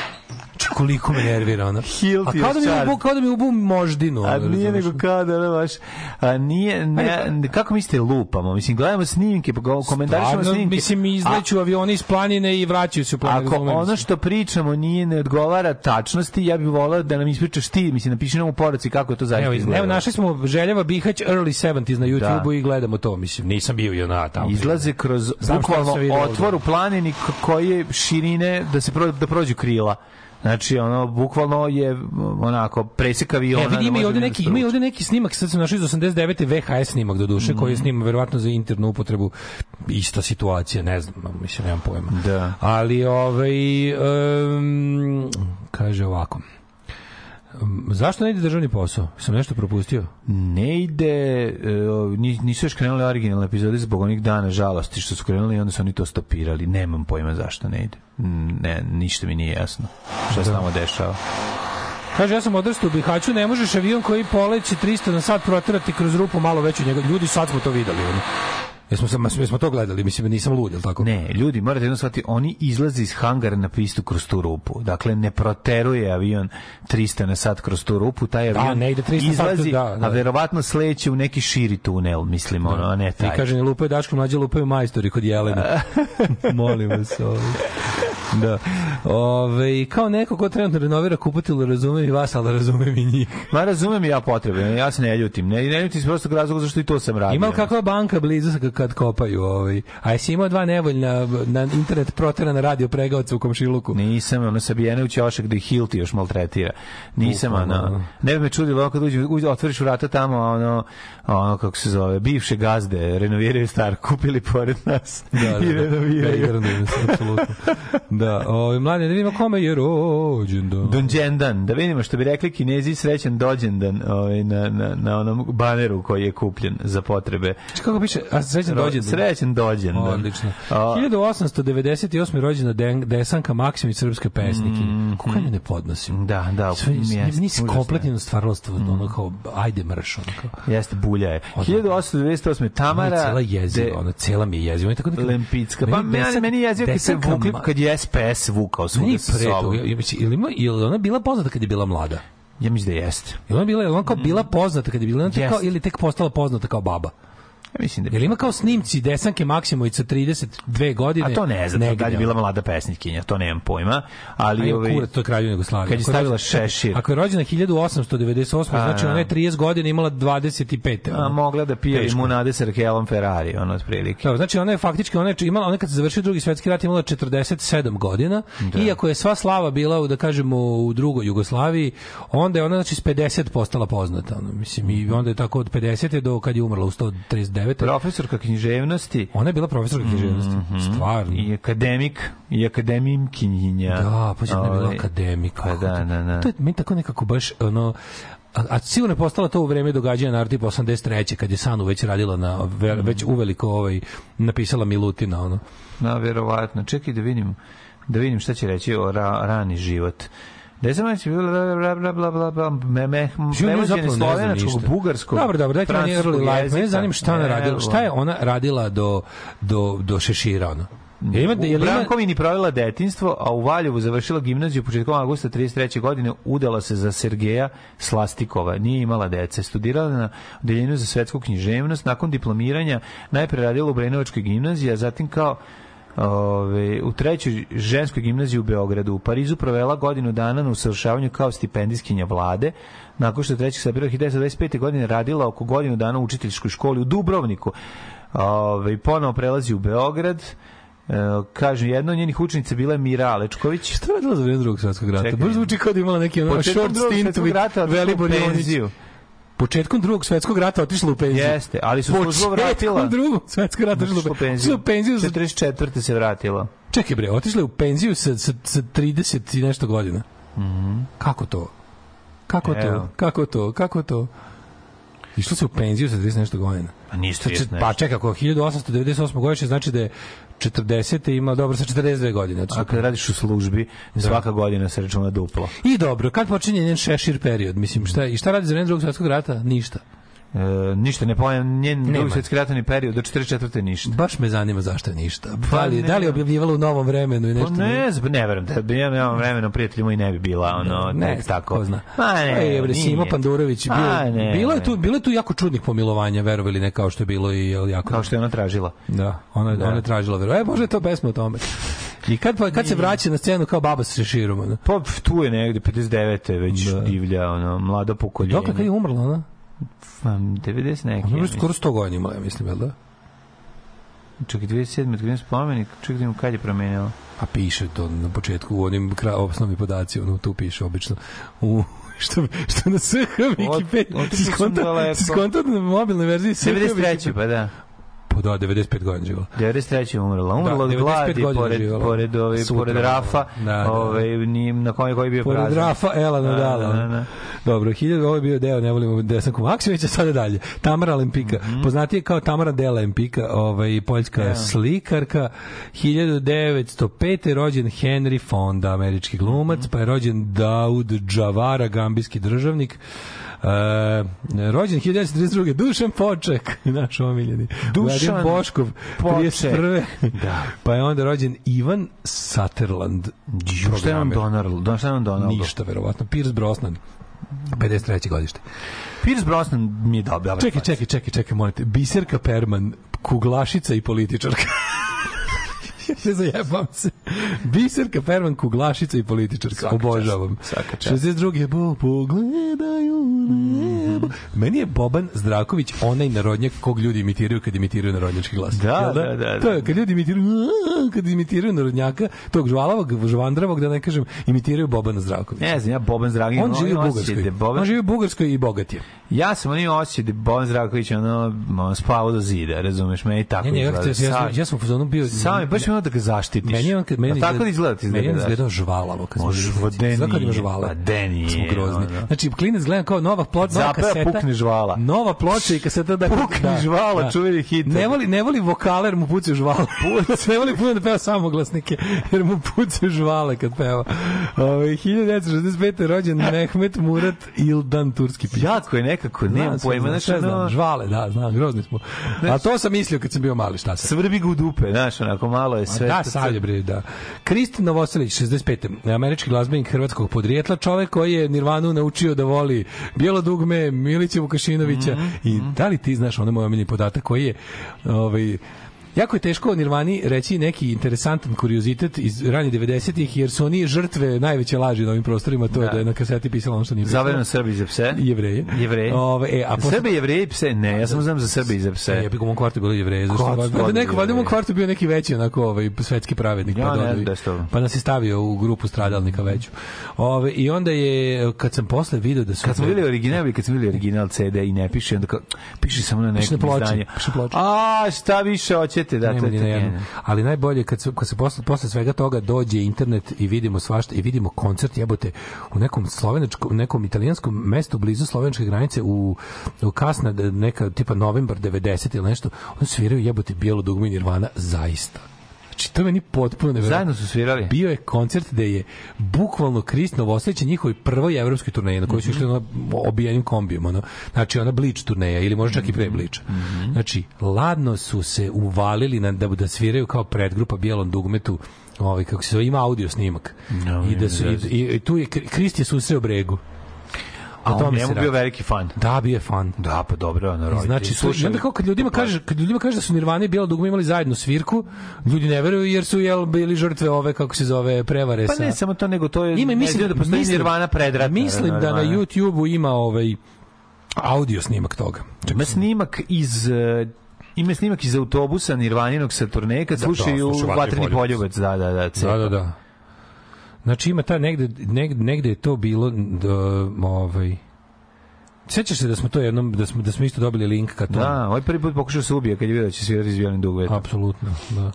[SPEAKER 3] Koliko me nervira ona. A
[SPEAKER 4] ti
[SPEAKER 3] kao da mi ubu, kao da mi ubu moždinu.
[SPEAKER 4] A
[SPEAKER 3] ono,
[SPEAKER 4] nije nego kao da ono baš a nije ne, kako mislite lupamo mislim gledamo snimke pa komentarišemo snimke
[SPEAKER 3] Mislim, izleću avioni iz planine i vraćaju se u planine.
[SPEAKER 4] Ako ono što pričamo nije ne odgovara tačnosti, ja bih volao da nam ispričaš ti, mislim, napiši nam u poruci kako je to zaista izgleda.
[SPEAKER 3] evo, našli smo Željeva Bihać Early 70s na YouTube-u
[SPEAKER 4] Da.
[SPEAKER 3] i gledamo to, mislim, nisam bio i ona tamo.
[SPEAKER 4] Izlaze kroz bukvalno otvor u planini koje širine da se pro, da prođu krila. Znači, ono, bukvalno je onako presek aviona.
[SPEAKER 3] E, vidi, ima
[SPEAKER 4] može
[SPEAKER 3] ovde
[SPEAKER 4] da
[SPEAKER 3] neki, ima ovde neki snimak, sad sam našao iz 89. VHS snimak do duše, koji je
[SPEAKER 4] Mhm.
[SPEAKER 3] snima verovatno za internu upotrebu, ista situacija, ne znam, mislim, nemam pojma.
[SPEAKER 4] Da.
[SPEAKER 3] Ali, ovaj, um, kaže ovako, Zašto ne ide državni posao? Sam nešto propustio?
[SPEAKER 4] Ne ide, e, ni- nisu još krenule originalne epizode zbog onih dana žalosti što su krenuli i onda su oni to stopirali. Nemam pojma zašto ne ide. Mm, Ne, ništa mi nije jasno. Šta se tamo dešava?
[SPEAKER 3] Kaže, ja sam odrastao u Bihaću, ne možeš avion koji poleće 300 na sat proterati kroz rupu malo veću njega. Ljudi, sad smo to videli. Ono. Jesmo, sam, jesmo to gledali, mislim, nisam lud, jel tako?
[SPEAKER 4] Ne, ljudi, morate jedno shvatiti, oni izlaze iz hangara na pistu kroz tu rupu. Dakle, ne proteruje avion 300 na sat kroz tu rupu, taj
[SPEAKER 3] Da,
[SPEAKER 4] avion
[SPEAKER 3] ne ide 300 na sat,
[SPEAKER 4] izlazi,
[SPEAKER 3] da, da.
[SPEAKER 4] a verovatno sleće u neki širi tunel, mislim, ono, a ne taj.
[SPEAKER 3] I kaže, ne lupaju Daško mlađe, lupaju majstori kod Jelena. Molim vas. Ovaj. Da. Ove, kao neko ko trenutno renovira kupatilu, razumem i vas, ali razumem i njih.
[SPEAKER 4] Ma razumem i ja potrebe, ja se ne ljutim. Ne, ne ljutim se prostog razloga zašto i to sam radio.
[SPEAKER 3] Ima kakva banka blizu kad- kad kopaju? Ovaj. A jesi imao dva nevoljna na internet proterana radio pregaoca u komšiluku?
[SPEAKER 4] Nisam, ono Sabijenović Jošak da ih Hilti još maltretira. Nisam,
[SPEAKER 3] Bukvalno,
[SPEAKER 4] ono,
[SPEAKER 3] ono.
[SPEAKER 4] ne bi me čudilo kad uđe, uđe, otvoriš vrata tamo, ono, ono, kako se zove, bivše gazde, renoviraju star, kupili pored nas
[SPEAKER 3] Da, da,
[SPEAKER 4] i
[SPEAKER 3] da.
[SPEAKER 4] renoviraju.
[SPEAKER 3] Ne, garantujem se, apsolutno. Da, ovaj mladi, da vidimo kome je rođendan.
[SPEAKER 4] Donđendan, da vidimo što bi rekli kinezi srećan dođendan ovaj, na, na, na onom baneru koji je kupljen za potrebe.
[SPEAKER 3] Kako piše? A srećan dođendan.
[SPEAKER 4] Srećan dođendan.
[SPEAKER 3] Odlično.
[SPEAKER 4] A,
[SPEAKER 3] 1898. rođena Den- Desanka Maksimović, srpska pesnike. Kako ja nju ne podnosim?
[SPEAKER 4] Da, da,
[SPEAKER 3] Sve,
[SPEAKER 4] jeste,
[SPEAKER 3] nisi kompletno stvaralastvo, ono kao, ajde mrš, ono kao.
[SPEAKER 4] Jeste, bulja je.
[SPEAKER 3] Odmah.
[SPEAKER 4] 1898.
[SPEAKER 3] Ona je
[SPEAKER 4] Tamara...
[SPEAKER 3] cela jeziva, ona cela mi je jeziva. Tako neka-
[SPEAKER 4] Lempicka. Pa
[SPEAKER 3] Meni
[SPEAKER 4] meni,
[SPEAKER 3] Desan-
[SPEAKER 4] meni je jezivo kad se vukli, kad je SPS vukao svuda sa sobom.
[SPEAKER 3] ja ili, ima, ili ona bila poznata kad je bila mlada?
[SPEAKER 4] Ja mislim da jeste.
[SPEAKER 3] Ili ona bila, ili ona kao bila poznata kad je bila, ona tek kao, ili tek postala poznata kao baba?
[SPEAKER 4] Ja mislim da
[SPEAKER 3] Jel ima kao snimci Desanke Maksimović sa 32 godine?
[SPEAKER 4] A to ne znam, kad je bila mlada pesnikinja, to nemam pojma. Ali
[SPEAKER 3] Ali
[SPEAKER 4] ovaj,
[SPEAKER 3] kurac, to je kraljevina Jugoslavije.
[SPEAKER 4] Kad je stavila šešir.
[SPEAKER 3] Ako je rođena 1898,
[SPEAKER 4] A,
[SPEAKER 3] znači
[SPEAKER 4] da.
[SPEAKER 3] ona je 30 godina imala 25.
[SPEAKER 4] a,
[SPEAKER 3] ono.
[SPEAKER 4] mogla da pije
[SPEAKER 3] Teško.
[SPEAKER 4] limunade sa Rakelom Ferrari, ono otprilike.
[SPEAKER 3] Evo, znači ona je faktički ona je imala ona kad se završio drugi svetski rat imala 47 godina
[SPEAKER 4] Da.
[SPEAKER 3] iako je sva slava bila u da kažemo u drugoj Jugoslaviji onda je ona znači s 50 postala poznata ono, mislim i onda je tako od 50 do kad je umrla u 139
[SPEAKER 4] Profesorka književnosti
[SPEAKER 3] ona je bila profesorka književnosti stvarno
[SPEAKER 4] i akademik i akademimkinja.
[SPEAKER 3] Da, pa je bila
[SPEAKER 4] Ovaj,
[SPEAKER 3] akademik.
[SPEAKER 4] Pa da, da, da.
[SPEAKER 3] To je meni tako nekako baš ono a, a sigurno je postala to u vreme događanja na tipa 83. kad je Sanu već radila na ve, već uveliko ovaj napisala Milutina ono.
[SPEAKER 4] Na, verovatno. Čekaj da vidim, da vidim šta će reći o ra, rani život. Da sam reći, bla, bla, bla, bla, bla, bla, bla, me, me,
[SPEAKER 3] Život
[SPEAKER 4] prevođenje slovenačkog, bugarskog,
[SPEAKER 3] Dobro, dobro, dajte meni early life. Mene
[SPEAKER 4] jezika.
[SPEAKER 3] zanima šta ona radila. Šta je ona radila do, do, do Šešira, ono? Jel ima,
[SPEAKER 4] U Brankovini provela detinstvo, a u Valjevu završila gimnaziju početkom avgusta 33. godine, udala se za Sergeja Slastikova. Nije imala dece. Studirala na odeljenju za svetsku književnost. Nakon diplomiranja najpre radila u Brenovačkoj gimnaziji, a zatim kao Ove, u trećoj ženskoj gimnaziji u Beogradu. U Parizu provela godinu dana na usavršavanju kao stipendijskinja vlade. Nakon što je 3. sabira 1925. godine radila oko godinu dana u učiteljskoj školi u Dubrovniku. Ove, ponovo prelazi u Beograd. E, kaže, jedna od njenih učenica bila je Mira Alečković.
[SPEAKER 3] šta je radila za vreme drugog svetskog rata? Baš zvuči kao da imala neki ono, short stint with
[SPEAKER 4] u
[SPEAKER 3] Velibor Jovanić. Početkom drugog svetskog rata otišla u penziju.
[SPEAKER 4] Jeste, ali su službu vratila.
[SPEAKER 3] Početkom drugog svetskog rata otišla u penziju. Otišla u penziju za
[SPEAKER 4] 44. se vratila.
[SPEAKER 3] Čekaj bre, otišla je u penziju sa, sa, sa 30 i nešto godina. Kako to? Kako to?
[SPEAKER 4] Evo.
[SPEAKER 3] Kako to? Kako to? Išla se u penziju sa 30 i nešto godina.
[SPEAKER 4] Pa ništa
[SPEAKER 3] Znači, pa
[SPEAKER 4] nešto.
[SPEAKER 3] čekaj, ako 1898. godišnje znači da je 40. ima dobro sa 42 godine.
[SPEAKER 4] A kad radiš u službi, svaka godina se računa duplo.
[SPEAKER 3] I dobro, kad počinje njen šešir period? Mislim, šta, i šta radi za vreme drugog svetskog rata? Ništa.
[SPEAKER 4] E, ništa, ne pojam, njen drugi svetski ratni period, do 44. ništa.
[SPEAKER 3] Baš me zanima zašto je ništa.
[SPEAKER 4] Pa
[SPEAKER 3] Da li,
[SPEAKER 4] ne.
[SPEAKER 3] da li objavljivala u novom vremenu i
[SPEAKER 4] Pa
[SPEAKER 3] nešto?
[SPEAKER 4] ne, znam, ne verujem, da bi ja nemam vremena, prijatelji moji ne bi bila, ono,
[SPEAKER 3] ne,
[SPEAKER 4] tek tako.
[SPEAKER 3] Ko zna.
[SPEAKER 4] Ma ne,
[SPEAKER 3] Ej, bre, Simo. Pandurović, bio,
[SPEAKER 4] Ma ne,
[SPEAKER 3] bilo, je
[SPEAKER 4] ne.
[SPEAKER 3] tu, bilo je tu jako čudnih pomilovanja, verovali ili ne, kao što je bilo i jako...
[SPEAKER 4] Kao što je ona tražila.
[SPEAKER 3] Da, ona,
[SPEAKER 4] Da.
[SPEAKER 3] ona je tražila veru. E, možda je to pesma o tome. I kad, pa- kad se vraća na scenu kao baba sa šeširom, ono?
[SPEAKER 4] Pa tu je negde 59. već
[SPEAKER 3] Da.
[SPEAKER 4] divlja, ono, mlada pokoljenje.
[SPEAKER 3] Dokle kad je umrla, ona?
[SPEAKER 4] Pa, 90 neki. Ja
[SPEAKER 3] je skoro 100 godina imala, ja mislim, jel da?
[SPEAKER 4] Čekaj, 2007. kad je spomenik, čekaj da imam kad je promenila.
[SPEAKER 3] Pa piše to na početku u onim kra, osnovni podaci, ono tu piše obično. U što što na SH Wikipedia. skonto- skonto na mobilnoj verziji SH
[SPEAKER 4] 93.
[SPEAKER 3] Wikipedia.
[SPEAKER 4] pa da.
[SPEAKER 3] Pa da, 95 godina živjela.
[SPEAKER 4] 93. je umrla. Umrla
[SPEAKER 3] Da,
[SPEAKER 4] od
[SPEAKER 3] 95
[SPEAKER 4] gladi pored,
[SPEAKER 3] živjela.
[SPEAKER 4] pored, ove,
[SPEAKER 3] Sutra,
[SPEAKER 4] pored Rafa,
[SPEAKER 3] da, da.
[SPEAKER 4] Ovaj, ni- na kome koji je bio
[SPEAKER 3] Pored
[SPEAKER 4] prazan.
[SPEAKER 3] Rafa Ela
[SPEAKER 4] Da,
[SPEAKER 3] Nadala.
[SPEAKER 4] da, da.
[SPEAKER 3] Dobro, 1000 ovo je bio deo, ne volimo Desanku Maksimovića, sada dalje. Tamara Lempika,
[SPEAKER 4] Mhm.
[SPEAKER 3] poznatije kao Tamara Dela Lempika, ovaj, poljska slikarka. 1905. je rođen Henry Fonda, američki glumac,
[SPEAKER 4] Mhm.
[SPEAKER 3] pa je rođen Daud Džavara, gambijski državnik. E, rođen 1932. Dušan Poček, naš omiljeni.
[SPEAKER 4] Dušan
[SPEAKER 3] Vladimir Boškov,
[SPEAKER 4] Poček.
[SPEAKER 3] 31.
[SPEAKER 4] Da.
[SPEAKER 3] Pa je onda rođen Ivan Sutherland.
[SPEAKER 4] Ju, Šta je on. Donald? Šta je on Donald?
[SPEAKER 3] Ništa, verovatno. Pierce Brosnan. 53. godište.
[SPEAKER 4] Pierce Brosnan mi je dobar.
[SPEAKER 3] Čekaj, čekaj, čekaj, čekaj, molite. Biserka Perman, kuglašica i političarka. Ne zajebam se. Biserka Perman, kuglašica i političarka.
[SPEAKER 4] Svaka
[SPEAKER 3] Obožavam.
[SPEAKER 4] čast, svaka čast.
[SPEAKER 3] 62. Bo, pogledaju nebo. Meni je Boban Zdravković onaj narodnjak kog ljudi imitiraju kad imitiraju narodnjački glas.
[SPEAKER 4] Da, da, da, da.
[SPEAKER 3] To je, kad ljudi imitiraju, kad imitiraju narodnjaka, tog žvalavog, žvandravog, da ne kažem, imitiraju Bobana Zdravkovića.
[SPEAKER 4] Ne znam, ja Boban Zdravković.
[SPEAKER 3] On živi u Bugarskoj.
[SPEAKER 4] da Boban-
[SPEAKER 3] On živi u Bugarskoj i bogat je.
[SPEAKER 4] Ja sam onaj osjećaj da Boban Zdravković ono, spavao do zida, razumeš, meni tako
[SPEAKER 3] Ne, ne, ja, ja, ja, ja sam u fazonu bio...
[SPEAKER 4] Sami, baš mi ono da ga zaštitiš.
[SPEAKER 3] Meni je on kad meni
[SPEAKER 4] tako da izgleda ti
[SPEAKER 3] Meni je on
[SPEAKER 4] izgleda.
[SPEAKER 3] žvalavo kad smo
[SPEAKER 4] Može,
[SPEAKER 3] bili
[SPEAKER 4] va,
[SPEAKER 3] klinci.
[SPEAKER 4] de
[SPEAKER 3] Znaš kad ima žvale?
[SPEAKER 4] pa de nije,
[SPEAKER 3] Smo grozni.
[SPEAKER 4] ono.
[SPEAKER 3] Znači klinac gleda kao nova ploča, nova kaseta.
[SPEAKER 4] pukne žvala.
[SPEAKER 3] Nova ploča i kaseta da
[SPEAKER 4] Pukne žvala, čuveni hit.
[SPEAKER 3] Ne voli ne voli vokaler mu pucaju žvale. ne voli puno da peva samoglasnike jer mu pucaju žvale kad peva. Ovaj 1965. rođen Mehmet Murat Ildan turski pisac.
[SPEAKER 4] Jako je nekako,
[SPEAKER 3] sve
[SPEAKER 4] pojma, ono-
[SPEAKER 3] žvale, da, znam, grozni smo. A to sam mislio kad sam bio mali, šta sam.
[SPEAKER 4] Svrbi ga u dupe, znaš, onako malo je sve.
[SPEAKER 3] da,
[SPEAKER 4] to-
[SPEAKER 3] sad je bre, da. Kristin Novoselić, 65. Američki glazbenik hrvatskog podrijetla, čovek koji je Nirvanu naučio da voli Bijelo dugme, Milića Vukašinovića
[SPEAKER 4] Mhm,
[SPEAKER 3] i da li ti znaš, ono je moj omiljeni podatak koji je ovaj, Jako je teško o Nirvani reći neki interesantan kuriozitet iz ranih 90-ih, jer su oni žrtve najveće laži na ovim prostorima, to je
[SPEAKER 4] Da.
[SPEAKER 3] da je na kaseti pisalo ono što nije pisalo.
[SPEAKER 4] Zavrano Srbi za pse.
[SPEAKER 3] Jevreje.
[SPEAKER 4] Jevreje.
[SPEAKER 3] Ove, e, a posle-
[SPEAKER 4] Srbi, jevreji i pse? Ne, ja samo znam za Srbi i za
[SPEAKER 3] E,
[SPEAKER 4] pse.
[SPEAKER 3] ja bih u mom kvartu bilo jevreje, zašto valjda neko valjda u mom kvartu bio neki veći onako ovaj svetski pravednik
[SPEAKER 4] Ja
[SPEAKER 3] pa,
[SPEAKER 4] ne
[SPEAKER 3] dodao
[SPEAKER 4] znam
[SPEAKER 3] i-
[SPEAKER 4] da
[SPEAKER 3] pa nas je stavio u grupu stradalnika veću. Ove, i onda je kad sam posle video da su
[SPEAKER 4] Kad smo bili original kad smo bili original CD i ne piše, onda kao, piše samo na
[SPEAKER 3] ploči,
[SPEAKER 4] izdanju. A, šta više hoćete? Da,
[SPEAKER 3] Nema
[SPEAKER 4] to je.
[SPEAKER 3] Ali najbolje kad se kad se posle posle svega toga dođe internet i vidimo svašta i vidimo koncert jebote u nekom slovenačkom nekom italijanskom mestu blizu slovenačke granice u u kasna neka tipa novembar 90 ili nešto oni sviraju jebote bijelo dugme Nirvana zaista Znači, to je meni potpuno neverovatno.
[SPEAKER 4] Zajedno su svirali?
[SPEAKER 3] Bio je koncert gde je bukvalno Krist Novoselić njihovoj prvoj evropskoj turneji na kojoj su išli ono obijenim kombijom. Ono. Znači, ona Bleach turneja ili možda čak i pre Bleacha. Znači, ladno su se uvalili na, da, da sviraju kao predgrupa Bijelom dugmetu ovaj, kako se zove, ima audio snimak. I, da su, i, i, i tu je, Krist je susreo bregu.
[SPEAKER 4] A
[SPEAKER 3] O
[SPEAKER 4] on njemu bio veliki fan.
[SPEAKER 3] Da, bio je fan.
[SPEAKER 4] Da, pa dobro, ono,
[SPEAKER 3] I
[SPEAKER 4] roditelji
[SPEAKER 3] Znači, i onda kao kad ljudima kaže, kad ljudima kaže da su Nirvana i Bijelo dugme imali zajedno svirku, ljudi ne veruju jer su jel bili žrtve ove kako se zove prevare
[SPEAKER 4] Pa
[SPEAKER 3] sa
[SPEAKER 4] ne, samo to, nego to je...
[SPEAKER 3] Ima mislim
[SPEAKER 4] da postoji Nirvana predratna.
[SPEAKER 3] Mislim da na. YouTubeu ima ovaj audio snimak toga.
[SPEAKER 4] Ima snimak iz... eh, ima snimak iz autobusa Nirvaninog sa turneje kad
[SPEAKER 3] Da,
[SPEAKER 4] slušaju
[SPEAKER 3] da,
[SPEAKER 4] Vatreni poljubac. Da, da, da.
[SPEAKER 3] Da, da, da. Znači ima ta negde, negde, negde je to bilo da, ovaj Sećaš se da smo to jednom da smo da smo isto dobili link ka tome?
[SPEAKER 4] Da, ovaj prvi put pokušao se ubije kad je vidio da će svirati iz Violin Dugveta.
[SPEAKER 3] Apsolutno, da.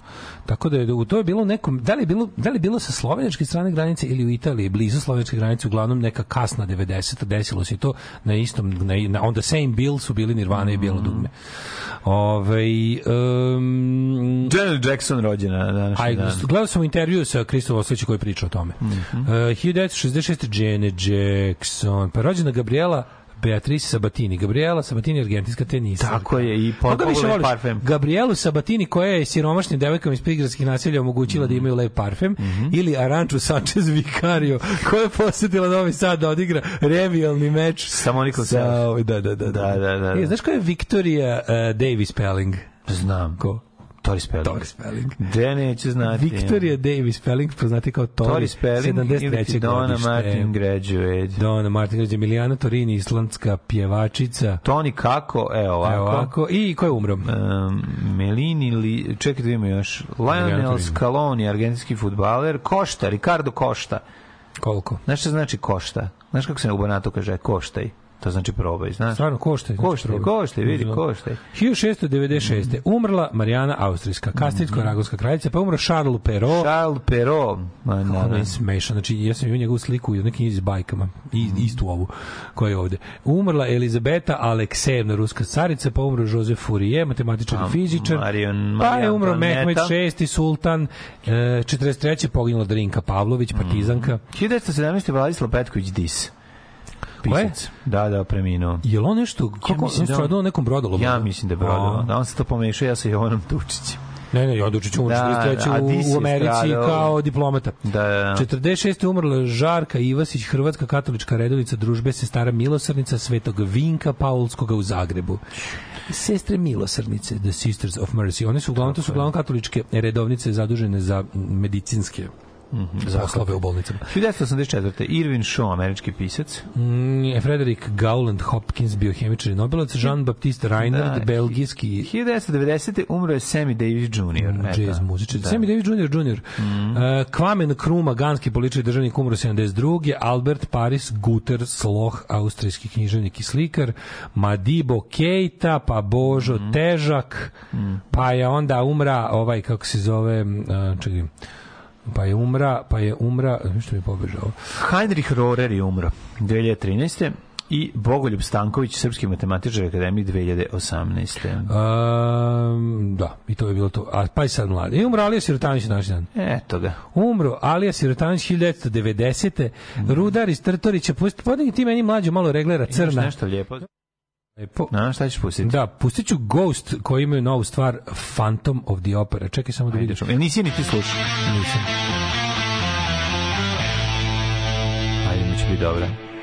[SPEAKER 3] Tako da je u to je bilo nekom da li je bilo da li je bilo sa slovenačke strane granice ili u Italiji, blizu slovenačke granice, uglavnom neka kasna 90 desilo se to na istom na, na on the same bill su bili Nirvana i Bijelo dugme. Ovaj um,
[SPEAKER 4] Janet Jackson rođena na današnji
[SPEAKER 3] Aj,
[SPEAKER 4] dan.
[SPEAKER 3] gledao sam intervju sa Kristofom Oslićem koji priča o tome. Mm. -hmm. uh, 1966. Janet Jackson, pa rođena Gabriela Beatrice Sabatini. Gabriela Sabatini, argentinska tenisarka.
[SPEAKER 4] Tako je, i pogledaj parfem.
[SPEAKER 3] Gabrielu Sabatini koja je siromašnim devojkama iz prigradskih naselja omogućila da imaju lep parfem
[SPEAKER 4] Mhm.
[SPEAKER 3] ili Aranču Sanchez Vicario koja je posjetila Novi Sad da odigra revijalni meč
[SPEAKER 4] Sa Monikom
[SPEAKER 3] sa, ovaj, da, da, da,
[SPEAKER 4] Da, da, da,
[SPEAKER 3] E,
[SPEAKER 4] da.
[SPEAKER 3] znaš ko je Victoria uh, Davis Pelling?
[SPEAKER 4] Znam.
[SPEAKER 3] Ko?
[SPEAKER 4] Tori Spelling.
[SPEAKER 3] Tori Spelling.
[SPEAKER 4] Gde neće znati.
[SPEAKER 3] Victoria Davis Pelling, poznati kao Tori,
[SPEAKER 4] Tori Spelling ili
[SPEAKER 3] 73.
[SPEAKER 4] ti Donna
[SPEAKER 3] godište.
[SPEAKER 4] Martin graduate.
[SPEAKER 3] Donna Martin građe, Milijana Torini, islandska pjevačica.
[SPEAKER 4] Toni kako, evo ovako.
[SPEAKER 3] Evo ovako. I ko je umro?
[SPEAKER 4] Um, Melini, li, čekaj da ima još. Lionel. Scaloni, argentinski futbaler. Košta, Ricardo Košta.
[SPEAKER 3] Koliko?
[SPEAKER 4] Znaš šta znači košta? Znaš kako se u Banatu kaže koštaj? To znači probaj, znaš.
[SPEAKER 3] Stvarno košta.
[SPEAKER 4] Košta, košta, vidi, košta.
[SPEAKER 3] 1696. Umrla Marijana Austrijska, Kastritsko-Ragovska kraljica, pa umro Charles Perrault.
[SPEAKER 4] Charles Perrault. Ma,
[SPEAKER 3] Kako
[SPEAKER 4] na,
[SPEAKER 3] ono
[SPEAKER 4] na.
[SPEAKER 3] je smešan. Znači, ja sam imao njegovu sliku u nekim iz bajkama. I, istu ovu koja je ovde. Umrla Elizabeta Aleksejevna, ruska carica, pa umro Josef Fourier, matematičar i fizičar.
[SPEAKER 4] Marion-
[SPEAKER 3] pa je umro. Mehmet VI, sultan. E, 43. poginula Drinka Pavlović, partizanka.
[SPEAKER 4] 1917. Vladislav Petković Dis. Pisac. Da, da, preminuo.
[SPEAKER 3] Je li on nešto, kako
[SPEAKER 4] mislim
[SPEAKER 3] on
[SPEAKER 4] da on-
[SPEAKER 3] stradao nekom brodolomu?
[SPEAKER 4] Ja mislim da je Brodova.
[SPEAKER 3] A.
[SPEAKER 4] Da, on se to pomešao, ja sa Jovanom Tučićem.
[SPEAKER 3] Ne, ne, Jodučić umro
[SPEAKER 4] Da,
[SPEAKER 3] 43.
[SPEAKER 4] a
[SPEAKER 3] u, u Americi
[SPEAKER 4] stradao.
[SPEAKER 3] kao diplomata.
[SPEAKER 4] Da, da, da.
[SPEAKER 3] 46. umrla Žarka Ivasić, hrvatska katolička redovnica družbe sestara Milosrdnica Svetog Vinka Paulskoga u Zagrebu. Sestre Milosrdnice, The Sisters of Mercy. One su uglavnom, to su uglavnom katoličke redovnice zadužene za medicinske poslove u bolnicama.
[SPEAKER 4] 1984. Irvin Shaw, američki pisac.
[SPEAKER 3] Mm, Frederick Gowland Hopkins, biohemičar i Nobelovac, Jean-Baptiste Reinhardt,
[SPEAKER 4] Da.
[SPEAKER 3] belgijski
[SPEAKER 4] 1990. umro je Sammy Davis Jr.
[SPEAKER 3] jazz muzičar.
[SPEAKER 4] Da.
[SPEAKER 3] Sammy Davis Jr. Jr.
[SPEAKER 4] Mhm.
[SPEAKER 3] Uh, Kvamen Kruma, ganski političar i državnik umro 72. Albert Paris Guter Sloh, austrijski književnik i slikar. Madibo Keita, pa Božo
[SPEAKER 4] Mhm.
[SPEAKER 3] Težak, pa je onda umra ovaj, kako se zove, uh, čekaj, pa je umra, pa je umra, što mi je pobežao?
[SPEAKER 4] Heinrich Rohrer je umro 2013. i Bogoljub Stanković, srpski matematičar akademik 2018.
[SPEAKER 3] Um, da, i to je bilo to. A pa je sad mladi. I umro Alija Sirotanić naš dan.
[SPEAKER 4] Eto ga.
[SPEAKER 3] Umro Alija Sirotanić 1990. Rudar iz Trtorića. Podigni ti meni mlađu malo reglera
[SPEAKER 4] Imaš
[SPEAKER 3] crna.
[SPEAKER 4] nešto lijepo?
[SPEAKER 3] Lepo.
[SPEAKER 4] Na, šta ćeš pustiti?
[SPEAKER 3] Da, pustit ću Ghost koji imaju novu stvar Phantom of the Opera. Čekaj samo da vidiš.
[SPEAKER 4] Jel nisi ni ti slušao?
[SPEAKER 3] Nisam.
[SPEAKER 4] Ajde, mi će biti dobra.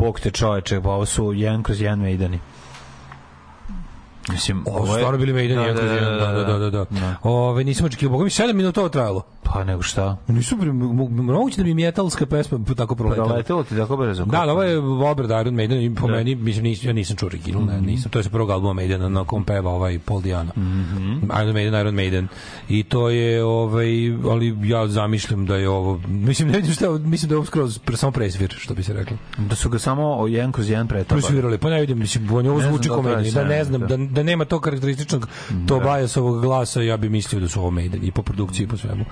[SPEAKER 4] Bok te čoveče, pa ovo su jedan kroz jedan Maideni. Mislim,
[SPEAKER 3] Ovo su
[SPEAKER 4] je-
[SPEAKER 3] stvarno bili Maiden,
[SPEAKER 4] Da,
[SPEAKER 3] jedan
[SPEAKER 4] da,
[SPEAKER 3] kroz jedan, da, da, da, da.
[SPEAKER 4] Da.
[SPEAKER 3] Ove, nisam očekivao, boga mi 7 minuta ovo trajalo.
[SPEAKER 4] Pa nego šta?
[SPEAKER 3] Nisu moguće da bi metalska pesma tako proletela.
[SPEAKER 4] Proletelo ti tako brzo?
[SPEAKER 3] Da, ali ovo je obrada Iron Maiden po
[SPEAKER 4] Da.
[SPEAKER 3] meni, mislim, nis, ja nisam čuo original,
[SPEAKER 4] Mhm.
[SPEAKER 3] ne, nisam, to je sa prvog albuma Maidena na kom peva ovaj Paul Diano. Iron Maiden, Iron Maiden. I to je, ovaj, ali ja zamišljam da je ovo, mislim, ne vidim šta, mislim da je ovo skroz pre, samo presvir, što bi se reklo.
[SPEAKER 4] Da su ga samo o jedan kroz jedan pretopali.
[SPEAKER 3] Presvirali, pa ne vidim, mislim, on je ovo zvuči
[SPEAKER 4] da
[SPEAKER 3] kao
[SPEAKER 4] to
[SPEAKER 3] Maiden, da ne znam,
[SPEAKER 4] da.
[SPEAKER 3] da, da nema tog karakterističnog to bajasovog glasa, ja bi mislio da su ovo Maiden i po produkciji i po svemu.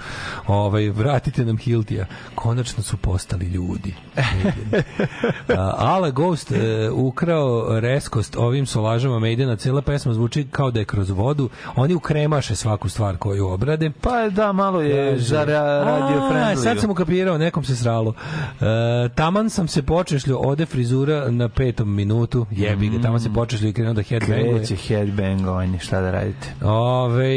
[SPEAKER 3] Ovaj, vratite nam Hiltija, konačno su postali ljudi. Ale Ghost e, ukrao reskost ovim solažama Maidena, cela pesma zvuči kao da je kroz vodu, oni ukremaše svaku stvar koju obrade.
[SPEAKER 4] Pa da, malo je za ra- radio friendly.
[SPEAKER 3] Sad sam ukapirao, nekom se sralo. E, taman sam se počešljio, ode frizura na petom minutu, jebi ga, taman se počešljio i krenuo da headbanguje.
[SPEAKER 4] Kreće headbangovanje, šta da radite?
[SPEAKER 3] Ove,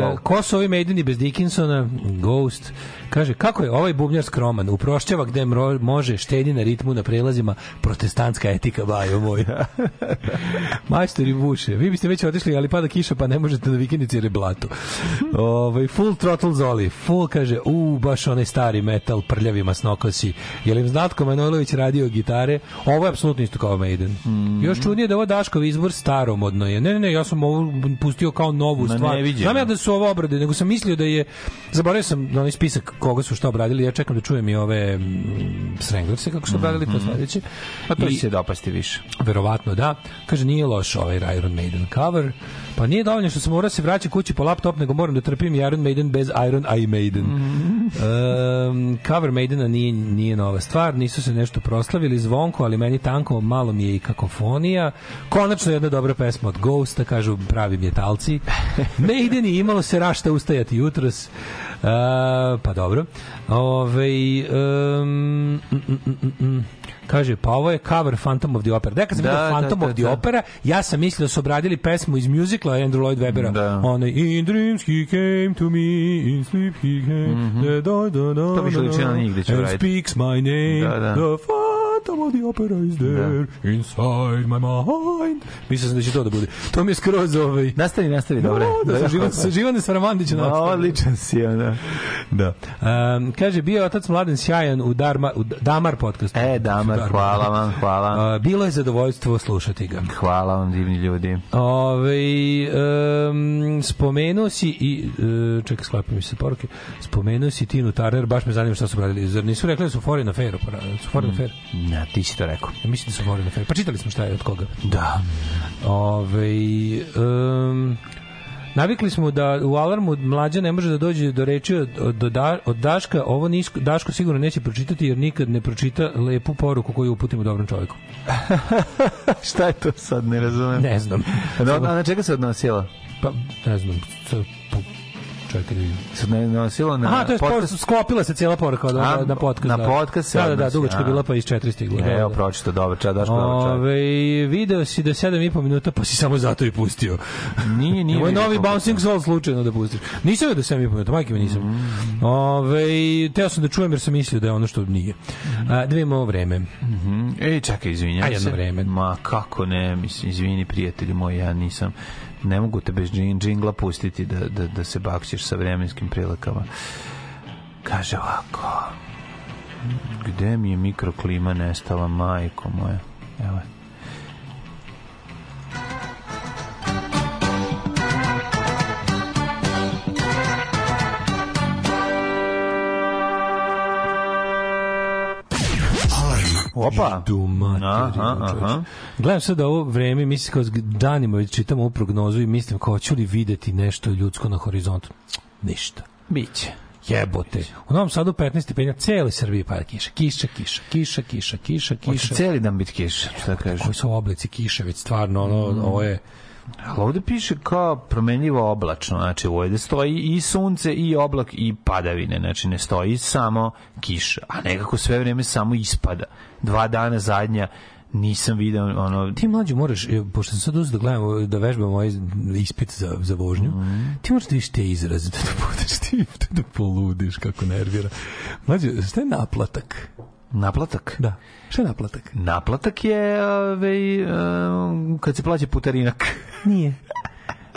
[SPEAKER 4] Ball.
[SPEAKER 3] ko su ovi Maideni bez Dickinsona? Ghost. Kaže, kako je ovaj bubnjar skroman? Uprošćava gde mro, može, štedi na ritmu, na prelazima, protestantska etika, bajo moj. Majstori buše. Vi biste već otišli, ali pada kiša, pa ne možete na vikendici jer je blato. Ovaj full throttle Zoli. Full kaže, u, baš onaj stari metal, prljavi masnokosi. Je li im Znatko Manojlović radio gitare? Ovo je apsolutno isto kao Maiden.
[SPEAKER 4] Mhm.
[SPEAKER 3] Još čudnije da ovo Daškov izbor staromodno je. Ne, ne, ne, ja sam ovo pustio kao novu
[SPEAKER 4] Ma,
[SPEAKER 3] stvar. Znam ja da su ovo obrade, nego sam mislio da je zaboravio sam na onaj spisak koga su šta obradili. Ja čekam da čujem i ove mm, Stranglerse kako su obradili to sledeće.
[SPEAKER 4] Pa to će se dopasti više.
[SPEAKER 3] Verovatno da. Kaže, nije loš ovaj Iron Maiden cover. Pa nije dovoljno što sam morao se vraća kući po laptop, nego moram da trpim Iron Maiden bez Iron I Maiden. Um, cover Maidena nije, nije nova stvar, nisu se nešto proslavili zvonko, ali meni tanko, malo mi je i kakofonija. Konačno jedna dobra pesma od Ghosta, kažu pravi mjetalci. Maiden je imalo se rašta ustajati jutros. Uh, pa dobro. Ove, um, mm, mm, mm, mm. Kaže, pa ovo je cover Phantom of the Opera. Dekad sam
[SPEAKER 4] Da,
[SPEAKER 3] vidio
[SPEAKER 4] da,
[SPEAKER 3] Phantom
[SPEAKER 4] da,
[SPEAKER 3] of the
[SPEAKER 4] da.
[SPEAKER 3] Opera, ja sam mislio da su obradili pesmu iz musicala Andrew Lloyd Webbera.
[SPEAKER 4] Da.
[SPEAKER 3] Onaj, in dreams he came to me, in sleep he came, da, da, da, da,
[SPEAKER 4] To više
[SPEAKER 3] da,
[SPEAKER 4] liči na njih gde će
[SPEAKER 3] and
[SPEAKER 4] uraditi.
[SPEAKER 3] speaks my name,
[SPEAKER 4] Da, da.
[SPEAKER 3] the Phantom of the Opera is there, inside my mind. Mislio sam da će to da bude. To mi je skroz ovaj...
[SPEAKER 4] Nastavi, nastavi, dobro.
[SPEAKER 3] Da, sa Živan, sa Živane Saramandića
[SPEAKER 4] Ma,
[SPEAKER 3] nastavio.
[SPEAKER 4] odličan si, ono.
[SPEAKER 3] Da. Um, kaže, bio je otac mladen sjajan u Darma, u Damar podcastu.
[SPEAKER 4] E, Damar, hvala vam, hvala.
[SPEAKER 3] Uh, bilo je zadovoljstvo slušati ga.
[SPEAKER 4] Hvala vam, divni ljudi.
[SPEAKER 3] Ove, um, spomenuo si i uh, čekaj, sklapim mi se poruke spomenuo si Tinu Turner, baš me zanima šta su radili zar nisu rekli da su Foreign Affair su Foreign Affair
[SPEAKER 4] Ne, ti si to rekao.
[SPEAKER 3] ja mislim da su Foreign Affair pa čitali smo šta je od koga
[SPEAKER 4] Da.
[SPEAKER 3] Ove, um, Navikli smo da u alarmu mlađa ne može da dođe do reči od, od, od, Da- od Daška, ovo nisko, Daško sigurno neće pročitati jer nikad ne pročita lepu poruku koju uputimo dobrom čovjeku.
[SPEAKER 4] Šta je to sad, ne razumem.
[SPEAKER 3] Ne znam.
[SPEAKER 4] No, a na čega se odnosila?
[SPEAKER 3] Pa, ne znam, čekaj da vidim.
[SPEAKER 4] Se ne na
[SPEAKER 3] Aha, to je
[SPEAKER 4] podcast?
[SPEAKER 3] sklopila se cijela poruka od,
[SPEAKER 4] A,
[SPEAKER 3] na podcast.
[SPEAKER 4] na
[SPEAKER 3] da.
[SPEAKER 4] podcast se
[SPEAKER 3] Da, da, da, dugačka bila pa iz četiri stigla. da,
[SPEAKER 4] Evo,
[SPEAKER 3] da.
[SPEAKER 4] pročito, dobro, ča, daš pravo.
[SPEAKER 3] Ove, video si da je 7,5 minuta, pa si samo zato i pustio.
[SPEAKER 4] Nije, nije.
[SPEAKER 3] Ovo je novi Bouncing Soul slučajno da pustiš. Nisam da 7,5 minuta, majke mi nisam.
[SPEAKER 4] Mm.
[SPEAKER 3] Ove, teo sam da čujem jer sam mislio da je ono što nije. A, da vidimo vreme.
[SPEAKER 4] Mhm. Ej, čekaj, izvinjam
[SPEAKER 3] A,
[SPEAKER 4] se.
[SPEAKER 3] jedno vreme.
[SPEAKER 4] Ma, kako ne, mislim, izvini, prijatelju moj, ja nisam, ne mogu te bez džin, džingla pustiti da, da, da se bakćeš sa vremenskim prilikama. Kaže ovako, gde mi je mikroklima nestala, majko moja? Evo je. Opa.
[SPEAKER 3] Du materinu,
[SPEAKER 4] Aha, aha.
[SPEAKER 3] čoveče. Gledam sad ovo vreme, mislim kao danima čitam ovu prognozu i mislim kao ću li videti nešto ljudsko na horizontu. Ništa.
[SPEAKER 4] Biće.
[SPEAKER 3] Jebote. U Novom Sadu 15 stepena, cele Srbije pada kiša. Kiša, kiša, kiša, kiša, kiša,
[SPEAKER 4] Hoće
[SPEAKER 3] kiša.
[SPEAKER 4] celi dan biti kiša, šta kažeš?
[SPEAKER 3] Koji su oblici kiše, već stvarno, ono, ovo je...
[SPEAKER 4] Ali ovde piše kao promenljivo oblačno, znači ovde stoji i sunce i oblak i padavine, znači ne stoji samo kiša, a nekako sve vreme samo ispada. Dva dana zadnja nisam video ono
[SPEAKER 3] Ti mlađi moraš, e, pošto sam sad uzeo da gledam, da vežbam ovaj ispit za, za vožnju, ti moraš da vidiš te izraze, da, da budeš ti, da poludiš kako nervira. Mlađi, šta je naplatak?
[SPEAKER 4] Naplatak?
[SPEAKER 3] Da. Šta je naplatak?
[SPEAKER 4] Naplatak je ovaj, um, kad se plaća putarinak.
[SPEAKER 3] Nije.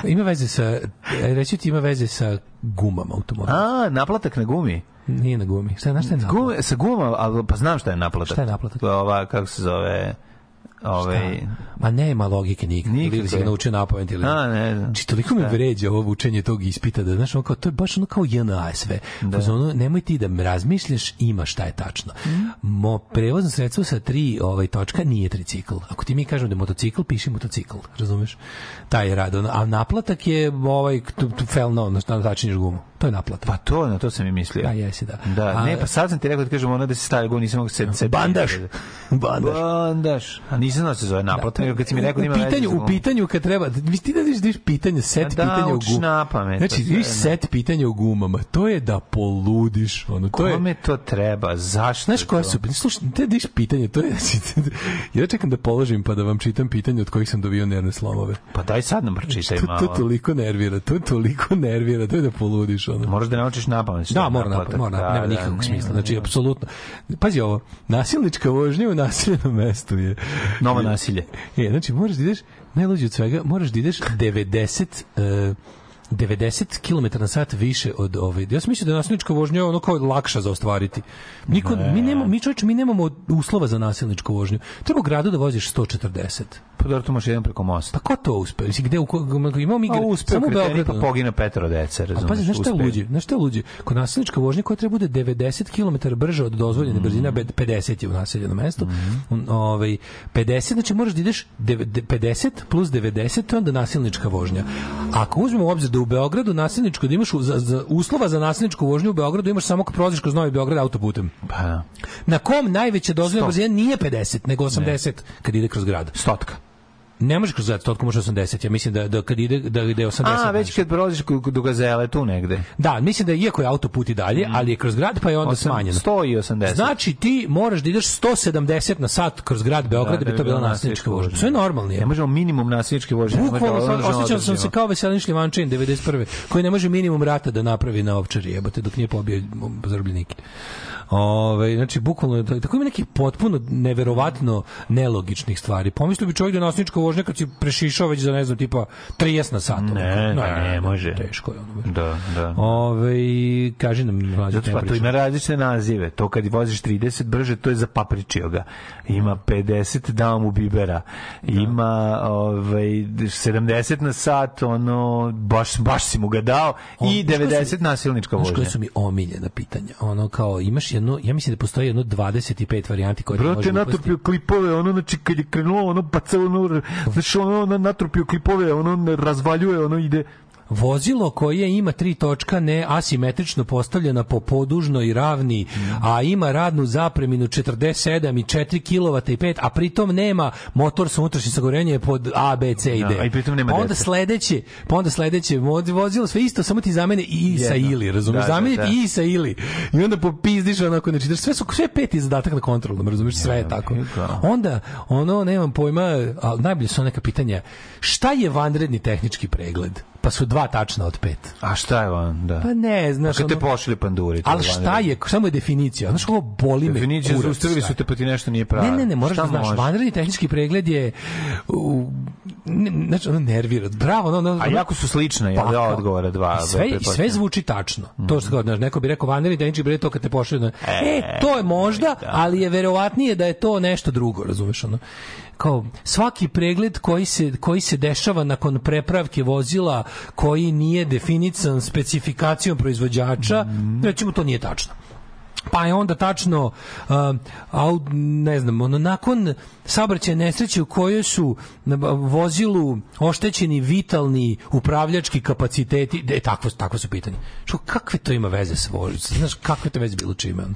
[SPEAKER 3] Ima veze sa, e, reći ti ima veze sa gumama automobila.
[SPEAKER 4] A, naplatak na gumi.
[SPEAKER 3] Nije na gumi. Šta, znaš šta je naplatak?
[SPEAKER 4] Gume, sa gumama, ali pa znam šta je naplatak.
[SPEAKER 3] Šta je naplatak?
[SPEAKER 4] Ova, kako se zove... Ovaj,
[SPEAKER 3] Ma nema logike nikak.
[SPEAKER 4] Nikakve.
[SPEAKER 3] Ili se naučio na pamet ili...
[SPEAKER 4] A, ne znam.
[SPEAKER 3] Znači, toliko me
[SPEAKER 4] Šta?
[SPEAKER 3] vređa ovo učenje tog ispita da, znaš, ono kao, to je baš ono kao JNA sve. Da. Ono, nemoj ti da razmišljaš, ima šta je tačno. Mo, prevozno sredstvo sa tri ovaj, točka nije tricikl. Ako ti mi kažemo da je motocikl, piši motocikl, razumeš? Taj je rad. ono, A naplatak je ovaj, tu, tu felno, ono, šta začinješ gumu. To je naplatak.
[SPEAKER 4] Pa to, na to sam i mislio.
[SPEAKER 3] Pa jesi, da.
[SPEAKER 4] Da,
[SPEAKER 3] A-
[SPEAKER 4] ne, pa sad sam ti rekao da kažem ono da se stavlja gum, nisam mogu se... se
[SPEAKER 3] Bandaš. Bandaš.
[SPEAKER 4] Bandaš. A nisam znao da se zove naplatak, nego kad si mi rekao da ima
[SPEAKER 3] pitanju, u pitanju kad treba, ti da vidiš da vidiš pitanje, set
[SPEAKER 4] da,
[SPEAKER 3] pitanja u gumama.
[SPEAKER 4] napamet,
[SPEAKER 3] Znači, vidiš
[SPEAKER 4] ne.
[SPEAKER 3] set pitanja u gumama, to je da poludiš. Ono, to je,
[SPEAKER 4] Kome to treba? Zašto?
[SPEAKER 3] Znaš koje
[SPEAKER 4] to?
[SPEAKER 3] su, slušaj, te diš pitanje, to je, znači, ja čekam da položim pa da vam čitam pitanje od kojih sam dobio nervne slomove.
[SPEAKER 4] Pa daj sad nam pročitaj
[SPEAKER 3] To,
[SPEAKER 4] malo.
[SPEAKER 3] to toliko nervira, to toliko nervira, to je da poludiš. Ono.
[SPEAKER 4] Moraš da naučiš napamet.
[SPEAKER 3] Da,
[SPEAKER 4] je
[SPEAKER 3] mora napad, mora napad,
[SPEAKER 4] Da,
[SPEAKER 3] nema
[SPEAKER 4] da,
[SPEAKER 3] nikakvog smisla. Znači, apsolutno. Pazi ovo, nasilnička vožnja u naseljenom mestu je...
[SPEAKER 4] Novo nasilje.
[SPEAKER 3] E, znači, moraš da ideš, najluđe od svega, moraš da ideš 90... Uh, 90 km na sat više od ove. Ja sam mislio da je nasilnička vožnja ono kao lakša za ostvariti. Niko, mi, nemamo, mi, čovječe, mi nemamo uslova za nasilničku vožnju. Treba u gradu da voziš 140.
[SPEAKER 4] Pa dobro, tu možeš jedan preko mosta.
[SPEAKER 3] Pa ko to uspe? Mislim, gde, u, imamo mi
[SPEAKER 4] A uspeo
[SPEAKER 3] samo u Beogradu.
[SPEAKER 4] pa pogine petoro dece,
[SPEAKER 3] A
[SPEAKER 4] razumeš?
[SPEAKER 3] pazi, znaš šta je luđe? Znaš šta je luđe? Kod nasilnička vožnja koja treba bude 90 km brže od dozvoljene brzine, a 50 je u naseljenom mestu. Un- Ovaj 50 znači možeš da ideš deve- de- 50 plus 90 to je onda nasilnička vožnja. Ako uzmemo u obzir da u Beogradu nasilničko da imaš za, za uslova za nasilničku vožnju u Beogradu imaš samo kad prolaziš kroz Novi Beograd autoputem.
[SPEAKER 4] Pa da.
[SPEAKER 3] Na kom najveća dozvoljena brzina nije 50, nego 80 kad ide kroz grad.
[SPEAKER 4] Stotka.
[SPEAKER 3] Ne možeš kroz grad, stotko može 80. Ja mislim da, da kad ide da ide 80.
[SPEAKER 4] A, već kad prolaziš do gazele, tu negde.
[SPEAKER 3] Da, mislim da je, iako je autoput i dalje, ali je kroz grad pa je onda
[SPEAKER 4] Osam-
[SPEAKER 3] smanjeno.
[SPEAKER 4] 100 i 80.
[SPEAKER 3] Znači ti moraš da ideš 170 na sat kroz grad Beograd da, bi to bila nasilnička vožnja. Sve normalno je.
[SPEAKER 4] Ne možemo minimum nasilničke vožnje.
[SPEAKER 3] Bukvalno,
[SPEAKER 4] možemo
[SPEAKER 3] osjećam sam se kao Veselin Šljivančin 91. koji ne može minimum rata da napravi na ovčari, jebote, dok nije pobio zarbljenike. Ove, znači, bukvalno, tako ima neki potpuno neverovatno nelogičnih stvari. Pomislio bi čovjek da je nasilnička vožnja kad si prešišao već za, ne znam, tipa 30 na sat.
[SPEAKER 4] Ne, ne, ne može.
[SPEAKER 3] Teško je ono.
[SPEAKER 4] Da, da.
[SPEAKER 3] Ove, kaži nam, mlađe,
[SPEAKER 4] Zato pa to ima različite nazive. To kad voziš 30 brže, to je za papričioga. Ima 50 dao mu bibera. Ima ovaj 70 na sat, ono baš baš si mu ga dao i
[SPEAKER 3] Znaš koje
[SPEAKER 4] 90
[SPEAKER 3] su-
[SPEAKER 4] nasilnička
[SPEAKER 3] Znaš
[SPEAKER 4] vožnja.
[SPEAKER 3] koje su mi omiljena pitanja? Ono kao, imaš jedno, ja mislim da postoji jedno 25 varijanti koje
[SPEAKER 4] Brate,
[SPEAKER 3] može upasti.
[SPEAKER 4] natropio klipove, ono, znači, kad je krenulo, ono, baca, ono, znači, ono, natropio klipove, ono, razvaljuje, ono, ide,
[SPEAKER 3] Vozilo koje ima tri točka ne asimetrično postavljena po podužnoj ravni, a ima radnu zapreminu 47 i 4 kW i 5, a pritom nema motor sa unutrašnjim sagorenjem pod A, B, C i D.
[SPEAKER 4] Da, a i pritom nema
[SPEAKER 3] pa onda sledeće, pa onda sledeće vozilo sve isto, samo ti zamene i sa
[SPEAKER 4] Jedno.
[SPEAKER 3] ili, razumiješ?
[SPEAKER 4] Da, da,
[SPEAKER 3] Zameni
[SPEAKER 4] da.
[SPEAKER 3] ti i sa ili. I onda popizdiš onako, znači, sve su sve peti zadatak na kontrolnom, razumiješ? Sve je tako.
[SPEAKER 4] da.
[SPEAKER 3] Onda, ono, nemam pojma, ali najbolje su neka pitanja. Šta je vanredni tehnički pregled? Pa su dva tačna od pet.
[SPEAKER 4] a šta je on, da.
[SPEAKER 3] Pa ne, znaš,
[SPEAKER 4] Kad te
[SPEAKER 3] ono-
[SPEAKER 4] pošli panduri.
[SPEAKER 3] Ali
[SPEAKER 4] je
[SPEAKER 3] šta
[SPEAKER 4] vanredno.
[SPEAKER 3] je, samo je definicija. Znaš kako boli me
[SPEAKER 4] Definicija,
[SPEAKER 3] kurac,
[SPEAKER 4] zaustavili
[SPEAKER 3] šta
[SPEAKER 4] su te pa ti nešto nije pravo.
[SPEAKER 3] Ne, ne, ne, moraš
[SPEAKER 4] Šta
[SPEAKER 3] da znaš, vanredni tehnički pregled je u, ne, znači, ono nervira. Bravo, ono, ono,
[SPEAKER 4] A jako su slične, jel,
[SPEAKER 3] Pa,
[SPEAKER 4] da,
[SPEAKER 3] kao-
[SPEAKER 4] odgovora dva.
[SPEAKER 3] I sve, i sve zvuči tačno. To što kao, znaš, neko bi rekao vanredni tehnički pregled to kad te pošalju. na- E, to je možda, ali je verovatnije da je to nešto drugo, razumeš ono. Kao svaki pregled koji se koji se dešava nakon prepravke vozila koji nije definisan specifikacijom proizvođača, recimo to nije tačno. Pa je onda tačno uh, au, ne znam, ono, nakon saobraćajne nesreće u kojoj su na vozilu oštećeni vitalni upravljački kapaciteti, e, takvo, takvo su pitanje. Što, kakve to ima veze sa vozicom? Znaš, kakve to veze bilo čime? Ono?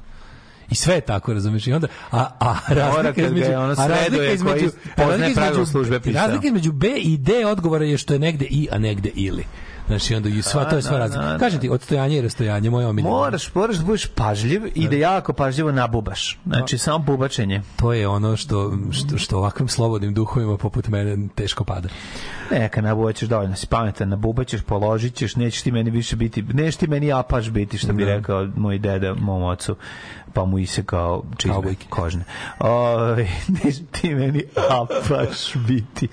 [SPEAKER 3] I sve je tako, razumiješ? I onda, a, a razlika između, a razlika između, razlika između,
[SPEAKER 4] službe pisao.
[SPEAKER 3] razlika između B i D odgovora je što je negde i, a negde ili. Znači, onda i sva, to je sva
[SPEAKER 4] da,
[SPEAKER 3] razlika.
[SPEAKER 4] da,
[SPEAKER 3] Kažem ti, odstojanje i rastojanje, moje omiljeno.
[SPEAKER 4] Moraš, moraš da budeš pažljiv i da jako pažljivo nabubaš. Znači, samo bubačenje.
[SPEAKER 3] To je ono što, što, što ovakvim slobodnim duhovima poput mene teško pada.
[SPEAKER 4] Neka nabubaćeš dovoljno, si pametan, nabubaćeš, položit ćeš, nećeš ti meni više biti, nećeš ti meni apaš biti, što bi
[SPEAKER 3] Da.
[SPEAKER 4] rekao moj deda mom ocu, pa mu isekao čizme
[SPEAKER 3] Kaubojke.
[SPEAKER 4] kožne. Ove, nećeš ti meni apaš biti.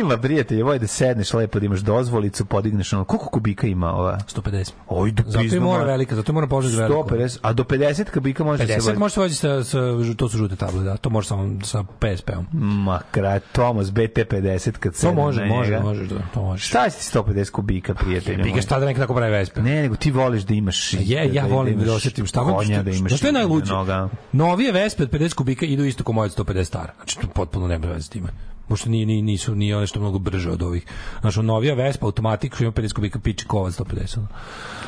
[SPEAKER 4] Ima, prijatelj, ovo je da sedneš lepo, da imaš dozvolicu, podigneš ono, koliko kubika ima ova?
[SPEAKER 3] 150.
[SPEAKER 4] Oj, do
[SPEAKER 3] Zato je mora velika, zato je mora položiti veliko.
[SPEAKER 4] 150, a do 50 kubika može se
[SPEAKER 3] 50
[SPEAKER 4] voziti.
[SPEAKER 3] može se voziti sa, sa, to su žute table, da, to može samo sa PSP-om.
[SPEAKER 4] Ma, kraj, Thomas BT50 kad se
[SPEAKER 3] To može, može, može, da, to može.
[SPEAKER 4] Šta je ti 150 kubika, prijatelju?
[SPEAKER 3] Biga
[SPEAKER 4] moj?
[SPEAKER 3] šta da neka tako pravi Vespa.
[SPEAKER 4] Ne, nego ti voliš da imaš
[SPEAKER 3] Je, ja
[SPEAKER 4] da,
[SPEAKER 3] volim da,
[SPEAKER 4] imaš
[SPEAKER 3] osetim šta
[SPEAKER 4] konja, da imaš
[SPEAKER 3] Što je najluđe?
[SPEAKER 4] Noga.
[SPEAKER 3] Novije Vespe od 50 kubika idu isto kao moje od 150 stara. Znači, to potpuno nema veze s time. Možda nije, nije, nisu, nije one što mnogo brže od ovih. Znači, novija Vespa, automatik, što ima 50 kubika, piči kovac 150. ono.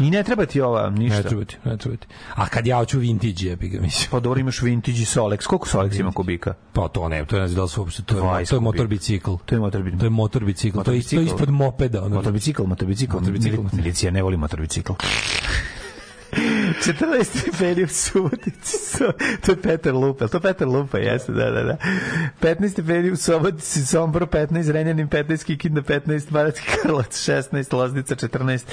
[SPEAKER 4] I ne treba ti ova, ništa.
[SPEAKER 3] Ne treba ti, ne treba ti. A kad ja hoću vintage, jebi ga, mislim.
[SPEAKER 4] Pa dobro, imaš vintage i Solex. Koliko Solex ima kubika?
[SPEAKER 3] Pa to ne, to ne znam da su uopšte, to je,
[SPEAKER 4] 20
[SPEAKER 3] to je motor bicikl.
[SPEAKER 4] To je motor bicikl.
[SPEAKER 3] To je motor bicikl, to je, to je ispod mopeda. Ono.
[SPEAKER 4] Motor bicikl, motor bicikl.
[SPEAKER 3] Motor bicikl.
[SPEAKER 4] Mili- Milicija ne voli motor bicikl. 14 stepeni u Subotici. To je Petar Lupa. To Petar Lupa, jeste, da, da, da. 15 stepeni u Subotici, Sombor 15, Renjanin 15, Kikinda 15, Banatski Karlovac 16, Loznica 14,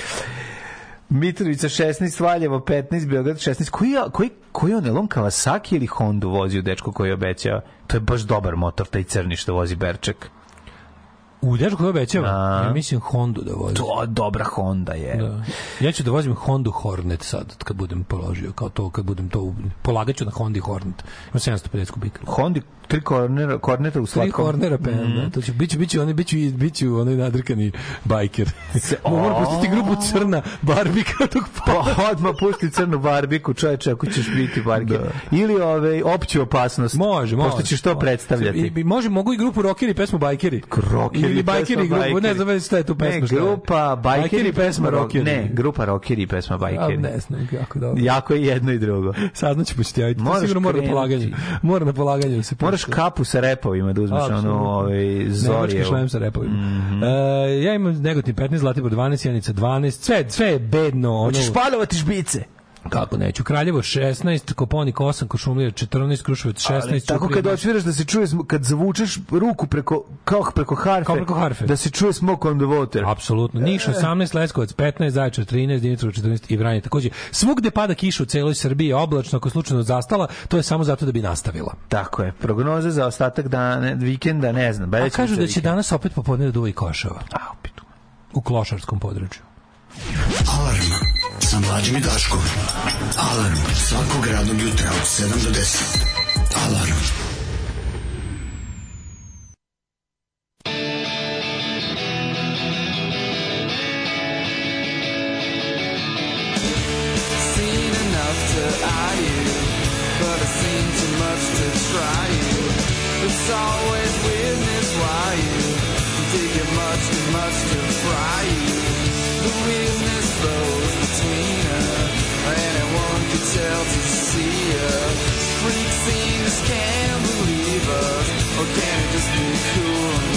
[SPEAKER 4] Mitrovica 16, Valjevo 15, Beograd 16. Koji, koji, koji on, je on Kawasaki ili Hondu vozio dečko koji je obećao? To je baš dobar motor, taj crni što vozi Berček.
[SPEAKER 3] U dečku koji obećava,
[SPEAKER 4] A.
[SPEAKER 3] ja mislim Hondu da vozi.
[SPEAKER 4] To dobra Honda je.
[SPEAKER 3] Da. Ja ću da vozim Hondu Hornet sad, kad budem položio, kao to, kad budem to, polagaću na Hondi Hornet. Ima 750 kubika.
[SPEAKER 4] Hondi tri kornera, korneta u
[SPEAKER 3] Tri
[SPEAKER 4] slatkom.
[SPEAKER 3] kornera pen,
[SPEAKER 4] Mhm.
[SPEAKER 3] da. To će, biću, biću, oni, biću, biću onaj nadrkani bajker. Moram pustiti grupu Crna, Barbika, tog
[SPEAKER 4] Pa odmah pusti crnu barbiku, čoveče, ako ćeš biti barker. Ili ove, opću opasnost.
[SPEAKER 3] Može, može.
[SPEAKER 4] Pošto ćeš to
[SPEAKER 3] može.
[SPEAKER 4] predstavljati.
[SPEAKER 3] I, može, mogu i grupu Rockeri i pesmu Bajkeri.
[SPEAKER 4] Rockeri
[SPEAKER 3] Ili Bajkeri grupu, ne znam šta je tu pesma.
[SPEAKER 4] Ne, grupa Bajkeri
[SPEAKER 3] pesma Rockeri.
[SPEAKER 4] Ne, grupa Rockeri i pesma Bajkeri.
[SPEAKER 3] ne znam, jako dobro.
[SPEAKER 4] Jako je jedno i drugo.
[SPEAKER 3] Saznaću pa ću ti javiti. To
[SPEAKER 4] Moraš
[SPEAKER 3] sigurno mora na
[SPEAKER 4] krenuti.
[SPEAKER 3] polaganju. Mora na polaganju da se
[SPEAKER 4] Moraš kapu sa repovima da uzmeš
[SPEAKER 3] Apsolutno.
[SPEAKER 4] ono ovaj, Zorijevu.
[SPEAKER 3] šlem sa repovima.
[SPEAKER 4] Mhm.
[SPEAKER 3] E, ja imam Negotin 15, Zlatibor 12, Janica 12, sve, sve je bedno. Ono,
[SPEAKER 4] Hoćeš paljovati žbice?
[SPEAKER 3] Kako neću? Kraljevo 16, Koponik 8, Košumlija 14, Kruševac 16,
[SPEAKER 4] Ali tako kad odsviraš da se čuje, kad zavučeš ruku preko, kao preko harfe,
[SPEAKER 3] Kao preko harfe.
[SPEAKER 4] da se čuje smoke on the water.
[SPEAKER 3] Apsolutno. Niš 18, Leskovac 15, Zaječar 13, Dimitrov 14 i Vranje takođe. Svugde pada kiša u celoj Srbiji, oblačno, ako slučajno zastala, to je samo zato da bi nastavila.
[SPEAKER 4] Tako je. Prognoze za ostatak dana, vikenda, ne znam.
[SPEAKER 3] A kažu da će
[SPEAKER 4] vikend.
[SPEAKER 3] danas opet popodne da duva i košava.
[SPEAKER 4] A, opet.
[SPEAKER 3] U klošarskom području.
[SPEAKER 7] Alarm sa mlađim i Daškom. Alarm svakog radnog jutra od 7 do 10. Alarm.
[SPEAKER 10] Seen enough to eye you, but I've seen too much to try you. It's always weirdness why you dig it much too much to fry you. The weirdness flows between us, anyone could tell to see us. Freak scenes can't believe us, or can it just be cool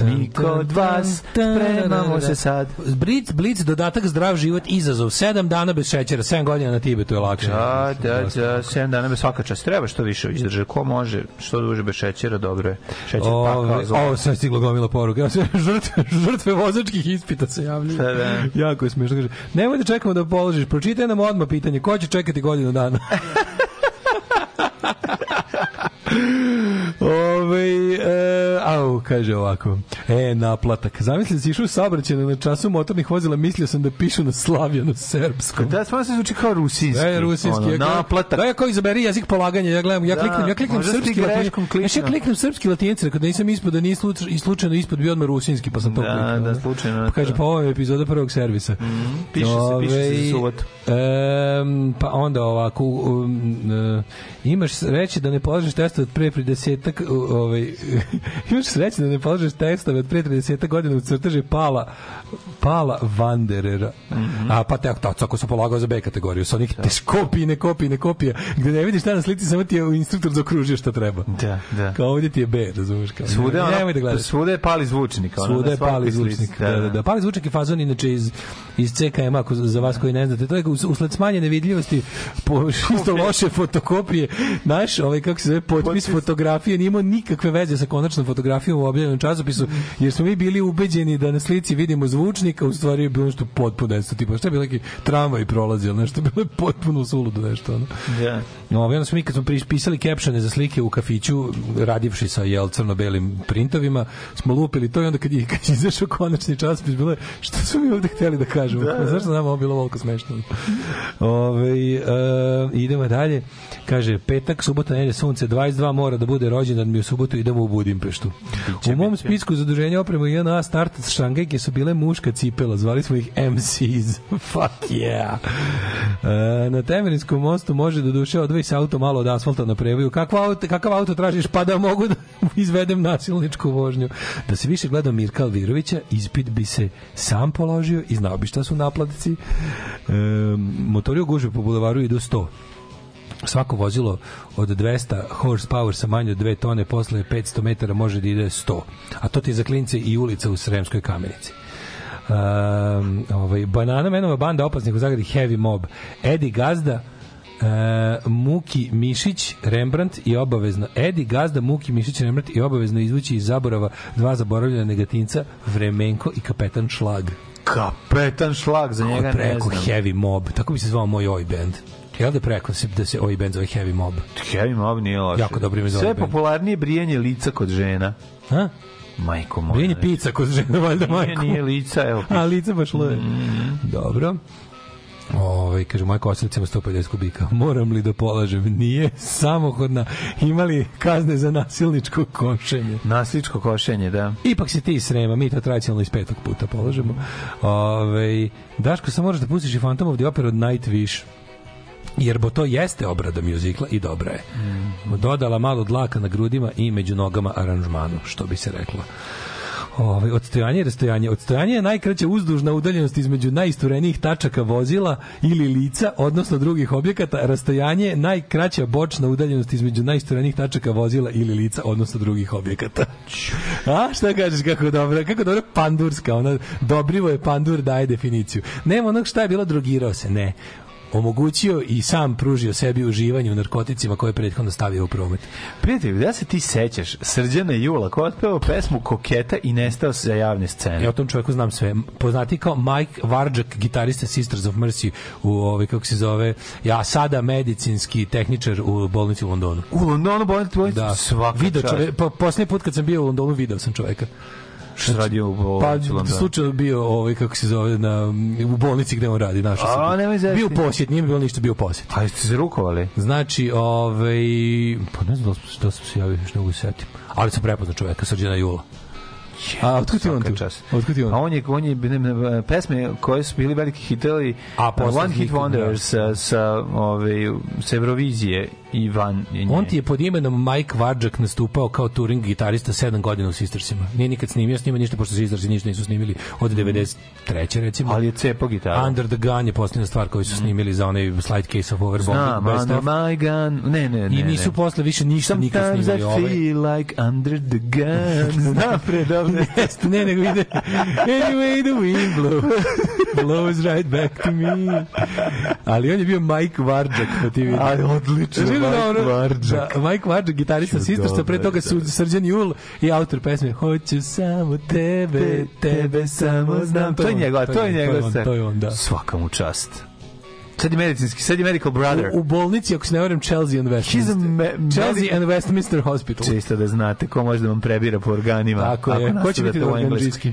[SPEAKER 4] Nas, niko od vas, spremamo se sad.
[SPEAKER 3] Blic, blic, dodatak zdrav život, izazov. 7 dana bez šećera, 7 godina na Tibetu je lakše.
[SPEAKER 4] Da, da, da, 7 dana bez svaka čast. Treba što više izdrže. Ko može, što duže bez šećera, dobro je. Šećer pakao,
[SPEAKER 3] ovo sve stiglo gomila poruka. Žrtve, žrtve vozačkih ispita se javljaju.
[SPEAKER 4] Da, da.
[SPEAKER 3] Jako je smiješno. Kaže, nemoj da čekamo da položiš. Pročitaj nam odmah pitanje. Ko će čekati godinu dana? Ove, e, au, kaže ovako. E, naplatak. Zamisli da si išao saobraćajno na času motornih vozila, mislio sam da pišu na slavijanu srpskom.
[SPEAKER 4] Da, stvarno se zvuči kao rusinski.
[SPEAKER 3] E, rusinski.
[SPEAKER 4] Ono,
[SPEAKER 3] ja
[SPEAKER 4] naplatak.
[SPEAKER 3] Da, ja kao izaberi jezik polaganja, ja gledam, ja
[SPEAKER 4] Da,
[SPEAKER 3] kliknem, ja kliknem srpski latinic. Ja kliknem srpski latinic, rekao da nisam ispod, da nije slučajno ispod bio odmah rusinski, pa sam to
[SPEAKER 4] Da,
[SPEAKER 3] kliknuo.
[SPEAKER 4] da, slučajno,
[SPEAKER 3] Pa kaže,
[SPEAKER 4] da.
[SPEAKER 3] pa ovo je epizoda prvog servisa.
[SPEAKER 4] Piše se, piše se za
[SPEAKER 3] Ovaj,
[SPEAKER 4] subotu.
[SPEAKER 3] em, pa onda ovako, um, e, imaš sreće da ne polažeš testove od pre 30 ovaj, imaš sreće da ne polažeš testove od pre 30 godina u crteže Pala Pala Vanderera.
[SPEAKER 4] Mhm.
[SPEAKER 3] A pa te to ako sam polagao za B kategoriju, sa onih teš kopije, kopije, kopije, gde ne vidiš šta na slici, samo ti je instruktor zaokružio šta treba.
[SPEAKER 4] Da, da.
[SPEAKER 3] Kao ovdje ti je B, razumeš? Kao,
[SPEAKER 4] Svude,
[SPEAKER 3] ne,
[SPEAKER 4] ono,
[SPEAKER 3] nemoj da gledaš.
[SPEAKER 4] svude je pali zvučnik. ono,
[SPEAKER 3] Svuda
[SPEAKER 4] na
[SPEAKER 3] je pali zvučnik. Da, da, da. Pali zvučnik je fazon inače iz, iz CKM, ako za vas koji ne znate. To je us- usled smanjene vidljivosti po isto loše fotokopije. Naš, ovaj, kako se zove, potpis fotografije nije imao nikakve veze sa konačnom fotografijom u objavljenom časopisu, jer smo mi bili ubeđeni da na slici vidimo zvučnik, a u stvari je bilo nešto potpuno desto. Tipa, šta je bilo neki tramvaj prolazi, ili nešto bilo je potpuno suludo nešto. Ono.
[SPEAKER 4] Da.
[SPEAKER 3] No, onda smo mi kad smo pisali captione za slike u kafiću, radivši sa jel crno-belim printovima, smo lupili to i onda kad je, kad je izašao konačni časopis, bilo je, što smo mi ovde hteli da kažemo? Da, Zašto nam ovo bilo volko smešno? Ove, e, idemo dalje. Kaže, petak, subota, nedelja, sunce, 22 mora da bude rođendan mi u subotu, idemo u Budimpeštu. U mom spisku zaduženja opremu JNA start šangajke su bile muška cipela, zvali smo ih MCs. Fuck yeah. E, na Temerinskom mostu može do duše odvoji se auto malo od asfalta na prevoju. Kakva auto, kakav auto tražiš pa da mogu da izvedem nasilničku vožnju. Da se više gledao Mirka Alvirovića, ispit bi se sam položio i znao bi šta su naplatici. E, motori u gužve po bulevaru idu 100 svako vozilo od 200 horsepower sa manje od 2 tone posle 500 metara može da ide 100 a to ti za klince i ulica u Sremskoj kamenici. Um, ovaj, Banana Menova banda opasnih u zagradi Heavy Mob. Edi Gazda E, Muki Mišić, Rembrandt i obavezno Edi Gazda, Muki Mišić, Rembrandt i obavezno izvući iz zaborava dva zaboravljena negatinca Vremenko i Kapetan Šlag.
[SPEAKER 4] Kapetan šlag, za njega ne
[SPEAKER 3] preko
[SPEAKER 4] znam.
[SPEAKER 3] Heavy Mob, tako bi se zvao moj oj band Jel da preko se- da se ovaj band zove Heavy Mob?
[SPEAKER 4] Heavy Mob nije loše.
[SPEAKER 3] Jako dobro ime za
[SPEAKER 4] Sve
[SPEAKER 3] ovaj band.
[SPEAKER 4] popularnije brijanje lica kod žena.
[SPEAKER 3] Ha?
[SPEAKER 4] Majko moja.
[SPEAKER 3] Brinje pizza kod žena, valjda
[SPEAKER 4] Nije,
[SPEAKER 3] majko.
[SPEAKER 4] nije lica, evo.
[SPEAKER 3] A lice baš loje. Dobro. Ove, kaže, moja kosilica ima 150 kubika. Moram li da polažem? Nije samohodna. Imali kazne za nasilničko košenje.
[SPEAKER 4] Nasličko košenje, da.
[SPEAKER 3] Ipak se ti srema, mi to tradicionalno iz petog puta polažemo. Ove, Daško, sam moraš da pustiš i Phantom of the Opera od Nightwish jer bo to jeste obrada mjuzikla i dobra je. Dodala malo dlaka na grudima i među nogama aranžmanu, što bi se reklo. Ovaj odstojanje i rastojanje. Odstojanje je najkraća uzdužna udaljenost između najisturenijih tačaka vozila ili lica, odnosno drugih objekata. Rastojanje je najkraća bočna udaljenost između najisturenijih tačaka vozila ili lica, odnosno drugih objekata. A šta kažeš kako dobro, kako dobro pandurska, ona dobrivo je pandur daje definiciju. Nema onog šta je bilo drogirao se, ne omogućio i sam pružio sebi uživanje u narkoticima koje je prethodno stavio u promet.
[SPEAKER 4] Prijatelj, da se ti sećaš Srđana Jula koja je otpevao pesmu Koketa i nestao sa javne scene?
[SPEAKER 3] Ja o tom čovjeku znam sve. Poznati kao Mike Varđak, gitarista Sisters of Mercy u ovaj kako se zove, ja sada medicinski tehničar u bolnici u Londonu.
[SPEAKER 4] U Londonu bolnici, bolnici
[SPEAKER 3] Da,
[SPEAKER 4] svaka
[SPEAKER 3] video
[SPEAKER 4] čast.
[SPEAKER 3] po, posljednji put kad sam bio u Londonu video sam čoveka.
[SPEAKER 4] Si radio u bolnici
[SPEAKER 3] Pa
[SPEAKER 4] Londonu?
[SPEAKER 3] slučajno bio ovaj kako se zove na u bolnici gde on radi, našao sam.
[SPEAKER 4] A, zezati.
[SPEAKER 3] Bio posjet, nije bilo ništa, bio posjet.
[SPEAKER 4] A jeste se rukovali?
[SPEAKER 3] Znači, ovaj pa ne znam da sam- da sam se javio, još ne mogu se setim. Ali sam prepoznao čoveka, Srđana Jula. A otkud ti on tu? Otkud on?
[SPEAKER 4] A on je, on je ne, ne, pesme koje su bili veliki hitovi,
[SPEAKER 3] A,
[SPEAKER 4] One Hit
[SPEAKER 3] da.
[SPEAKER 4] sa, sa, ove, sa Eurovizije i van je nje.
[SPEAKER 3] On ti je pod imenom Mike Varđak nastupao kao touring gitarista 7 godina u Sistersima. Nije nikad snimio s njima ništa, pošto Sistersi ništa nisu snimili od 93. recimo.
[SPEAKER 4] Ali je cepo gitara.
[SPEAKER 3] Under the Gun je posljedna stvar koju su snimili za onaj Slide Case of Overbombing.
[SPEAKER 4] Znam, Under
[SPEAKER 3] of.
[SPEAKER 4] my gun. Ne, ne, ne.
[SPEAKER 3] I nisu
[SPEAKER 4] ne.
[SPEAKER 3] posle više ništa nikad
[SPEAKER 4] Sometimes I
[SPEAKER 3] snimili.
[SPEAKER 4] Feel like under the gun. Znam predobne.
[SPEAKER 3] Jeste, ne, nego ide Anyway the wind blow blows right back to me. Ali on je bio Mike Varđak, pa ti vidi.
[SPEAKER 4] Ali odlično, Mike.
[SPEAKER 3] Da, Mike Varđak, gitarista
[SPEAKER 4] Ču,
[SPEAKER 3] Sistersa, pre toga su Srđan Jul i autor pesme Hoću samo tebe, tebe samo znam.
[SPEAKER 4] To je njegov, to je njegov.
[SPEAKER 3] To je on, da.
[SPEAKER 4] Svaka mu čast. Sad je medicinski, sad je medical brother.
[SPEAKER 3] U, u bolnici, ako se ne varam, Chelsea and Westminster.
[SPEAKER 4] me-
[SPEAKER 3] Chelsea and Westminster Hospital.
[SPEAKER 4] Čisto da znate ko može da vam prebira po organima.
[SPEAKER 3] Tako je. Ko će biti
[SPEAKER 4] u engleskom.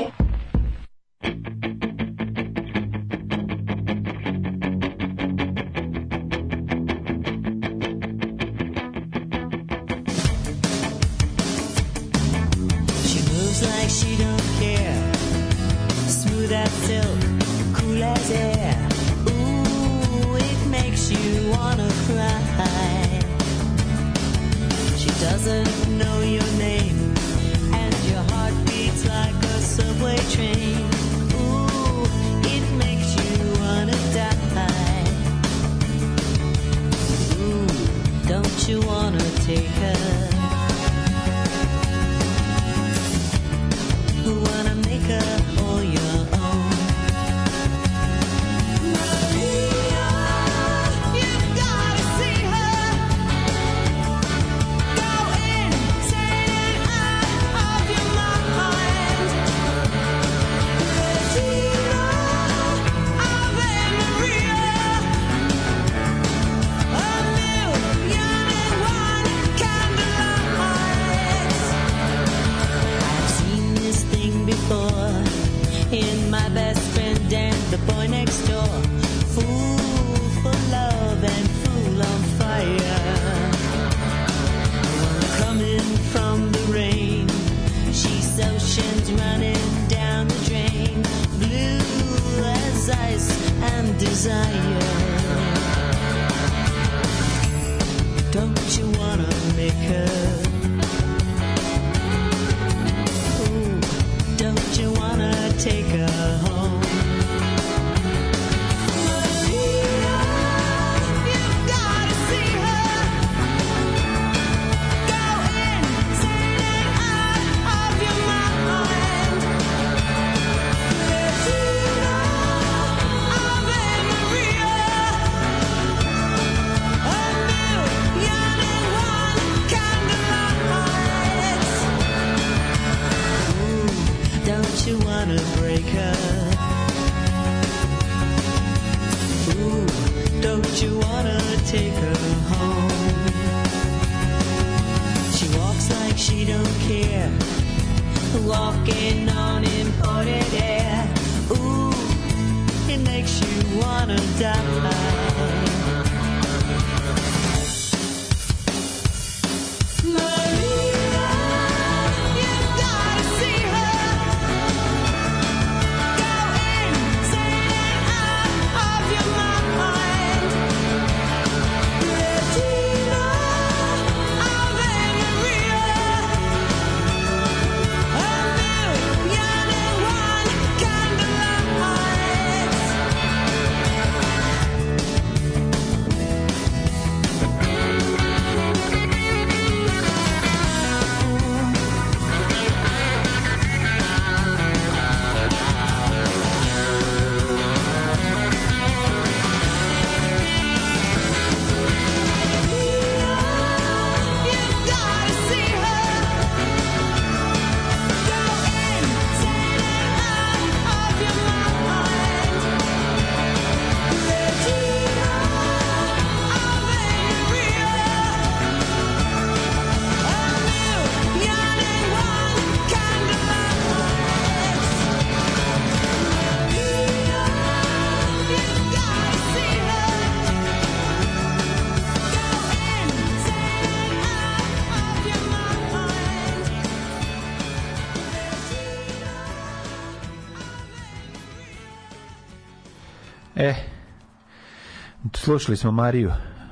[SPEAKER 4] Slušali smo Mariju.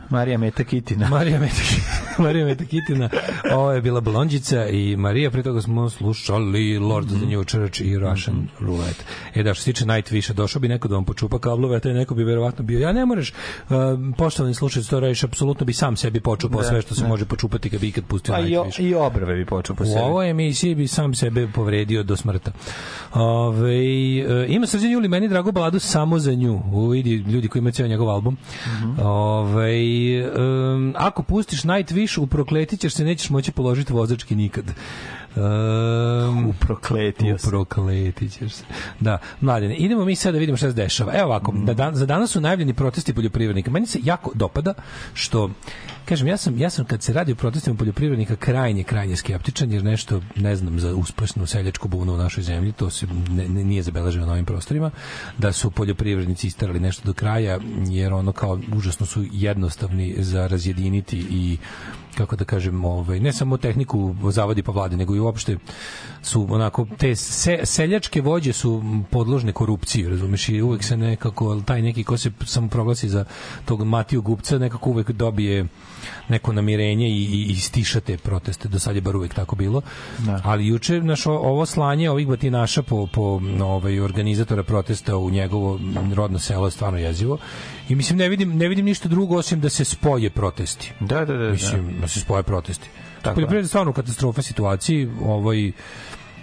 [SPEAKER 4] Marija Meta Kitina.
[SPEAKER 3] Marija Meta Kitina. Marija Metakitina, ovo je bila Blondjica i Marija, pre toga smo slušali Lord of the New Church i Russian Roulette. E da, što se tiče Nightwisha, došao bi neko da vam počupa kablove, a taj neko bi verovatno bio, ja ne moraš, uh, poštovani slušajci, to radiš, apsolutno bi sam sebi počupao
[SPEAKER 4] Da,
[SPEAKER 3] sve što se
[SPEAKER 4] da.
[SPEAKER 3] može počupati kad bi ikad pustio
[SPEAKER 4] Pa i, o-
[SPEAKER 3] Nightwish.
[SPEAKER 4] i obrve bi počeo po
[SPEAKER 3] U
[SPEAKER 4] sebi.
[SPEAKER 3] ovoj emisiji bi sam sebe povredio do smrta. Ove, e, ima Srđan Juli meni drago baladu samo za nju. U, vidi ljudi koji imaju ceo njegov album. Ove, em, ako pustiš Nightwish, uprokletit ćeš se, nećeš moći položiti vozački nikad. Um,
[SPEAKER 4] uprokletio
[SPEAKER 3] se. Uprokletit ćeš se. Da, mladine, idemo mi sad da vidimo šta se dešava. Evo ovako, da dan, za danas su najavljeni protesti poljoprivrednika. Meni se jako dopada što Kažem, ja sam, ja sam kad se radi o protestima poljoprivrednika krajnje, krajnje skeptičan, jer nešto ne znam za uspešnu seljačku bunu u našoj zemlji, to se ne, ne- nije zabeleženo na ovim prostorima, da su poljoprivrednici istarali nešto do kraja, jer ono kao užasno su jednostavni za razjediniti i kako da kažem, ovaj, ne samo tehniku zavadi pa vlade, nego i uopšte su onako, te se, seljačke vođe su podložne korupciji, razumeš, i uvek se nekako, taj neki ko se samo proglasi za tog Matiju Gupca, nekako uvek dobije neko namirenje i, i, i stiša te proteste, do sad je bar uvek tako bilo.
[SPEAKER 4] Da.
[SPEAKER 3] Ali juče naš ovo slanje ovih batinaša po, po ovaj, organizatora protesta u njegovo rodno selo je stvarno jezivo. I mislim, ne vidim, ne vidim ništa drugo osim da se spoje protesti.
[SPEAKER 4] Da, da, da.
[SPEAKER 3] Mislim, da se spoje protesti.
[SPEAKER 4] Tako
[SPEAKER 3] Poljoprivreda je stvarno katastrofa situaciji. Ovaj,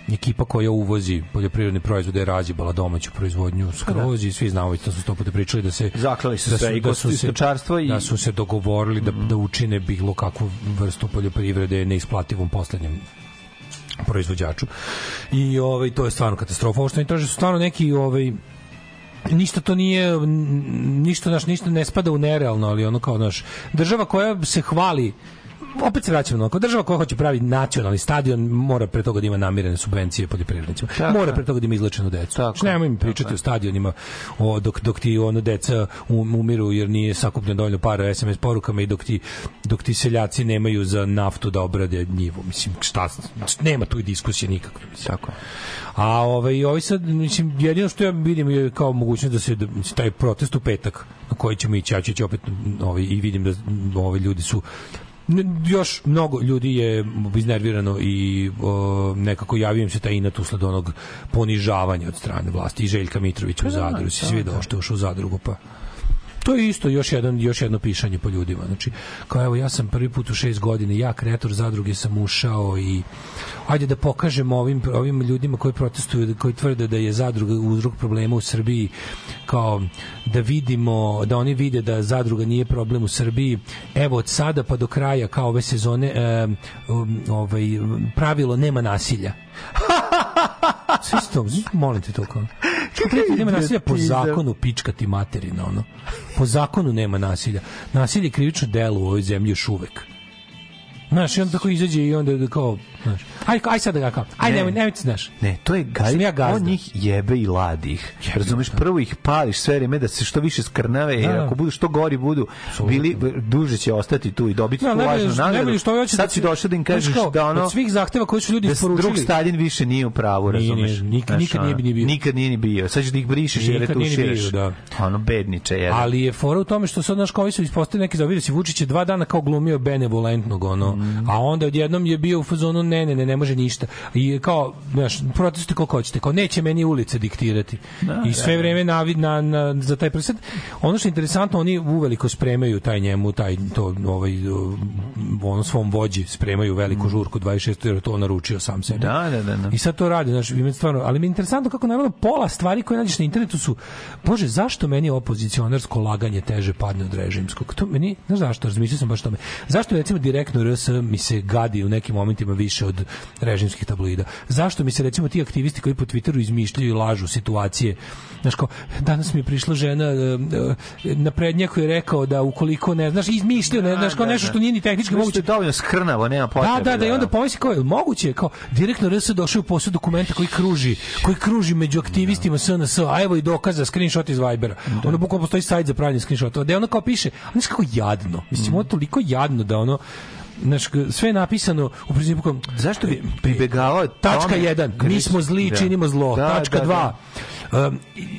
[SPEAKER 3] ekipa koja uvozi poljoprivredne proizvode je razjebala domaću proizvodnju skroz i svi znamo, već to su sto puta pričali da se
[SPEAKER 4] Zaklali su
[SPEAKER 3] da
[SPEAKER 4] sve, i
[SPEAKER 3] da su se,
[SPEAKER 4] i-
[SPEAKER 3] da su se dogovorili da, da učine bilo kakvu vrstu poljoprivrede neisplativom poslednjem proizvođaču. I ovaj to je stvarno katastrofa. Ovo što oni traže su stvarno neki ovaj ništa to nije ništa naš ništa ne spada u nerealno, ali ono kao naš država koja se hvali opet se vraćamo na država koja hoće pravi nacionalni stadion mora pre toga da ima namirene subvencije poljoprivrednicima.
[SPEAKER 4] Tako
[SPEAKER 3] mora pre toga da ima izlečenu decu.
[SPEAKER 4] Tako
[SPEAKER 3] Znači, nemoj mi
[SPEAKER 4] tako
[SPEAKER 3] pričati
[SPEAKER 4] je.
[SPEAKER 3] o stadionima o, dok, dok ti ono deca um, umiru jer nije sakupljeno dovoljno para SMS porukama i dok ti, dok ti seljaci nemaju za naftu da obrade njivu. Mislim, šta, nema tu diskusije nikakve. Mislim.
[SPEAKER 4] Tako.
[SPEAKER 3] A ovaj ovi sad mislim jedino što ja vidim je kao mogućnost da se da taj protest u petak na koji ćemo ići ja ću ići opet ovaj i vidim da ovi ljudi su još mnogo ljudi je iznervirano i o, nekako javio im se taj inat usled onog ponižavanja od strane vlasti i Željka Mitrovića u
[SPEAKER 4] Pa da,
[SPEAKER 3] Zadru si
[SPEAKER 4] da,
[SPEAKER 3] svi da što je ušao u Zadrugu pa to je isto još jedan još jedno pišanje po ljudima. Znači, kao evo ja sam prvi put u šest godina, ja kreator zadruge sam ušao i ajde da pokažemo ovim ovim ljudima koji protestuju, koji tvrde da je zadruga uzrok problema u Srbiji, kao da vidimo, da oni vide da zadruga nije problem u Srbiji. Evo od sada pa do kraja kao ove sezone e, ovaj pravilo nema nasilja. Sve molim te to kao. Prijatelj, nema nasilja po zakonu pičkati materina, ono. Po zakonu nema nasilja. Nasilje je krivično delo u ovoj zemlji još uvek. Znaš, i on tako izađe i onda kao, znaš, aj, aj sad da ga kao, aj,
[SPEAKER 4] Ne.
[SPEAKER 3] nemoj, nemoj ti, znaš.
[SPEAKER 4] Ne, to je gaj,
[SPEAKER 3] ja gazda.
[SPEAKER 4] on njih jebe i ladi ih. Razumeš, prvo ih pališ sve vreme da se što više skrnave, jer
[SPEAKER 3] Da, da.
[SPEAKER 4] ako budu što gori budu, bili duže će ostati tu i dobiti
[SPEAKER 3] Ja,
[SPEAKER 4] tu
[SPEAKER 3] najbolje
[SPEAKER 4] važnu nagradu.
[SPEAKER 3] što hoće
[SPEAKER 4] Sad
[SPEAKER 3] da
[SPEAKER 4] si
[SPEAKER 3] se-
[SPEAKER 4] došao da im
[SPEAKER 3] znaš
[SPEAKER 4] kažeš
[SPEAKER 3] kao,
[SPEAKER 4] da ono
[SPEAKER 3] od svih zahteva koje su ljudi
[SPEAKER 4] da
[SPEAKER 3] isporučili-
[SPEAKER 4] drug Stalin više nije u pravu,
[SPEAKER 3] Nije,
[SPEAKER 4] razumeš?
[SPEAKER 3] nije, nikad-
[SPEAKER 4] Znaš,
[SPEAKER 3] nikad nije
[SPEAKER 4] ono,
[SPEAKER 3] ni bio.
[SPEAKER 4] Nikad nije ni bio. Sad ćeš da ih brišeš
[SPEAKER 3] nije
[SPEAKER 4] retuširaš.
[SPEAKER 3] bio, da.
[SPEAKER 4] Ono bedniče jedan.
[SPEAKER 3] Ali je fora u tome što sad naš kao su ispostavili neki za si Vučić je dva dana kao glumio benevolentnog ono,
[SPEAKER 4] Mm.
[SPEAKER 3] a onda odjednom je bio u fazonu ne ne ne ne može ništa. I kao znaš proteste koliko hoćete, kao neće meni ulica diktirati. I sve
[SPEAKER 4] da, da.
[SPEAKER 3] vreme na, na, na za taj presed. Ono što je interesantno oni uveliko spremaju taj njemu taj to ovaj ono svom vođi spremaju veliku žurku 26 jer je to naručio sam sebi.
[SPEAKER 4] Mm. Da, da, da. da.
[SPEAKER 3] I sad to radi, znači ima stvarno, ali mi je interesantno kako naravno pola stvari koje nađeš na internetu su bože, zašto meni opozicionarsko laganje teže padne od režimskog? To meni, znaš zašto, razmišljao sam baš tome. Zašto recimo direktno RS mi se gadi u nekim momentima više od režimskih tabloida? Zašto mi se recimo ti aktivisti koji po Twitteru izmišljaju i lažu situacije? Znaš kao, danas mi je prišla žena e, e, na prednjaku je rekao da ukoliko ne, znaš, izmišljaju, ne, znaš, kao
[SPEAKER 4] da,
[SPEAKER 3] nešto
[SPEAKER 4] da.
[SPEAKER 3] što nije ni tehnički moguće.
[SPEAKER 4] je dovoljno skrnavo, nema potrebe.
[SPEAKER 3] Da, da, da, i onda pomisli kao, je moguće, kao, direktno RS došao u posjed dokumenta koji kruži, koji kruži među aktivistima SNS, a evo i dokaza, screenshot iz Vibera. Ono bukvalno postoji sajt za pravljanje screenshotova, gde ono kao piše, a znaš kako jadno, mislim, ovo je toliko jadno da ono, znaš, sve je napisano u principu kao,
[SPEAKER 4] Zašto bi pribegavao
[SPEAKER 3] tačka
[SPEAKER 4] tome?
[SPEAKER 3] 1, mi smo zli,
[SPEAKER 4] Da.
[SPEAKER 3] činimo zlo,
[SPEAKER 4] Da,
[SPEAKER 3] tačka
[SPEAKER 4] da,
[SPEAKER 3] 2, um,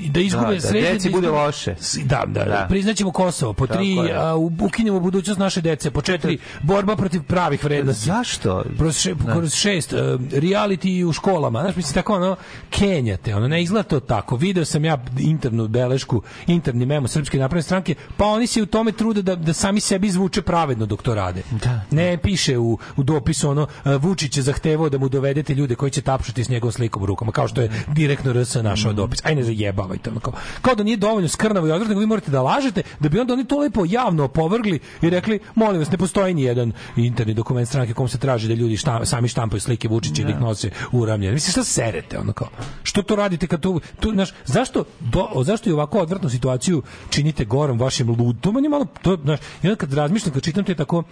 [SPEAKER 3] da izgube
[SPEAKER 4] Da, da,
[SPEAKER 3] sreće,
[SPEAKER 4] deci
[SPEAKER 3] da
[SPEAKER 4] bude loše.
[SPEAKER 3] Da, da, da.
[SPEAKER 4] Da.
[SPEAKER 3] Priznaćemo Kosovo. Po
[SPEAKER 4] Tako
[SPEAKER 3] tri,
[SPEAKER 4] je.
[SPEAKER 3] a, ukinemo budućnost naše dece. Po četiri, borba protiv pravih vrednosti.
[SPEAKER 4] Zašto?
[SPEAKER 3] Kroz, še, kroz šest, uh, reality u školama. Znaš, mislim, tako ono, kenjate, ono, ne izgleda to tako. Video sam ja internu belešku, interni memo Srpske napredne stranke, pa oni se u tome trude da, da sami sebi zvuče pravedno dok to rade.
[SPEAKER 4] Da.
[SPEAKER 3] Ne piše u, u dopisu ono, uh, Vučić je zahtevao da mu dovedete ljude koji će tapšati s njegovom slikom u rukama, kao što je direktno RS našao dopis. Aj ne zajebavajte. ono, Kao, kao da nije dovoljno skrnavo i odvratno, nego vi morate da lažete, da bi onda oni to lepo javno opovrgli i rekli, molim vas, ne postoji ni jedan interni dokument stranke kom se traži da ljudi šta, sami štampaju slike Vučića i da ih nose uramljene. Mislim, šta serete, ono kao? Što to radite kad tu, tu znaš, zašto, do, zašto i ovako odvratnu situaciju činite gorom vašim lud? To meni malo, to, znaš, i onda kad razmišljam, kad čitam te tako,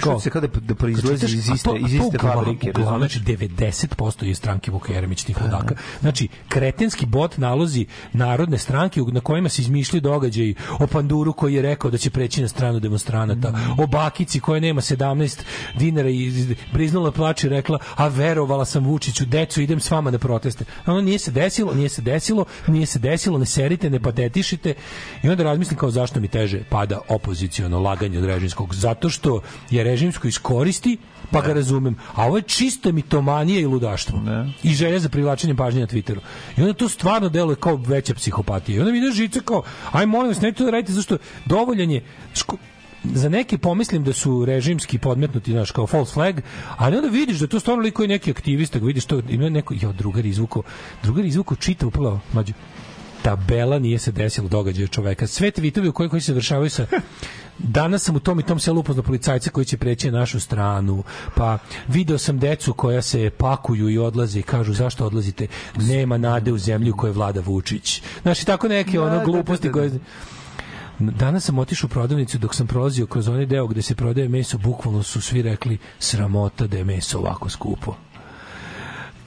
[SPEAKER 4] Kao, se kada da proizlazi iz iste, iz iste fabrike.
[SPEAKER 3] Znači 90% je stranke Vuka Jeremić tih ludaka. Znači, kretenski bot nalozi narodne stranke na kojima se izmišljaju događaji o Panduru koji je rekao da će preći na stranu demonstranata, o Bakici koja nema 17 dinara i briznula plače i rekla, a verovala sam Vučiću, decu, idem s vama na proteste. Ono nije se desilo, nije se desilo, nije se desilo, ne serite, ne patetišite. I onda razmislim kao zašto mi teže pada opoziciono laganje od režimskog. Zato što je režimsko iskoristi pa ga razumem. A ovo je čista mitomanija i ludaštvo. I želja za privlačenjem pažnje na Twitteru. I onda to stvarno deluje kao veća psihopatija. I onda mi ide žice kao, aj molim vas, ne to da radite, zašto dovoljan je, ško- za neke pomislim da su režimski podmetnuti znaš kao false flag, ali onda vidiš da je to stvarno liko i neki aktivista, vidiš to ima neko jo drugar izvuko, drugar izvuko čita upravo mlađe tabela nije se desilo događaj čoveka. Sve tvitovi u koji, koji se završavaju sa danas sam u tom i tom selu upoznao policajca koji će preći na našu stranu, pa video sam decu koja se pakuju i odlaze i kažu zašto odlazite, nema nade u zemlju koje vlada Vučić. Znaš, i tako neke
[SPEAKER 4] Da,
[SPEAKER 3] ono
[SPEAKER 4] da,
[SPEAKER 3] gluposti
[SPEAKER 4] da, da.
[SPEAKER 3] koje... Danas sam otišao u prodavnicu dok sam prolazio kroz onaj deo gde se prodaje meso, bukvalno su svi rekli sramota da je meso ovako skupo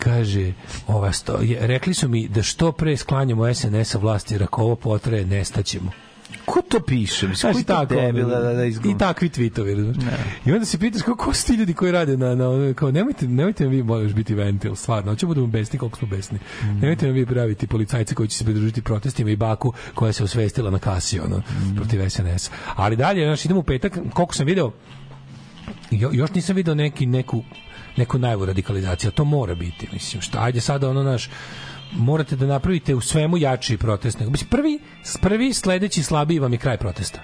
[SPEAKER 3] kaže ova sto, je, rekli su mi da što pre sklanjamo SNS-a vlasti jer ako ovo potraje nestaćemo
[SPEAKER 4] Ko to piše? Mislim, koji
[SPEAKER 3] tako,
[SPEAKER 4] debil da, da, da
[SPEAKER 3] I takvi tweetovi, razumeš? I onda se pitaš kako ko su ti ljudi koji rade na, na kao nemojte, nemojte mi moraš biti ventil, stvarno, hoćemo budemo besni koliko smo besni.
[SPEAKER 4] Mm.
[SPEAKER 3] Nemojte mi vi praviti policajce koji će se pridružiti protestima i baku koja se osvestila na kasi, ono,
[SPEAKER 4] Mm.
[SPEAKER 3] protiv SNS. Ali dalje, znaš, idemo u petak, koliko sam video, jo, još nisam video neki, neku, neku najavu radikalizacije, a to mora biti, mislim, šta, ajde sada ono naš, morate da napravite u svemu jači protest. nego- Mislim, prvi, prvi sledeći slabiji vam je kraj protesta.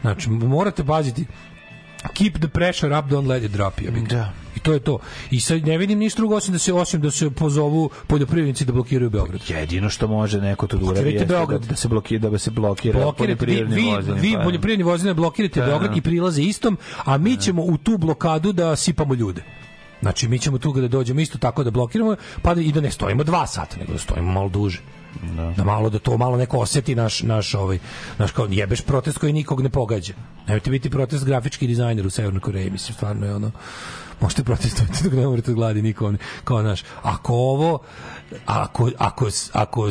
[SPEAKER 3] Znači, morate paziti keep the pressure up, don't let it drop. Ja da. I to je to. I sad ne vidim ništa drugo osim da se osim da se pozovu poljoprivrednici da blokiraju Beograd.
[SPEAKER 4] Jedino što može neko to da uradi jeste da,
[SPEAKER 3] Beograd.
[SPEAKER 4] da se blokira, da se blokira
[SPEAKER 3] Blokirate, vi,
[SPEAKER 4] poljoprivredni
[SPEAKER 3] vi, vi
[SPEAKER 4] pa,
[SPEAKER 3] poljoprivredni vozile blokirate
[SPEAKER 4] Da,
[SPEAKER 3] Beograd
[SPEAKER 4] da.
[SPEAKER 3] i prilaze istom, a mi ćemo u tu blokadu da sipamo ljude. Znači, mi ćemo tu da dođemo isto tako da blokiramo, pa da, i da ne stojimo dva sata, nego da stojimo malo duže. Da. malo da to malo neko oseti naš naš ovaj naš kao jebeš protest koji nikog ne pogađa. Nemojte biti protest grafički dizajner u Severnoj Koreji, mislim stvarno je ono možete protestovati dok ne umrete od gladi niko ne, kao naš ako ovo ako, ako, ako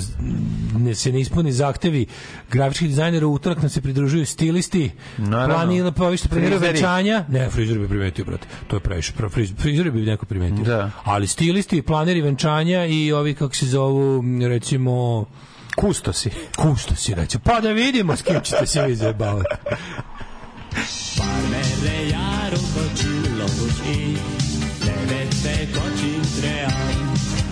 [SPEAKER 3] ne se ne ispuni zahtevi grafičkih dizajnera u utorak nam se pridružuju stilisti
[SPEAKER 4] Naravno.
[SPEAKER 3] planira pa vi što planiraju
[SPEAKER 4] Frizeri.
[SPEAKER 3] venčanja ne frizer bi primetio brate to je previše Pra- friz, frizer bi neko primetio
[SPEAKER 4] Da.
[SPEAKER 3] ali stilisti planeri venčanja i ovi kako se zovu recimo
[SPEAKER 4] kustosi
[SPEAKER 3] kustosi reći pa da vidimo s kim ćete se vi zajebavati
[SPEAKER 11] Parmere jaro kočilo i Devete kočin treal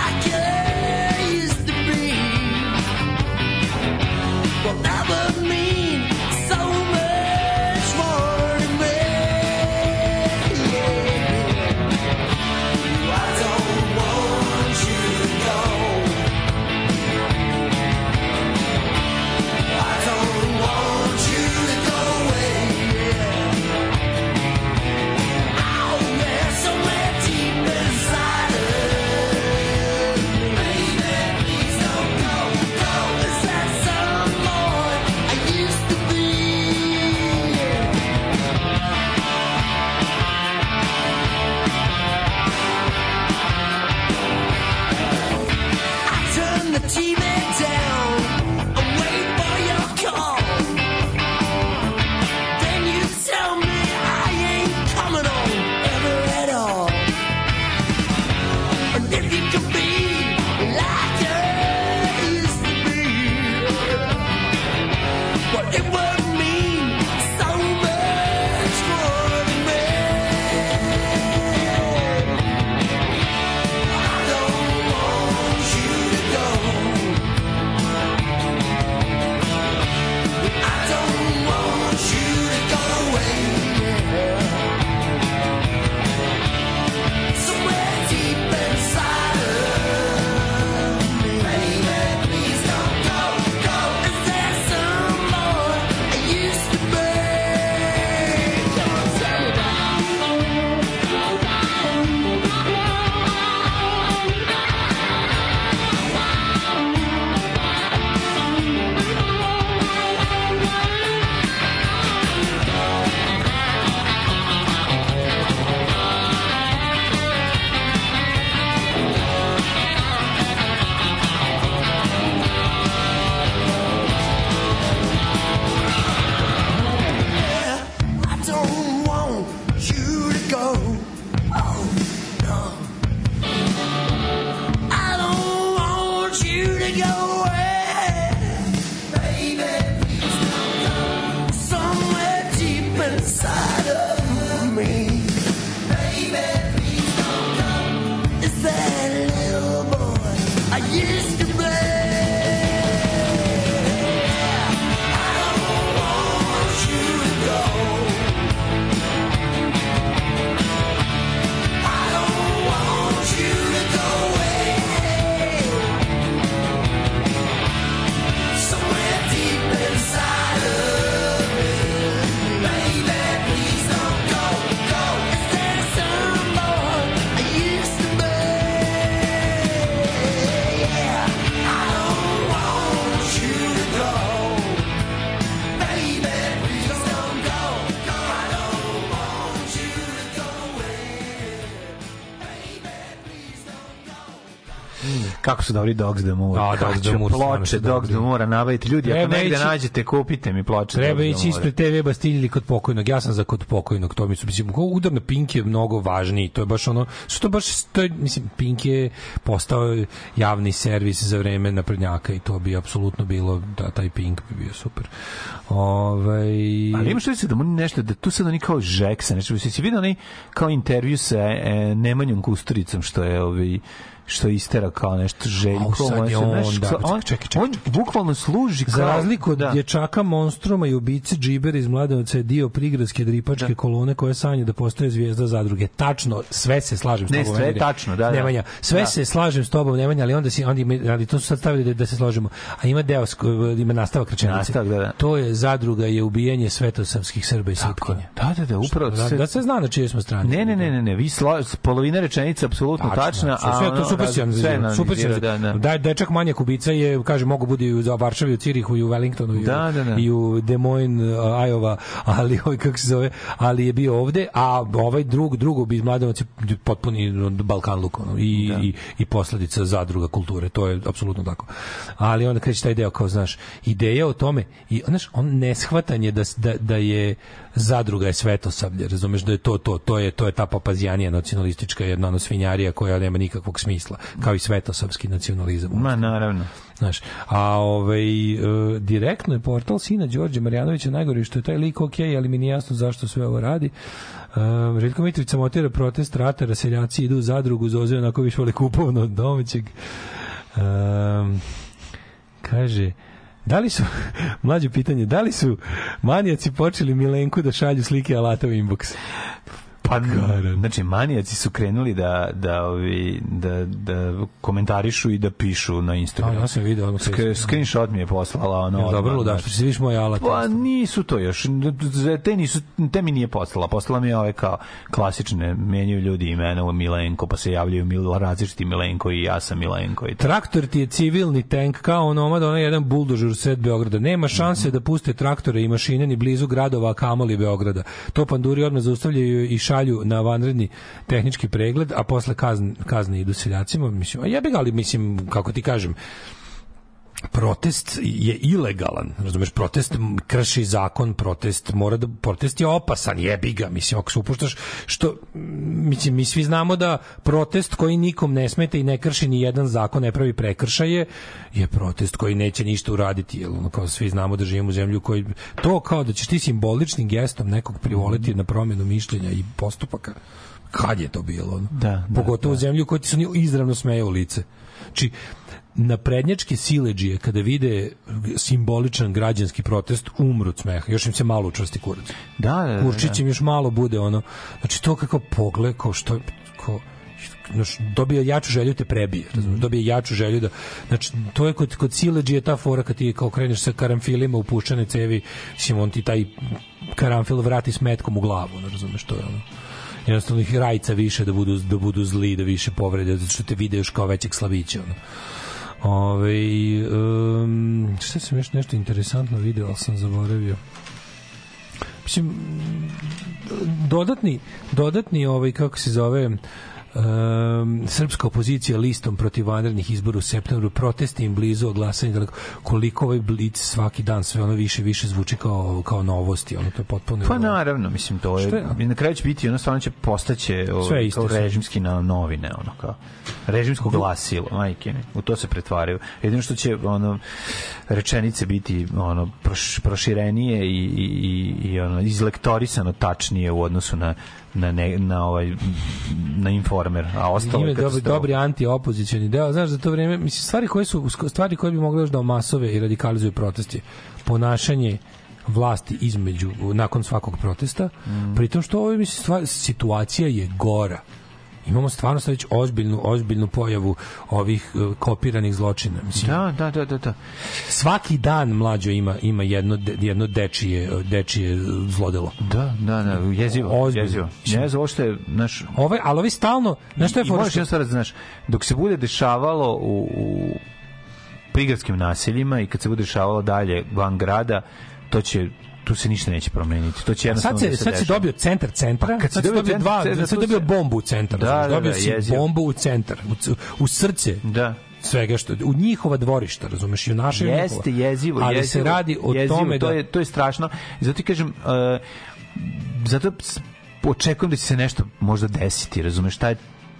[SPEAKER 11] I can't
[SPEAKER 4] Kako su dobri Dogs the Moor.
[SPEAKER 3] Da, Dogs the
[SPEAKER 4] Kaću,
[SPEAKER 3] Moor,
[SPEAKER 4] Ploče
[SPEAKER 3] su
[SPEAKER 4] Dogs the Moora, nabavite. Ljudi, ako
[SPEAKER 3] Treba
[SPEAKER 4] negde
[SPEAKER 3] ići-
[SPEAKER 4] nađete, kupite mi ploče
[SPEAKER 3] Treba
[SPEAKER 4] the
[SPEAKER 3] ići ispred TV Bastilje ili kod pokojnog. Ja sam za kod pokojnog. To mi su mislim kao udar na Pink je mnogo važniji. To je baš ono što to baš to je, mislim Pink je postao javni servis za vreme naprednjaka i to bi apsolutno bilo da taj Pink bi bio super. Ovaj
[SPEAKER 4] Ali imaš se da mu nešto, da tu sad oni kao žeksa, nešto, si si vidio onaj kao intervju sa e, Nemanjom Kusturicom, što je ovi što istera kao nešto Željko.
[SPEAKER 3] Sad je on, da,
[SPEAKER 4] on,
[SPEAKER 3] čekaj, čekaj,
[SPEAKER 4] on bukvalno služi kao...
[SPEAKER 3] Za razliku od
[SPEAKER 4] da.
[SPEAKER 3] dječaka monstruma i ubice Džibera iz Mladenovca je dio prigradske dripačke kolone koja sanja da postaje zvijezda zadruge. Tačno, sve se slažem s
[SPEAKER 4] Ne,
[SPEAKER 3] tobom.
[SPEAKER 4] sve je tačno, da, da.
[SPEAKER 3] Nemanja, sve
[SPEAKER 4] Da.
[SPEAKER 3] se slažem s tobom, Nemanja, ali onda si, onda ima, ali to su sad stavili da, da se složimo. A ima deo, ima nastavak rečenice.
[SPEAKER 4] Nastavak, da, da.
[SPEAKER 3] To je zadruga je ubijanje svetosavskih Srba i srpkinja.
[SPEAKER 4] Da, da, da, upravo
[SPEAKER 3] Da, da se zna na čijoj smo strani.
[SPEAKER 4] Ne, ne, ne, ne, ne, vi sla, polovina rečenice apsolutno tačna,
[SPEAKER 3] Tačno,
[SPEAKER 4] a
[SPEAKER 3] sve to super si
[SPEAKER 4] raz- sve
[SPEAKER 3] analizirao. Super si
[SPEAKER 4] analizira, da, da.
[SPEAKER 3] Da, dečak manje kubica je, kaže, mogu bude i u Varšavi, u Cirihu, i u Wellingtonu, i,
[SPEAKER 4] Da,
[SPEAKER 3] u,
[SPEAKER 4] da, da.
[SPEAKER 3] i u Des Moines, uh, Iowa, ali ovaj, kako se zove, ali je bio ovde, a ovaj drug, drugo bi iz Mladenovac potpuni Balkan luk, ono, i, i, i posledica zadruga kulture, to je apsolutno tako. Ali onda kreće taj deo, kao, znaš, ideja o tome, i, znaš, on neshvatanje da, da, da je zadruga je svetosavlje, razumeš da je to to, to je to je ta papazijanija nacionalistička jedna ono svinjarija koja nema nikakvog smisla, kao i svetosavski nacionalizam.
[SPEAKER 4] Ma, naravno.
[SPEAKER 3] Znaš, a ovaj e, direktno je portal sina Đorđe Marjanovića najgore što je taj lik ok, ali mi nije jasno zašto sve ovo radi. Um, Željko Mitrović samotira protest ratara, seljaci idu u zadrugu, Zoze onako više vole kupovno od domaćeg. Um, kaže, da li su, mlađe pitanje, da li su manijaci počeli Milenku da šalju slike alata u inbox?
[SPEAKER 4] Pa, znači, manijaci su krenuli da, da, ovi, da, da komentarišu i da pišu na Instagramu.
[SPEAKER 3] A, ja sam video odmah
[SPEAKER 4] Sk screenshot mi je poslala ono.
[SPEAKER 3] Jel dobro ludaštvo,
[SPEAKER 4] znači.
[SPEAKER 3] si vidiš moj alat?
[SPEAKER 4] Pa nisu to još. Te, nisu, te mi nije poslala. Poslala mi je ove kao klasične, menjaju ljudi imena u Milenko, pa se javljaju mil, različiti Milenko i ja sam Milenko. I to.
[SPEAKER 3] Traktor ti je civilni tank kao onomad, onaj jedan buldožer sred Beograda. Nema šanse da puste traktore i mašine ni blizu gradova, a kamoli Beograda. To panduri odmah zaustavljaju i šalju na vanredni tehnički pregled, a posle kazne, kazne idu seljacima. Mislim, a jebi ga, ali mislim, kako ti kažem, protest je ilegalan, razumeš, protest krši zakon, protest mora da protest je opasan, jebi ga, mislim, ako se upuštaš što mislim mi svi znamo da protest koji nikom ne smeta i ne krši ni jedan zakon, ne pravi prekršaje, je protest koji neće ništa uraditi, jer ono kao svi znamo da živimo u zemlju koji to kao da ćeš ti simboličnim gestom nekog privoliti na promjenu mišljenja i postupaka. Kad je to bilo? Ono?
[SPEAKER 4] Da, da,
[SPEAKER 3] Pogotovo u zemlju koji ti oni izravno smeje u lice. Znači, naprednjačke sileđije kada vide simboličan građanski protest umru od smeha. Još im se malo učvrsti kurac.
[SPEAKER 4] Da, da, da,
[SPEAKER 3] Kurčić im još malo bude ono. Znači to kako pogled kao što kao znaš, dobije jaču želju te prebije, razumiješ, dobije jaču želju da, znači, to je kod, kod sileđije ta fora kad ti kao kreneš sa karamfilima u puščane cevi, mislim, on ti taj karamfil vrati s metkom u glavu, ono, razumeš, to je ono jednostavno ih rajca više da budu, da budu zli, da više povrede, zato što te vide još kao većeg slavića, ono. Ove, um, šta sam još nešto interesantno video, ali sam zaboravio. Mislim, dodatni, dodatni ovaj, kako se zove, um, srpska opozicija listom protiv vanrednih izbora u septembru, protesti im blizu, glasanje daleko, koliko ovaj blic svaki dan sve ono više više zvuči kao, kao novosti, ono to je potpuno...
[SPEAKER 4] Pa naravno, mislim, to je,
[SPEAKER 3] je?
[SPEAKER 4] na kraju će biti, ono stvarno će postaće
[SPEAKER 3] Sve
[SPEAKER 4] ovaj,
[SPEAKER 3] isto
[SPEAKER 4] kao
[SPEAKER 3] sve.
[SPEAKER 4] režimski na novine, ono kao, režimsko glasilo, majke mi, u to se pretvaraju. Jedino što će, ono, rečenice biti, ono, proš, proširenije i, i, i, i ono, izlektorisano tačnije u odnosu na na, ne, na ovaj na informer a ostalo je
[SPEAKER 3] dobri, dobri anti-opozicioni deo. Znaš, za to vreme, mislim, stvari koje su, stvari koje bi mogle još da omasove i radikalizuju protesti. Ponašanje vlasti između, nakon svakog protesta,
[SPEAKER 4] Mm.
[SPEAKER 3] pritom što ovo, mislim, stvar, situacija je gora. Imamo stvarno sad već ozbiljnu, ozbiljnu pojavu ovih uh, kopiranih zločina. Mislim,
[SPEAKER 4] Da, da, da, da, da.
[SPEAKER 3] svaki dan mlađo ima ima jedno jedno dečije dečije zlodelo.
[SPEAKER 4] Da, da, da, jezivo,
[SPEAKER 3] Ozbiljno.
[SPEAKER 4] jezivo. Jezivo, ovo što je, naš,
[SPEAKER 3] Ovaj, ali ovi stalno, znaš šta je
[SPEAKER 4] I
[SPEAKER 3] fora
[SPEAKER 4] možeš
[SPEAKER 3] što-
[SPEAKER 4] stvar da znaš, dok se bude dešavalo u, u prigradskim naseljima i kad se bude dešavalo dalje van grada, to će tu se ništa neće promeniti. To će jednostavno
[SPEAKER 3] sad se,
[SPEAKER 4] da
[SPEAKER 3] sad se
[SPEAKER 4] dešava.
[SPEAKER 3] dobio centar centra,
[SPEAKER 4] Pa kad si
[SPEAKER 3] sad si
[SPEAKER 4] dobio centar
[SPEAKER 3] dva,
[SPEAKER 4] centra,
[SPEAKER 3] sad si dobio bombu u centar,
[SPEAKER 4] Da,
[SPEAKER 3] razumeš?
[SPEAKER 4] da,
[SPEAKER 3] dobio
[SPEAKER 4] da,
[SPEAKER 3] si bombu u centar, u, u srce
[SPEAKER 4] Da.
[SPEAKER 3] svega što u njihova dvorišta, razumeš, i u naše
[SPEAKER 4] Jeste
[SPEAKER 3] njihova.
[SPEAKER 4] jezivo,
[SPEAKER 3] ali
[SPEAKER 4] jezivo,
[SPEAKER 3] se radi o
[SPEAKER 4] jezivo,
[SPEAKER 3] tome
[SPEAKER 4] to
[SPEAKER 3] da
[SPEAKER 4] je to je strašno. Zato ti kažem uh, zato očekujem da će se nešto možda desiti, razumeš, šta je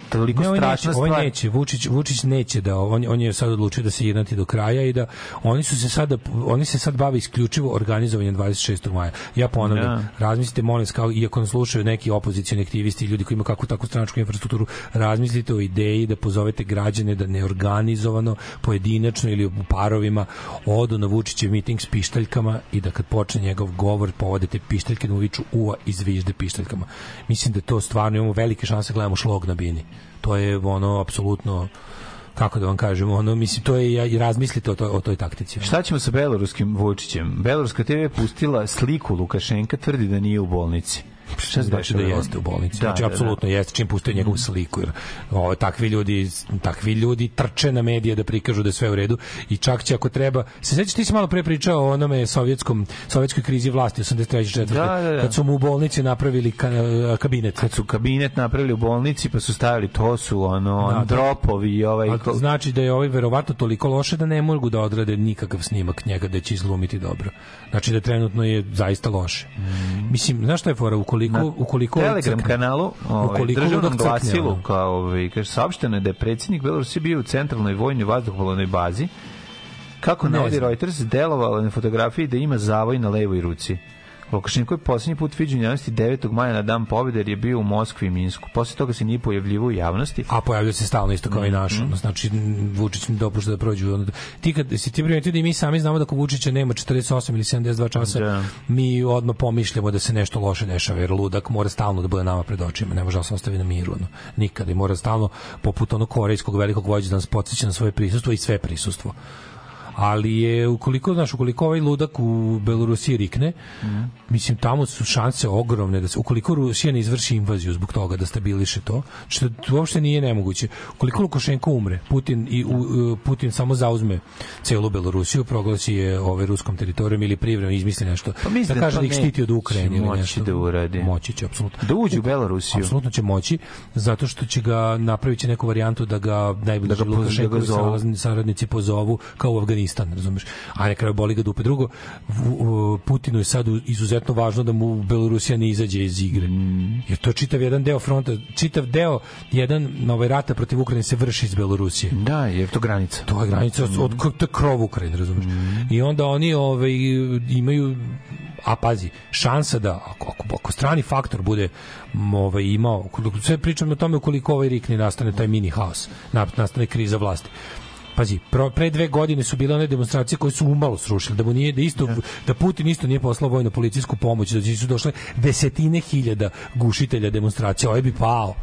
[SPEAKER 4] toliko
[SPEAKER 3] Ne, ovaj
[SPEAKER 4] strašna
[SPEAKER 3] neće,
[SPEAKER 4] stvar.
[SPEAKER 3] neće, Vučić, Vučić neće da on, on je sad odlučio da se jednati do kraja i da oni su se sada oni se sad bave isključivo organizovanjem 26. maja. Ja ponavljam,
[SPEAKER 4] Da.
[SPEAKER 3] razmislite molim vas kao iako nas slušaju neki opozicioni aktivisti, ljudi koji imaju kakvu takvu stranačku infrastrukturu, razmislite o ideji da pozovete građane da neorganizovano, pojedinačno ili u parovima odu na Vučićev miting s pištaljkama i da kad počne njegov govor povodite pištaljke da mu viču uva i zvižde pištaljkama. Mislim da to stvarno imamo velike šanse da gledamo šlog na bini. To je ono apsolutno kako da vam kažem, ono mislim to je i razmislite o toj o toj taktici.
[SPEAKER 4] Šta ćemo sa beloruskim Vučićem? Beloruska TV je pustila sliku Lukašenka, tvrdi da nije u bolnici. Šta
[SPEAKER 3] znači da jeste u bolnici.
[SPEAKER 4] Da,
[SPEAKER 3] znači
[SPEAKER 4] da, da.
[SPEAKER 3] apsolutno jeste čim pustuje njegovu sliku jer ovo takvi ljudi takvi ljudi trče na medije da prikažu da je sve u redu i čak će ako treba se sećaš ti si malo pre pričao o onome sovjetskom sovjetskoj krizi vlasti 83. 4.
[SPEAKER 4] Da, da, da.
[SPEAKER 3] kad su mu u bolnici napravili ka- kabinet.
[SPEAKER 4] Kad su kabinet napravili u bolnici, pa su stavili, to su ono,
[SPEAKER 3] Da, da.
[SPEAKER 4] dropovi i ovaj... Ko-
[SPEAKER 3] znači da je ovaj verovatno toliko loše da ne mogu da odrade nikakav snimak njega da će izglumiti dobro. Znači da trenutno je zaista loše. Mislim, znaš šta je fora? Ukoliko,
[SPEAKER 4] Na
[SPEAKER 3] ukoliko
[SPEAKER 4] Telegram
[SPEAKER 3] crkne-
[SPEAKER 4] kanalu, ovaj,
[SPEAKER 3] ukoliko
[SPEAKER 4] državnom glasilu, kao, ovaj, kaže, saopšteno je da je predsjednik Belorusije bio u centralnoj vojnoj vazduhoplovnoj bazi, kako
[SPEAKER 3] Ne
[SPEAKER 4] navodi. Reuters, delovalo na fotografiji da ima zavoj na levoj ruci. Lukašenko je posljednji put viđen u javnosti 9. maja na dan pobjede jer je bio u Moskvi i Minsku. Posle toga se nije pojavljivo u javnosti.
[SPEAKER 3] A pojavljuje se stalno isto kao i naš.
[SPEAKER 4] Mhm.
[SPEAKER 3] ono, Znači, Vučić mi dopušta da prođu. Ti kad si ti primetio da i mi sami znamo da ako Vučića nema 48 ili 72 časa,
[SPEAKER 4] Da.
[SPEAKER 3] mi odmah pomišljamo da se nešto loše dešava, jer ludak mora stalno da bude nama pred očima, ne može da se ostavi na miru. Ono. Nikada. I mora stalno, poput onog korejskog velikog vođa, da nas podsjeća na svoje prisustvo i sve prisustvo ali je ukoliko znaš ukoliko ovaj ludak u Belorusiji rikne mislim tamo su šanse ogromne da se ukoliko Rusija ne izvrši invaziju zbog toga da stabiliše to što to uopšte nije nemoguće. Ukoliko Lukašenko umre Putin i u, u- Putin samo zauzme celu Belorusiju proglasi je ovaj ruskom teritorijom ili privremeno izmisli nešto.
[SPEAKER 4] Pa mislim
[SPEAKER 3] da
[SPEAKER 4] da
[SPEAKER 3] kaže
[SPEAKER 4] to
[SPEAKER 3] da ih štiti od Ukrajine ili
[SPEAKER 4] moći
[SPEAKER 3] nešto.
[SPEAKER 4] da uradi.
[SPEAKER 3] moći će apsolutno.
[SPEAKER 4] Da uđe u Belorusiju.
[SPEAKER 3] apsolutno će moći zato što će ga napraviti neku varijantu da ga najbolji
[SPEAKER 4] Da ga
[SPEAKER 3] Lukašenkovi
[SPEAKER 4] da ga
[SPEAKER 3] salazni- saradnici pozovu kao u Afganistan, razumeš? A na kraju boli ga dupe. Drugo, Putinu je sad izuzetno važno da mu Belorusija ne izađe iz igre.
[SPEAKER 4] Mm.
[SPEAKER 3] Jer to je čitav jedan deo fronta, čitav deo jedan nove rata protiv Ukrajine se vrši iz Belorusije.
[SPEAKER 4] Da, je to granica.
[SPEAKER 3] To je granica od, od, to je krov Ukrajine, razumeš? I onda oni ovaj, imaju a pazi, šansa da ako, ako, ako strani faktor bude ovaj, imao, sve pričam o tome ukoliko ovaj rikni nastane taj mini haos, na- nastane kriza vlasti. Pazi, pro, pre dve godine su bile one demonstracije koje su umalo srušile, da mu nije da isto da Putin isto nije poslao vojno policijsku pomoć, da su došle desetine hiljada gušitelja demonstracija, ovaj bi pao.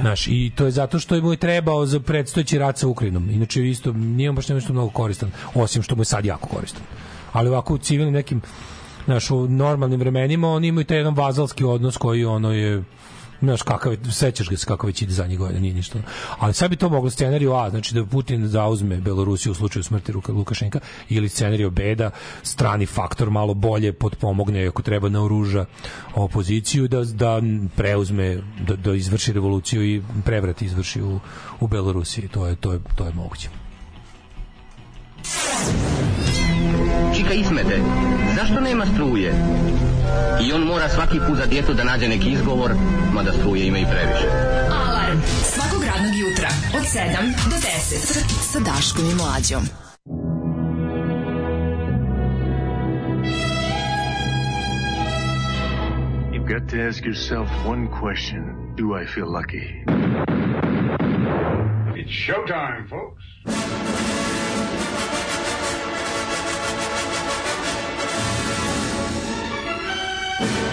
[SPEAKER 3] Znaš, i to je zato što je mu je trebao za predstojeći rat sa Ukrajinom. Inače isto nije on baš nešto mnogo koristan, osim što mu je sad jako koristan. Ali ovako u civilnim nekim znaš, u normalnim vremenima oni imaju taj jedan vazalski odnos koji ono je znaš kakav sećaš ga se kako već ide za njih godina, nije ništa. Ali sad bi to moglo scenariju A, znači da Putin zauzme Belorusiju u slučaju smrti Luka- Lukašenka ili scenariju B da strani faktor malo bolje potpomogne ako treba naoruža opoziciju da, da preuzme, da, da izvrši revoluciju i prevrat izvrši u, u Belorusiji. To je, to je, to je moguće.
[SPEAKER 12] Čika Ismete, zašto nema struje? I on mora svaki put za djetu da nađe neki izgovor, mada struje ima i previše.
[SPEAKER 6] Alarm svakog radnog jutra od 7 do 10 sa Daškom i Mlađom.
[SPEAKER 13] You've got to ask yourself one question Do I feel lucky? It's showtime, folks.
[SPEAKER 6] Bye.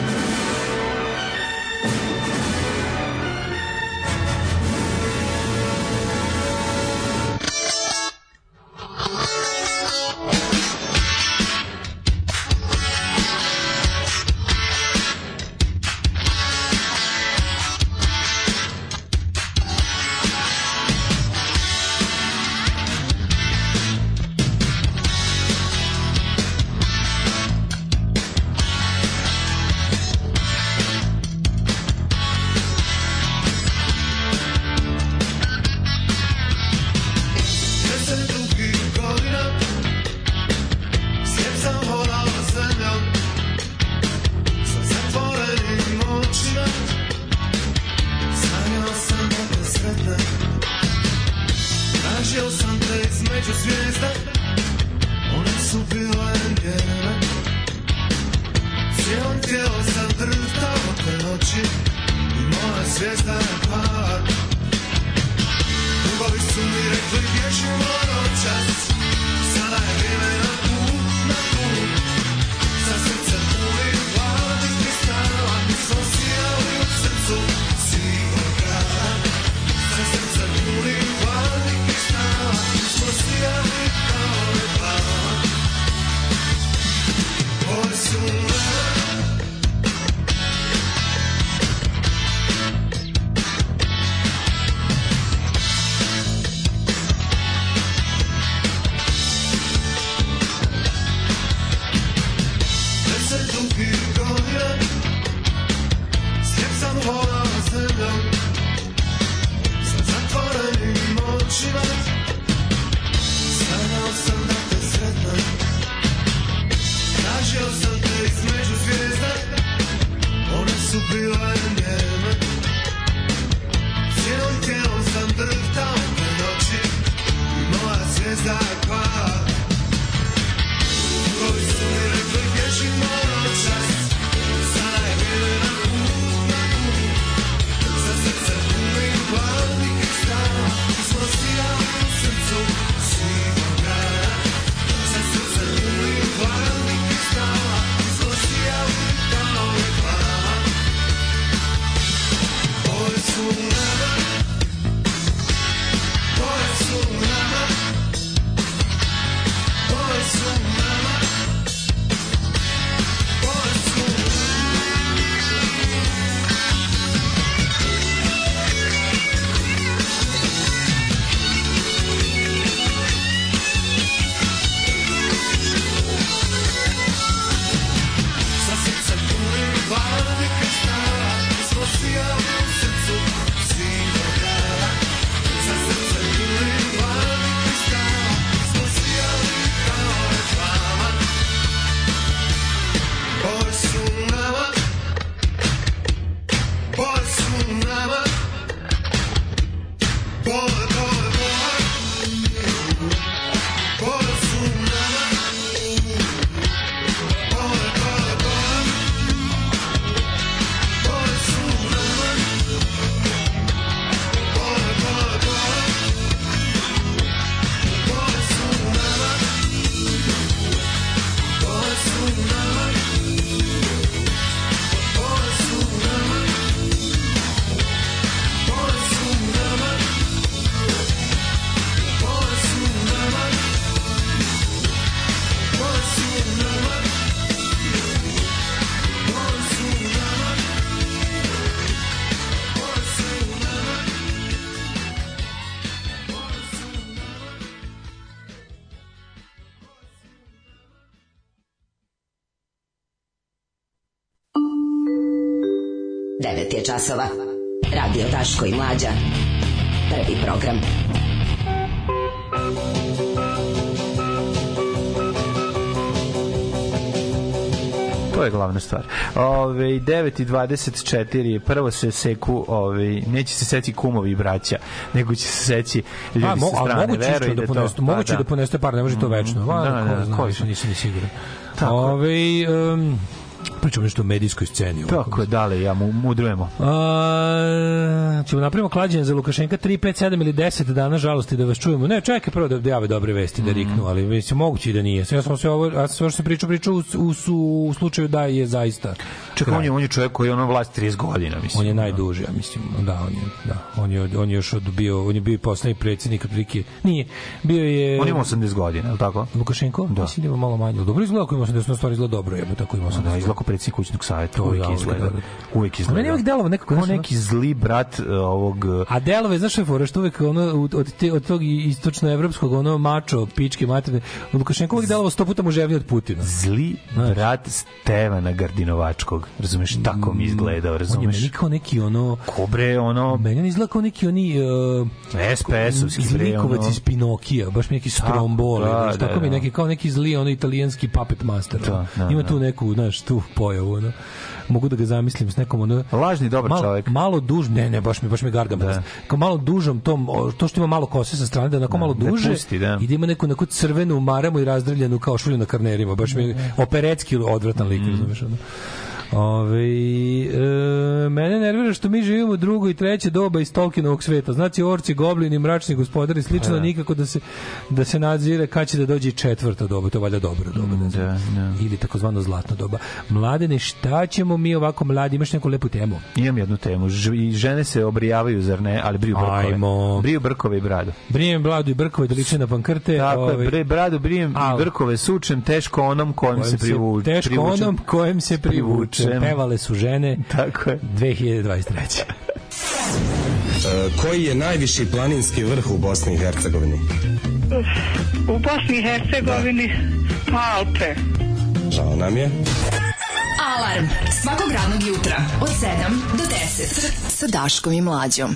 [SPEAKER 6] časova. Radio Daško i Mlađa. Prvi program.
[SPEAKER 4] To je glavna stvar. Ove, 9 i 24, prvo se seku, ove, neće se seći kumovi i braća, nego će se seći ljudi
[SPEAKER 3] A, mo,
[SPEAKER 4] sa
[SPEAKER 3] a
[SPEAKER 4] strane.
[SPEAKER 3] moguće
[SPEAKER 4] veruj
[SPEAKER 3] isto da
[SPEAKER 4] to-
[SPEAKER 3] ponestu,
[SPEAKER 4] pa
[SPEAKER 3] moguće da poneste par, ne može to večno.
[SPEAKER 4] Da,
[SPEAKER 3] Va,
[SPEAKER 4] da,
[SPEAKER 3] ko zna,
[SPEAKER 4] koji
[SPEAKER 3] nisam, nisam ni siguran.
[SPEAKER 4] Tako.
[SPEAKER 3] Ove, um, pričamo nešto o medijskoj sceni.
[SPEAKER 4] Tako je, dale, ja mu, mudrujemo.
[SPEAKER 3] A, ćemo napravimo klađenje za Lukašenka 3, 5, 7 ili 10 dana žalosti da vas čujemo. Ne, čekaj prvo da, jave dobre vesti, da riknu, ali mislim, moguće i da nije. Ja sam sve ovo, ja sam sve što se pričao, pričao u, u, u, u slučaju da je zaista.
[SPEAKER 4] Čekaj, on je, on je čovjek koji je ono vlast 30 godina, mislim.
[SPEAKER 3] On je najduži, ja mislim. Da, on je, da. On je, on je još od bio, on je bio poslednji predsjednik otprilike. Nije. Bio je
[SPEAKER 4] On ima 80 godina, je tako?
[SPEAKER 3] Lukašenko? Da. Mislim da ima malo manje. Dobro izgleda ako ima 80, na stvari izgleda dobro, jebe tako ima 80.
[SPEAKER 4] Da, izgleda predsjednik kućnog savjeta, uvijek
[SPEAKER 3] ja,
[SPEAKER 4] izgleda.
[SPEAKER 3] da, da.
[SPEAKER 4] Uvijek izgleda.
[SPEAKER 3] meni je uvijek delovao nekako, znaš,
[SPEAKER 4] neki zli brat uh, ovog... uh,
[SPEAKER 3] A delove, znaš što je fora, što uvek ono, od, te, od tog istočnoevropskog, ono mačo, pičke, materne, Lukašenko uvek delovao sto puta muževniji od Putina.
[SPEAKER 4] Zli brat Stevana Gardinovačkog. Razumeš, tako mi izgledao,
[SPEAKER 3] On je
[SPEAKER 4] razumeš?
[SPEAKER 3] meni kao neki ono...
[SPEAKER 4] Kobre, ono...
[SPEAKER 3] Meni on izgleda kao neki oni... Uh,
[SPEAKER 4] SPS-ovski, bre,
[SPEAKER 3] Zlikovac
[SPEAKER 4] ono...
[SPEAKER 3] iz Pinokija, baš neki stromboli,
[SPEAKER 4] da,
[SPEAKER 3] znaš,
[SPEAKER 4] da,
[SPEAKER 3] tako mi
[SPEAKER 4] da.
[SPEAKER 3] neki, kao neki zli, ono italijanski puppet master.
[SPEAKER 4] Da, da,
[SPEAKER 3] Ima
[SPEAKER 4] da.
[SPEAKER 3] tu neku, znaš, tu pojavu, ono. Mogu da ga zamislim s nekom, ono...
[SPEAKER 4] Lažni dobar
[SPEAKER 3] malo,
[SPEAKER 4] čovjek.
[SPEAKER 3] Malo duž, ne, ne, baš mi, baš mi garga. Da. Kao malo dužom tom, to što ima malo kose sa strane, da onako malo
[SPEAKER 4] da
[SPEAKER 3] duže
[SPEAKER 4] pusti, da.
[SPEAKER 3] i da ima neku, neku crvenu maremu i razdrljenu kao šulju na karnerima. Baš mi je operetski odvratan lik,
[SPEAKER 4] Mm.
[SPEAKER 3] razumeš, ono. Ove, e, mene nervira što mi živimo drugo i treće doba iz Tolkienovog sveta. Znači orci, goblini, mračni gospodari, slično
[SPEAKER 4] Da.
[SPEAKER 3] nikako da se da se nadzire kad će da dođe i četvrto doba, to valjda dobro doba. ne znam.
[SPEAKER 4] Da, da.
[SPEAKER 3] Ili takozvano zlatno doba. Mladene, šta ćemo mi ovako mladi? Imaš neku lepu temu?
[SPEAKER 4] Imam jednu temu. Ž- žene se obrijavaju, zar ne? Ali briju brkove.
[SPEAKER 3] Ajmo.
[SPEAKER 4] Briju brkove i bradu.
[SPEAKER 3] Brijem bladu i brkove da liče na pankrte.
[SPEAKER 4] Tako
[SPEAKER 3] ovaj,
[SPEAKER 4] je, bre, bradu brijem
[SPEAKER 3] Al.
[SPEAKER 4] i brkove sučem, teško onom kojem,
[SPEAKER 3] kojem
[SPEAKER 4] se privu,
[SPEAKER 3] teško
[SPEAKER 4] privučem.
[SPEAKER 3] onom kojem se privuče.
[SPEAKER 4] Privučem.
[SPEAKER 3] Pevale su žene
[SPEAKER 4] Tako je.
[SPEAKER 3] 2023.
[SPEAKER 14] E, koji je najviši planinski vrh u Bosni i Hercegovini?
[SPEAKER 15] U Bosni i Hercegovini Alpe.
[SPEAKER 14] Žao nam je.
[SPEAKER 6] Alarm svakog radnog jutra od 7 do 10 sa Daškom i Mlađom.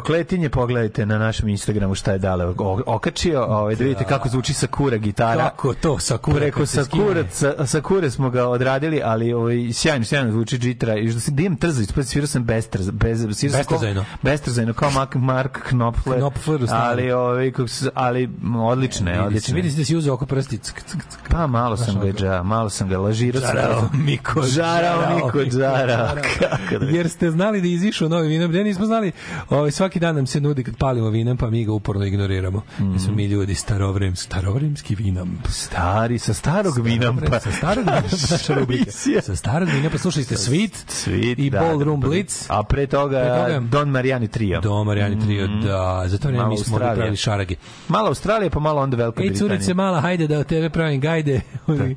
[SPEAKER 4] prokletinje, pogledajte na našem Instagramu šta je dale okačio, ovaj, da vidite da. kako zvuči Sakura gitara.
[SPEAKER 3] Kako to, Sakura?
[SPEAKER 4] Preko Sakura, sa, Sakure smo ga odradili, ali ovaj, sjajno, sjajno zvuči džitra. I što se da Dim trzaj, pa svirao sam bez, bez,
[SPEAKER 3] Bestrzajno.
[SPEAKER 4] Bestrzajno, kao Mark, Mark Knopfler.
[SPEAKER 3] Knopfler,
[SPEAKER 4] ali, ovaj, kako, ali odlične, odlične.
[SPEAKER 3] Vidite, se da si uzeo oko prstić.
[SPEAKER 4] Pa malo sam ga džara, malo sam ga lažirao. Džarao
[SPEAKER 3] Miko,
[SPEAKER 4] džarao Miko, džarao. Da-
[SPEAKER 3] Jer ste znali da izišu novi vinom, da nismo znali, ovaj, svaki dan nam se nudi kad palimo vinom, pa mi ga uporno ignoriramo. Mm. Jer smo mhm. mi ljudi starovrem, starovremski vinom.
[SPEAKER 4] Stari, sa starog vinom. Pa.
[SPEAKER 3] Sa starog vinom, Sa starog vinom, pa slušali ste Sweet,
[SPEAKER 4] Sweet
[SPEAKER 3] i
[SPEAKER 4] da,
[SPEAKER 3] Ballroom
[SPEAKER 4] da, da, da,
[SPEAKER 3] Blitz.
[SPEAKER 4] A pre toga,
[SPEAKER 3] pre toga
[SPEAKER 4] Don Mariani Trio.
[SPEAKER 3] Don Mariani Trio, mm. da. Zato
[SPEAKER 4] ne
[SPEAKER 3] mi smo pravili šarage.
[SPEAKER 4] Mala Australija, pa malo onda Velika Britanija.
[SPEAKER 3] Ej, curice mala, hajde da o tebe pravim gaj gajde.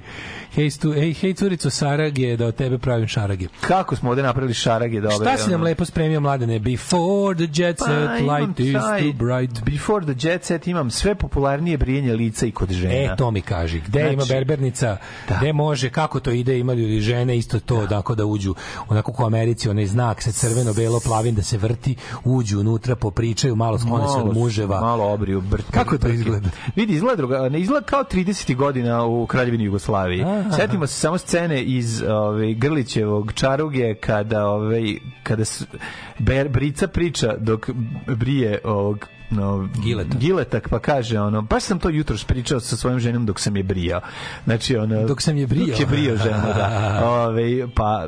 [SPEAKER 3] hej, stu, ej, hej, curico Sarage, da od tebe pravim šarage.
[SPEAKER 4] Kako smo ovde napravili šarage dobre.
[SPEAKER 3] Šta si nam
[SPEAKER 4] ono.
[SPEAKER 3] lepo spremio, mladene? Before the jet set,
[SPEAKER 4] Pa,
[SPEAKER 3] light is
[SPEAKER 4] taj-
[SPEAKER 3] too bright.
[SPEAKER 4] Before the jet set imam sve popularnije brijenje lica i kod žena.
[SPEAKER 3] E, to mi kaži. Gde
[SPEAKER 4] Znači,
[SPEAKER 3] ima berbernica, gde može, kako to ide, imaju li žene isto to, da. da uđu, onako ko u Americi, onaj znak sa crveno, belo, plavim da se vrti, uđu unutra, popričaju, malo sklone se od muževa.
[SPEAKER 4] Malo obriju brt.
[SPEAKER 3] Kako to izgleda?
[SPEAKER 4] Vidi, izgleda druga, ne izgleda kao 30. godina u Kraljevini Jugoslaviji.
[SPEAKER 3] Aha.
[SPEAKER 4] Setimo se samo scene iz ovaj Grlićevog čaruge kada ovaj kada Brica priča dok brije ovog no,
[SPEAKER 3] Gileta.
[SPEAKER 4] Giletak pa kaže ono baš sam to jutros pričao sa svojom ženom dok sam je brijao. Znači ono
[SPEAKER 3] Dok sam je brijao.
[SPEAKER 4] Dok je brijao ženu, da. Ove, pa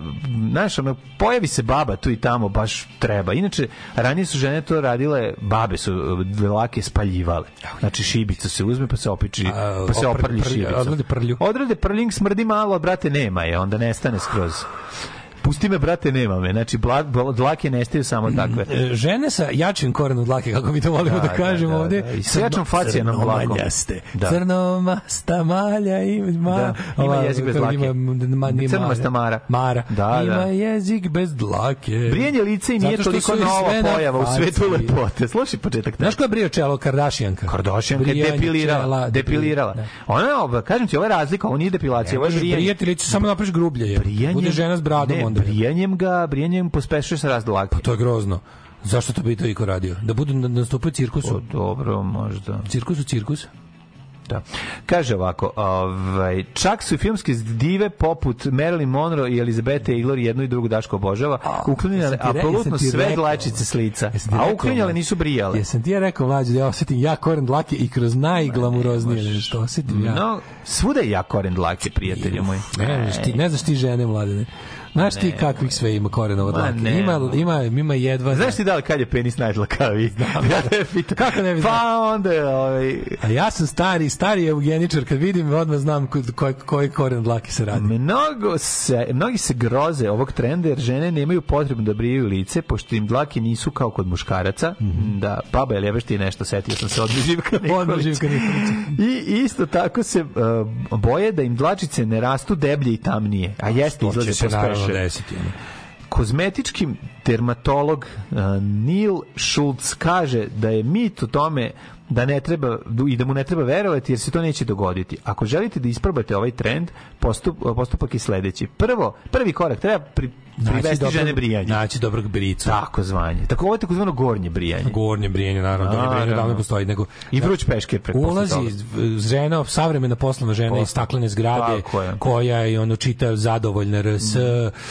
[SPEAKER 4] znaš ono pojavi se baba tu i tamo baš treba. Inače ranije su žene to radile, babe su uh, lake spaljivale. Znači šibica se uzme pa se opiči, pa se
[SPEAKER 3] opr-
[SPEAKER 4] oprlji
[SPEAKER 3] prlj-
[SPEAKER 4] šibica.
[SPEAKER 3] odrade prlju.
[SPEAKER 4] Odrade prljing smrdi malo, brate nema je, onda nestane skroz. Pusti me, brate, nema me. Znači, bla, bla, dlake nestaju samo takve.
[SPEAKER 3] E, Žene sa jačim korenom dlake, kako mi to volimo da,
[SPEAKER 4] Da, da,
[SPEAKER 3] kažemo
[SPEAKER 4] da,
[SPEAKER 3] ovde.
[SPEAKER 4] da. I sa jačom facijalnom dlakom. Da.
[SPEAKER 3] Crnomasta malja ima...
[SPEAKER 4] Da, ima jezik bez dlake.
[SPEAKER 3] Ima, ma, nije
[SPEAKER 4] Crnomasta Mara.
[SPEAKER 3] Mara.
[SPEAKER 4] Da,
[SPEAKER 3] ima
[SPEAKER 4] da.
[SPEAKER 3] jezik bez dlake.
[SPEAKER 4] Brijanje lica i nije toliko nova pojava u svetu lepote. Slušaj početak.
[SPEAKER 3] Znaš ko je brio čelo? Kardashianka.
[SPEAKER 4] Kardashianka je
[SPEAKER 3] Brijanje
[SPEAKER 4] depilirala. depilirala.
[SPEAKER 3] Da.
[SPEAKER 4] Ona, kažem ti, je razlika, ovo nije depilacija, ovo je brijanje.
[SPEAKER 3] brijati lice, samo napraviš grublje. Je.
[SPEAKER 4] Brijanjem-
[SPEAKER 3] Bude žena s bradom.
[SPEAKER 4] Brijanjem ga, brijanjem pospešuje se rast dlake.
[SPEAKER 3] To je grozno. Zašto to bi to iko radio? Da budu na- nastupaju u cirkusu.
[SPEAKER 4] O, dobro, možda.
[SPEAKER 3] Cirkus u cirkus.
[SPEAKER 4] Da. Kaže ovako, ovaj, čak su filmske dive poput Marilyn Monroe i Elizabete Taylor jednu i drugu Daško obožava, uklinjale apsolutno sve
[SPEAKER 3] rekao,
[SPEAKER 4] dlačice s lica. A uklinjale nisu brijale.
[SPEAKER 3] Jesam ti ja rekao mlađe da ja osetim ja koren dlake i kroz najglamuroznije nešto osetim ja.
[SPEAKER 4] No, svuda je ja koren dlake, prijatelju moj.
[SPEAKER 3] Ne, ti, ne znaš ti žene mladene. Znaš ti kakvih sve ima korenova dlake. Ima,
[SPEAKER 4] ma.
[SPEAKER 3] ima, ima jedva.
[SPEAKER 4] Znaš ti da li kad je penis najdlakaviji? Ja te pitam.
[SPEAKER 3] Kako ne bi znao?
[SPEAKER 4] Pa onda je, ovaj,
[SPEAKER 3] A ja sam stari, stari eugeničar, kad vidim odmah znam ko- koji koji koren dlake se radi.
[SPEAKER 4] Mnogo se, mnogi se groze ovog trenda jer žene nemaju potrebu da brijaju lice pošto im dlake nisu kao kod muškaraca. Da, baba, jel jebeš ti nešto, setio sam se od Živka Nikolića. I isto tako se uh, boje da im dlačice ne rastu deblje i tamnije. A jeste, izlaze pospeše.
[SPEAKER 3] Desiti. ono.
[SPEAKER 4] Kozmetički dermatolog uh, Neil Schultz kaže da je mit o tome da ne treba i da mu ne treba verovati jer se to neće dogoditi. Ako želite da isprobate ovaj trend, postup, postupak je sledeći. Prvo, prvi korak treba pri, privesti žene brijanje.
[SPEAKER 3] Naći dobrog bricu.
[SPEAKER 4] Tako zvanje. Tako ovo je takozvano gornje brijanje.
[SPEAKER 3] Gornje brijanje, naravno, gornje brijanje
[SPEAKER 4] Naravno.
[SPEAKER 3] davno ne postoji, nego
[SPEAKER 4] I vruć posle
[SPEAKER 3] ulazi žena, savremena poslovna žena
[SPEAKER 4] Posle.
[SPEAKER 3] iz staklene zgrade,
[SPEAKER 4] Tako
[SPEAKER 3] koja je ono čita zadovoljna RS,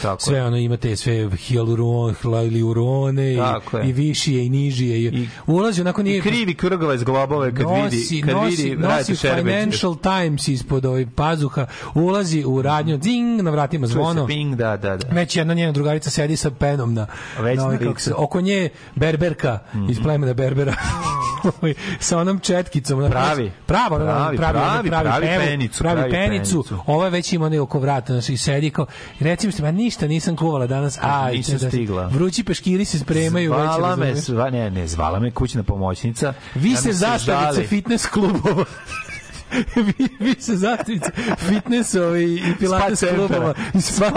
[SPEAKER 4] tako
[SPEAKER 3] sve ono imate sve hialuron, hialurone i,
[SPEAKER 4] Tako je.
[SPEAKER 3] i višije i nižije. I, ulazi onako nije...
[SPEAKER 4] I krivi krugove zglobove kad vidi, kad
[SPEAKER 3] nosi,
[SPEAKER 4] vidi
[SPEAKER 3] nosi. Financial Times ispod ovih pazuha, ulazi u radnju, ding, na vratima zvono.
[SPEAKER 4] ping, da, da, da.
[SPEAKER 3] Već jedna njena drugarica sedi sa penom na,
[SPEAKER 4] Već
[SPEAKER 3] na ovaj, kako se, oko nje berberka iz plemena berbera sa onom četkicom ona
[SPEAKER 4] Pravi.
[SPEAKER 3] pravo pravi
[SPEAKER 4] Pravi,
[SPEAKER 3] pravi,
[SPEAKER 4] pravi,
[SPEAKER 3] pravi,
[SPEAKER 4] pravi
[SPEAKER 3] pevu,
[SPEAKER 4] penicu,
[SPEAKER 3] pravi,
[SPEAKER 4] pravi
[SPEAKER 3] penicu,
[SPEAKER 4] penicu.
[SPEAKER 3] ovo je već ima oko vrata znači i sedi kao i recimo ste ma ništa nisam kuvala danas a
[SPEAKER 4] Nisam stigla.
[SPEAKER 3] Vrući peškiri se spremaju već
[SPEAKER 4] Zvala me, zva, ne, ne, zvala me kućna pomoćnica.
[SPEAKER 3] vi
[SPEAKER 4] da
[SPEAKER 3] se zastavice
[SPEAKER 4] žali.
[SPEAKER 3] fitness klubova vi, vi se zastavice fitness i pilates
[SPEAKER 4] Spa centra.
[SPEAKER 3] klubova i spa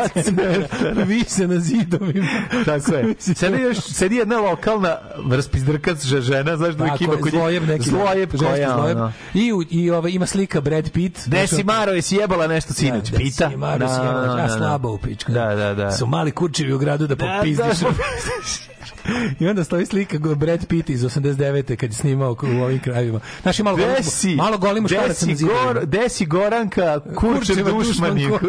[SPEAKER 3] vi se na zidovima
[SPEAKER 4] Tako je. Sedi, još, sedi jedna lokalna raspizdrkac žena, znaš da uvijek ima
[SPEAKER 3] je,
[SPEAKER 4] kod
[SPEAKER 3] zlojeb neki.
[SPEAKER 4] Zlojeb koja,
[SPEAKER 3] zlojeb. I, i ova, ima slika Brad Pitt.
[SPEAKER 4] Gde
[SPEAKER 3] Znaš,
[SPEAKER 4] si Maro, jesi jebala nešto sinoć?
[SPEAKER 3] Da,
[SPEAKER 4] Pita.
[SPEAKER 3] Da, si Maro, si jebala, ja slabo u pičku.
[SPEAKER 4] Da, da, da.
[SPEAKER 3] Su mali kurčevi u gradu da popizdiš. I onda stoji slika go- Brad Pitt iz 89. kad je snimao u ovim krajevima. Znaš, i malo,
[SPEAKER 4] Gde
[SPEAKER 3] goli,
[SPEAKER 4] si?
[SPEAKER 3] malo goli muškarac
[SPEAKER 4] Gde si
[SPEAKER 3] na zidu.
[SPEAKER 4] Gor, gde si Goranka, Kurčev
[SPEAKER 3] Kurčeva.
[SPEAKER 4] Dušmanka,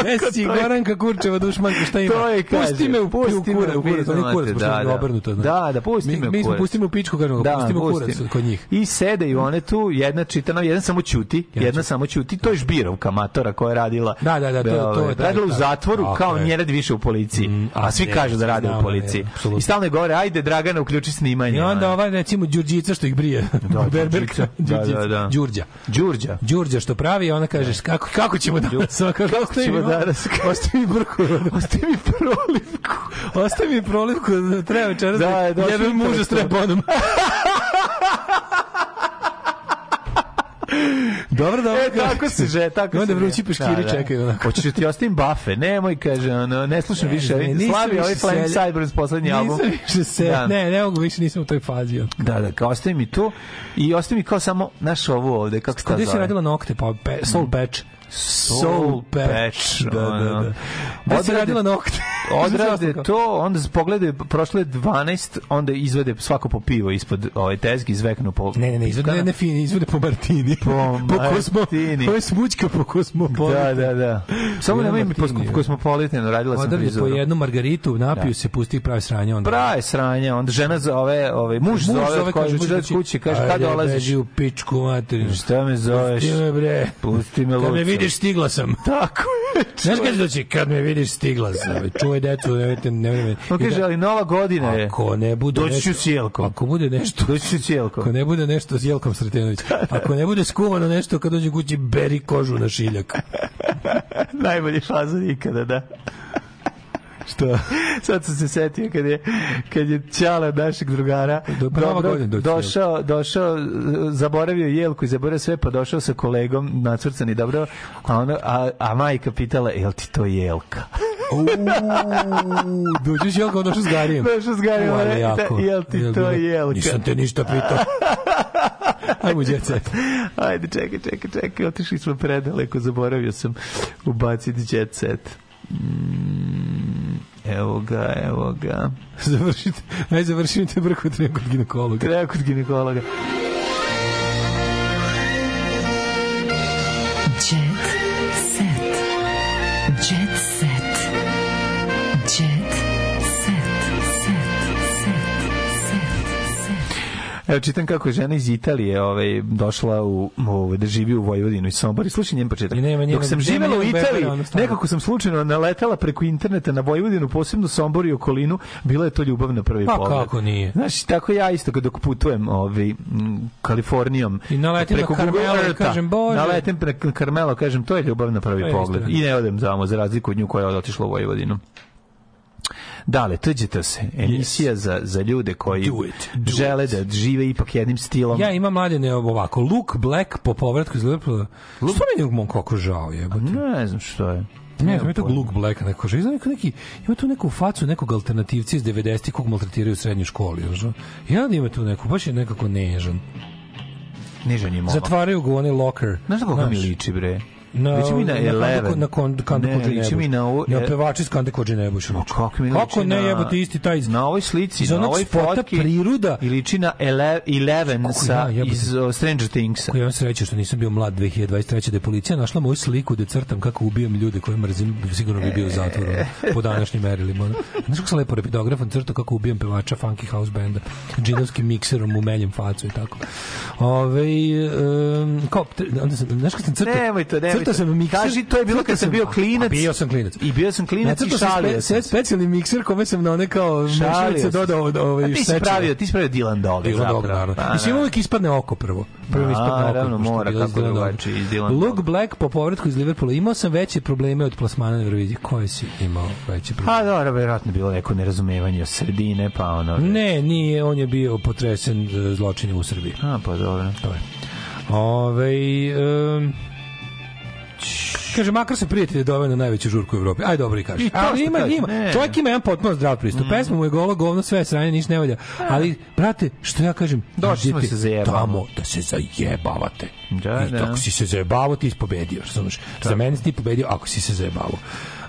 [SPEAKER 3] Gde si
[SPEAKER 4] to je-
[SPEAKER 3] Goranka Kurčeva dušmanka, šta ima?
[SPEAKER 4] To je, kaže,
[SPEAKER 3] pusti me u,
[SPEAKER 4] pusti
[SPEAKER 3] kurac,
[SPEAKER 4] u
[SPEAKER 3] kurac,
[SPEAKER 4] kurac,
[SPEAKER 3] oni kurac,
[SPEAKER 4] da, da.
[SPEAKER 3] obrnuto. znaš.
[SPEAKER 4] Da, da, pusti me u
[SPEAKER 3] Mi smo
[SPEAKER 4] kurac.
[SPEAKER 3] pustimo u pičku, kažemo,
[SPEAKER 4] Da,
[SPEAKER 3] pustimo kurac kod njih.
[SPEAKER 4] I sedeju one tu, jedna čita, no, jedan samo ćuti, jedna samo ćuti, to je Žbirovka matora koja je radila.
[SPEAKER 3] Da, da, da, to- to je taj-
[SPEAKER 4] radila u
[SPEAKER 3] taj-
[SPEAKER 4] zatvoru kao je.
[SPEAKER 3] Mm,
[SPEAKER 4] njerad više u policiji. a svi kažu da
[SPEAKER 3] znamo
[SPEAKER 4] u
[SPEAKER 3] da
[SPEAKER 4] policiji. I stalno je gore, ajde Dragana, uključi snimanje.
[SPEAKER 3] I onda ova recimo Đurđica što ih brije.
[SPEAKER 4] Da,
[SPEAKER 3] Berberka.
[SPEAKER 4] Đurđica. Da, da, da.
[SPEAKER 3] Đurđa.
[SPEAKER 4] Đurđa.
[SPEAKER 3] Đurđa što pravi, ona kaže kako kako ćemo danas? Ona kaže ostavi
[SPEAKER 4] ćemo danas?
[SPEAKER 3] Ostavi mi brku.
[SPEAKER 4] Ostavi mi prolivku.
[SPEAKER 3] Ostavi mi prolivku, treba večeras.
[SPEAKER 4] Da, došao
[SPEAKER 3] Jebem muža s
[SPEAKER 4] intelektualno.
[SPEAKER 3] Dobro, dobro.
[SPEAKER 4] E, tako se že, tako
[SPEAKER 3] I onda
[SPEAKER 4] se
[SPEAKER 3] vrući peškiri čekaju onako.
[SPEAKER 4] Hoćeš da ti ostavim bafe? Nemoj, kaže, ono, ne slušam
[SPEAKER 3] Ne,
[SPEAKER 4] više.
[SPEAKER 3] ne, nisam
[SPEAKER 4] Slavi ovaj
[SPEAKER 3] selja-
[SPEAKER 4] Sideburns poslednji album.
[SPEAKER 3] Nisam više se,
[SPEAKER 4] Da.
[SPEAKER 3] ne, ne mogu više, nisam u toj fazi.
[SPEAKER 4] Da, da, kao ostavi mi tu i ostavi mi kao samo, naš ovo ovde, kako se ta
[SPEAKER 3] Gde si
[SPEAKER 4] zove?
[SPEAKER 3] radila nokte? Pa Soul Patch.
[SPEAKER 4] Soul Patch.
[SPEAKER 3] Da, da, da.
[SPEAKER 4] Odrade-
[SPEAKER 3] radila nokte?
[SPEAKER 4] Odrade to, onda pogledaju, prošle 12, onda izvede svako po pivo ispod ovaj tezgi, izveknu po...
[SPEAKER 3] Ne, ne, ne, izvode, ne, ne, fini, izvode po Martini.
[SPEAKER 4] Po
[SPEAKER 3] po
[SPEAKER 4] Martini.
[SPEAKER 3] Ovo je smućka po kosmopolitanu.
[SPEAKER 4] Da, da, da. Samo nemoj mi po
[SPEAKER 3] Martini,
[SPEAKER 4] kosmopolitanu, radila sam
[SPEAKER 3] Odavde po jednu margaritu, napiju
[SPEAKER 4] Da.
[SPEAKER 3] se, pusti i pravi sranje. Onda.
[SPEAKER 4] Praje sranje, onda žena zove, ovaj, muž, zove, od koje- muž zove od kuće, kaže, kad
[SPEAKER 3] Ajde,
[SPEAKER 4] dolaziš?
[SPEAKER 3] beži u pičku materinu.
[SPEAKER 4] Šta me zoveš?
[SPEAKER 3] Pusti me, bre.
[SPEAKER 4] Pusti me, Luco.
[SPEAKER 3] Vidiš, stigla sam.
[SPEAKER 4] Tako je.
[SPEAKER 3] Znaš kad će doći? Kad me vidiš, stigla sam. Čuvaj decu, nemojte, nemojte.
[SPEAKER 4] On kaže, ali nova godina je.
[SPEAKER 3] Ako ne bude
[SPEAKER 4] Doći ću s jelkom.
[SPEAKER 3] Ako bude nešto
[SPEAKER 4] Doći ću s jelkom.
[SPEAKER 3] Ako ne bude nešto s Jelkom Sretenović, ako ne bude skuvano nešto kad dođe kući, beri kožu na šiljak.
[SPEAKER 4] Najbolji fazon ikada, da. Što? Sad sam se setio kad je, kad je Ćala našeg drugara
[SPEAKER 3] Do-
[SPEAKER 4] dobro, došao, došao, zaboravio jelku i zaboravio sve, pa došao sa kolegom nacrcani dobro, a, ono, a, a majka pitala, jel ti to jelka?
[SPEAKER 3] Dođeš Jelka, došao s Garijem.
[SPEAKER 4] Došao s Garijem, jel ti
[SPEAKER 3] Jel
[SPEAKER 4] to jelka?
[SPEAKER 3] Nisam te ništa pitao. Ajmo, set.
[SPEAKER 4] Ajde, čekaj, čekaj, čekaj, otišli smo predaleko, zaboravio sam ubaciti jet set. Mm, evo ga, evo ga.
[SPEAKER 3] Završite, aj završite brko treba kod ginekologa.
[SPEAKER 4] Treba kod ginekologa. Evo čitam kako je žena iz Italije ovaj, došla u, ovaj, da živi u Vojvodinu i Sombor. I slušaj njen početak.
[SPEAKER 3] Nema njenog-
[SPEAKER 4] Dok sam živela u Italiji, nekako sam slučajno naletela preko interneta na Vojvodinu, posebno Sombor i okolinu, bila je to ljubav na prvi
[SPEAKER 3] Pa
[SPEAKER 4] pogled.
[SPEAKER 3] kako nije?
[SPEAKER 4] Znaš, tako ja isto kad dok putujem ovaj, m, Kalifornijom
[SPEAKER 3] I naletim na
[SPEAKER 4] Google
[SPEAKER 3] Carmelo i
[SPEAKER 4] Eartha,
[SPEAKER 3] kažem, Bože.
[SPEAKER 4] Naletim preko Karmelo, kažem, to je ljubav na prvi pogled. I ne odem zamo, za razliku od nju koja je otišla u Vojvodinu. Dale, tuđite se. Emisija za, za ljude koji
[SPEAKER 3] Do it, do
[SPEAKER 4] žele
[SPEAKER 3] it.
[SPEAKER 4] da žive ipak jednim stilom.
[SPEAKER 3] Ja imam mladene ovako, Luke Black po povratku iz Liverpoola. Što meni je mom kako žao jebote.
[SPEAKER 4] Ne znam što je.
[SPEAKER 3] Ne znam, je tog Luke Blacka neko. Ima neko neki, ima tu neku facu nekog alternativca iz 90-ih kog maltretiraju u srednjoj školi. Ja da ima tu neku, baš je nekako nežan.
[SPEAKER 4] Nižan je momak.
[SPEAKER 3] Zatvaraju ga u onaj locker.
[SPEAKER 4] Znaš na koga mi liči, bre?
[SPEAKER 3] Na,
[SPEAKER 4] liči mi na Eleven.
[SPEAKER 3] Na
[SPEAKER 4] Ne,
[SPEAKER 3] Kođe
[SPEAKER 4] liči mi na ovu-
[SPEAKER 3] Na pevači iz Kande Kođe Nebuš.
[SPEAKER 4] Ma kako mi
[SPEAKER 3] Kako ne jebote isti taj
[SPEAKER 4] Na ovoj slici,
[SPEAKER 3] iz
[SPEAKER 4] na ovoj fotki
[SPEAKER 3] priroda
[SPEAKER 4] i liči na Ele, Eleven sa,
[SPEAKER 3] ja,
[SPEAKER 4] iz uh, Stranger Things.
[SPEAKER 3] Kako ja imam sreće što nisam bio mlad 2023. da je policija našla moju sliku da crtam kako ubijam ljude koje mrzim, sigurno bi bio u zatvoru ono, po današnjim merilima. Znaš kako sam lepo repidografom crtao kako ubijam pevača Funky House benda džinovskim mikserom u meljem facu i tako. Ove, um, kao, onda sam, znaš kad sam crtao,
[SPEAKER 4] Nemoj to, nemoj
[SPEAKER 3] crtao sam mikser,
[SPEAKER 4] Kaži, to je bilo kad sam bio klinac.
[SPEAKER 3] Bio sam klinac.
[SPEAKER 4] I bio sam klinac i šalio sam
[SPEAKER 3] specijalni mikser kome sam na one kao mešalice dodao ovaj
[SPEAKER 4] ti si pravio, ti si pravio Dylan Dog. Zapravo.
[SPEAKER 3] dobro, naravno.
[SPEAKER 4] Pa,
[SPEAKER 3] Mislim,
[SPEAKER 4] da.
[SPEAKER 3] uvijek ispadne oko prvo. Prvo ispadne oko.
[SPEAKER 4] Mora, kako
[SPEAKER 3] Dylan
[SPEAKER 4] drugačije, iz Dylan
[SPEAKER 3] Luke. Black po povratku iz Liverpoola. Imao sam veće probleme od plasmana na Euroviziji. Koje si imao veće probleme?
[SPEAKER 4] Pa dobro, verovatno je bilo neko nerazumevanje sredine, pa ono...
[SPEAKER 3] Ne, nije, on je bio potresen e, zločinjem u Srbiji.
[SPEAKER 4] A, pa dobro.
[SPEAKER 3] To je. Ove, um, Kaže, makar se prijatelj doveo na najveću žurku u Evropi. Aj, dobro i kaže.
[SPEAKER 4] I
[SPEAKER 3] Ali ima,
[SPEAKER 4] kaže,
[SPEAKER 3] ima.
[SPEAKER 4] ne.
[SPEAKER 3] Čovjek ima jedan potpuno zdrav pristup. Pesma mu je golo, govno, sve sranje, ništa ne valja. Ali, brate, što ja kažem?
[SPEAKER 4] Došli smo se zajebamo.
[SPEAKER 3] Tamo da se zajebavate.
[SPEAKER 4] Da,
[SPEAKER 3] I
[SPEAKER 4] da.
[SPEAKER 3] ako si se zajebavao, ti si pobedio. Razumeš? Za mene si ti pobedio ako si se zajebavao.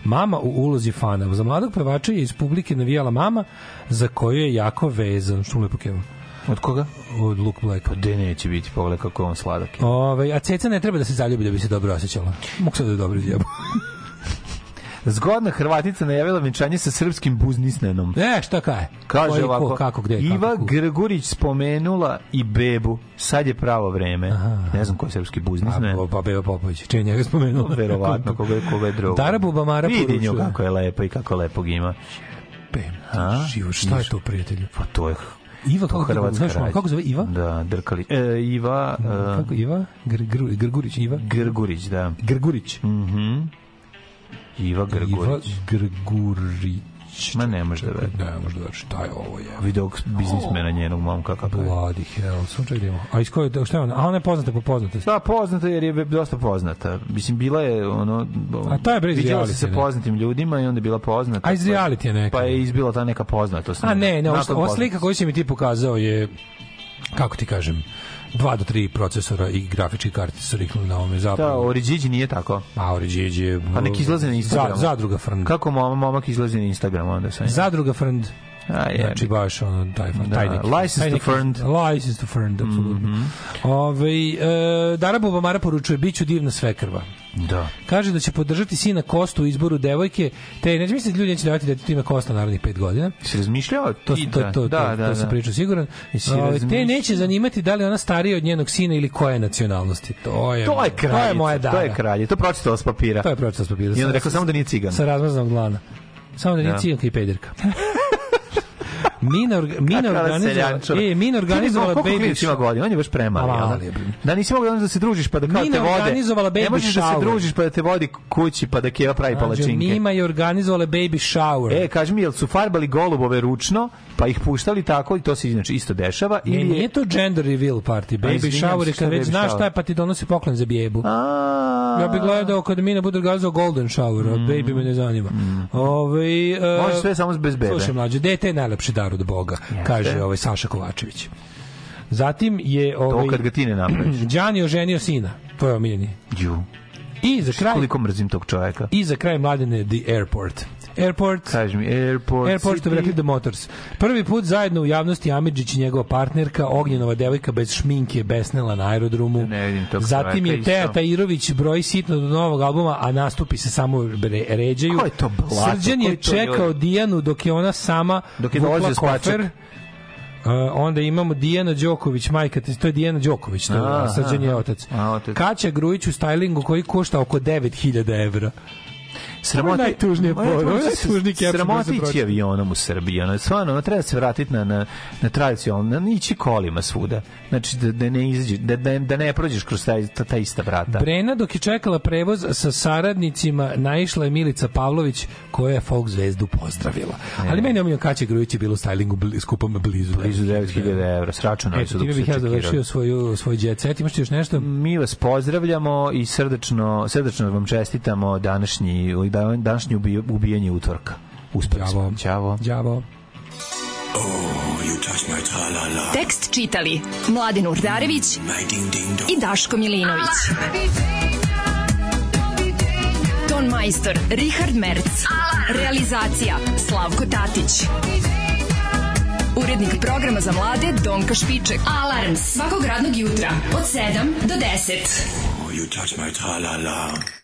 [SPEAKER 3] Mama u ulozi fana. Za mladog pevača je iz publike navijala mama za koju je jako vezan. Što lepo keva?
[SPEAKER 4] Od koga?
[SPEAKER 3] Od Luke Blacka.
[SPEAKER 4] Pa gde neće biti, pogledaj kako je on sladak.
[SPEAKER 3] Ove, a ceca ne treba da se zaljubi da bi se dobro osjećala. Mogu sad da je dobro izjebu.
[SPEAKER 4] Zgodna Hrvatica najavila venčanje sa srpskim buznisnenom.
[SPEAKER 3] E, šta kaje?
[SPEAKER 4] Kaže
[SPEAKER 3] Koji, ko,
[SPEAKER 4] ovako,
[SPEAKER 3] kako, gde,
[SPEAKER 4] Iva
[SPEAKER 3] kako,
[SPEAKER 4] Grgurić spomenula i bebu. Sad je pravo vreme. Ne znam ko je srpski biznismen.
[SPEAKER 3] Pa, pa Beba Popović, čini njega spomenuo.
[SPEAKER 4] Verovatno, koga je, koga je drugo.
[SPEAKER 3] Dara Bubamara
[SPEAKER 4] Vidi nju
[SPEAKER 3] poručuje.
[SPEAKER 4] kako je lepo i kako lepog ima. A?
[SPEAKER 3] Život, šta je to, prijatelju?
[SPEAKER 4] Pa to je
[SPEAKER 3] Iva, kako,
[SPEAKER 4] Hrvatska
[SPEAKER 3] znaš, kako zove Iva?
[SPEAKER 4] Da, drkali. E, Iva... e,
[SPEAKER 3] Kako Iva? Gr, gr, Grgurić, Iva?
[SPEAKER 4] Grgurić, da.
[SPEAKER 3] Grgurić.
[SPEAKER 4] Mhm. Iva Grgurić.
[SPEAKER 3] Iva Grgurić.
[SPEAKER 4] Ma ne može da veri.
[SPEAKER 3] Ne može da veri. Šta je ovo je?
[SPEAKER 4] Video biznismena njenog momka kako je.
[SPEAKER 3] Bloody hell. Da idemo. A iz koje, šta je ona? A ona je poznata po poznatosti.
[SPEAKER 4] Da, poznata jer je dosta poznata. Mislim, bila je ono...
[SPEAKER 3] A to je bre iz
[SPEAKER 4] Viđala se sa poznatim ljudima i onda je bila poznata.
[SPEAKER 3] A iz reality je neka.
[SPEAKER 4] Pa je izbila ta neka poznatost.
[SPEAKER 3] A ne, ne, ova, slika koju si mi ti pokazao je, kako ti kažem, 2 do 3 procesora i grafički kartice su riknuli na ovome
[SPEAKER 4] Da,
[SPEAKER 3] zapravo.
[SPEAKER 4] Oriđiđi nije tako.
[SPEAKER 3] A Oriđiđi je...
[SPEAKER 4] A nek izlaze na Instagramu.
[SPEAKER 3] Za, zadruga Frnd.
[SPEAKER 4] Kako mom, momak izlazi na Instagram onda sam.
[SPEAKER 3] Zadruga Frnd.
[SPEAKER 4] A, je.
[SPEAKER 3] Znači baš ono taj
[SPEAKER 4] Da,
[SPEAKER 3] taj neki.
[SPEAKER 4] license to Frnd.
[SPEAKER 3] License to Frnd, apsolutno.
[SPEAKER 4] Mhm.
[SPEAKER 3] Ovaj e, Dara Bubamara poručuje biću divna svekrva.
[SPEAKER 4] Da.
[SPEAKER 3] Kaže da će podržati sina Kostu u izboru devojke, te neće misliti da ljudi neće davati da ti ime Kosta narednih pet godina.
[SPEAKER 4] Si razmišljao?
[SPEAKER 3] To, to,
[SPEAKER 4] da,
[SPEAKER 3] to, to,
[SPEAKER 4] da, da,
[SPEAKER 3] to sam
[SPEAKER 4] da.
[SPEAKER 3] pričao siguran.
[SPEAKER 4] Jesi
[SPEAKER 3] Ovaj, te neće zanimati da li ona starija od njenog sina ili koje je nacionalnosti. To je,
[SPEAKER 4] To je
[SPEAKER 3] to je
[SPEAKER 4] kraljica,
[SPEAKER 3] moja
[SPEAKER 4] to
[SPEAKER 3] Dara.
[SPEAKER 4] je kralje. To je pročitala s papira.
[SPEAKER 3] To je pročitala s papira.
[SPEAKER 4] I
[SPEAKER 3] Sa-
[SPEAKER 4] rekla samo da nije cigan.
[SPEAKER 3] Sa razmaznog dlana. Samo da nije
[SPEAKER 4] Da.
[SPEAKER 3] ciganka i pederka. Mina,
[SPEAKER 4] Kakva
[SPEAKER 3] organizovala, e, Mina organizovala baby
[SPEAKER 4] klinac ima godina? On je baš premali.
[SPEAKER 3] A,
[SPEAKER 4] jel da? Da nisi mogao da se družiš pa da kao te vode.
[SPEAKER 3] baby
[SPEAKER 4] Ne možeš da se
[SPEAKER 3] shower.
[SPEAKER 4] družiš pa da te vodi kući pa da Keva pravi palačinke.
[SPEAKER 3] Mima je organizovala baby shower.
[SPEAKER 4] E, kaži mi, jel su farbali golubove ručno, pa ih puštali tako i to se inače isto dešava?
[SPEAKER 3] Ne,
[SPEAKER 4] ili je-
[SPEAKER 3] nije to gender reveal party. Baby shower je kad već znaš
[SPEAKER 4] shower?
[SPEAKER 3] šta je pa ti donosi poklon za bijebu. Ja bih gledao kad Mina bude organizovao golden shower, a baby me ne zanima. Ovaj e,
[SPEAKER 4] Mm. Može sve samo bez bebe.
[SPEAKER 3] Slušaj, mlađe, dete je najlepši dar od Boga, kaže ovaj Saša Kovačević. Zatim je ovaj
[SPEAKER 4] To kad ga ti ne napraviš.
[SPEAKER 3] Đani oženio sina. To je omiljeni.
[SPEAKER 4] Ju.
[SPEAKER 3] I za kraj
[SPEAKER 4] Koliko mrzim tog čoveka.
[SPEAKER 3] i za kraj mladene The Airport. Airport
[SPEAKER 4] Kaži mi, Airport,
[SPEAKER 3] Airport, što bi
[SPEAKER 4] City.
[SPEAKER 3] rekli The Motors. Prvi put zajedno u javnosti Amidžić i njegova partnerka, Ognjenova devojka bez šminke, besnela na aerodromu.
[SPEAKER 4] Ne vidim tog
[SPEAKER 3] Zatim je. Teja Tajirović broji sitno do novog albuma, a nastupi se samo re, ređaju.
[SPEAKER 4] Ko je to blato?
[SPEAKER 3] Srđan je
[SPEAKER 4] je to
[SPEAKER 3] čekao
[SPEAKER 4] ljudi?
[SPEAKER 3] Dijanu dok je ona sama
[SPEAKER 4] Dok je
[SPEAKER 3] vukla kofer. Uh, onda imamo Dijana Đoković, majka, to je Dijana Đoković, to je, Srđan je otac.
[SPEAKER 4] A, otac.
[SPEAKER 3] Kaća Grujić u stylingu koji košta oko 9000 evra. Je najtužnije je sam
[SPEAKER 4] Sramota ići avionom u Srbiji. Ono, stvarno, ono, treba se vratiti na, na, na tradicionalno, na ići kolima svuda. Znači, da, da ne izađeš, da, da, da ne prođeš kroz taj, ta, ta ista vrata.
[SPEAKER 3] Brena dok je čekala prevoz sa saradnicima naišla je Milica Pavlović koja je folk zvezdu pozdravila. Ali meni omiljeno Kaća Grujić je bilo u stylingu bli, skupom blizu.
[SPEAKER 4] Blizu 9000 evra, sračunali
[SPEAKER 3] Eto, time
[SPEAKER 4] su
[SPEAKER 3] bih ja završio svoju, svoj jet set. Imaš ti još nešto?
[SPEAKER 4] Mi vas pozdravljamo i srdačno, srdačno vam čestitamo današnji, današnji ubi- ubijanje utorka. Uspeli smo. Ćavo.
[SPEAKER 3] Đavo.
[SPEAKER 6] Tekst čitali Mladin Urdarević i Daško Milinović. Ton majstor Richard Merc. Realizacija Slavko Tatić. Urednik programa za mlade Donka Špiček. Alarms svakog radnog jutra od 7 do 10.
[SPEAKER 7] You touch my tra-la-la.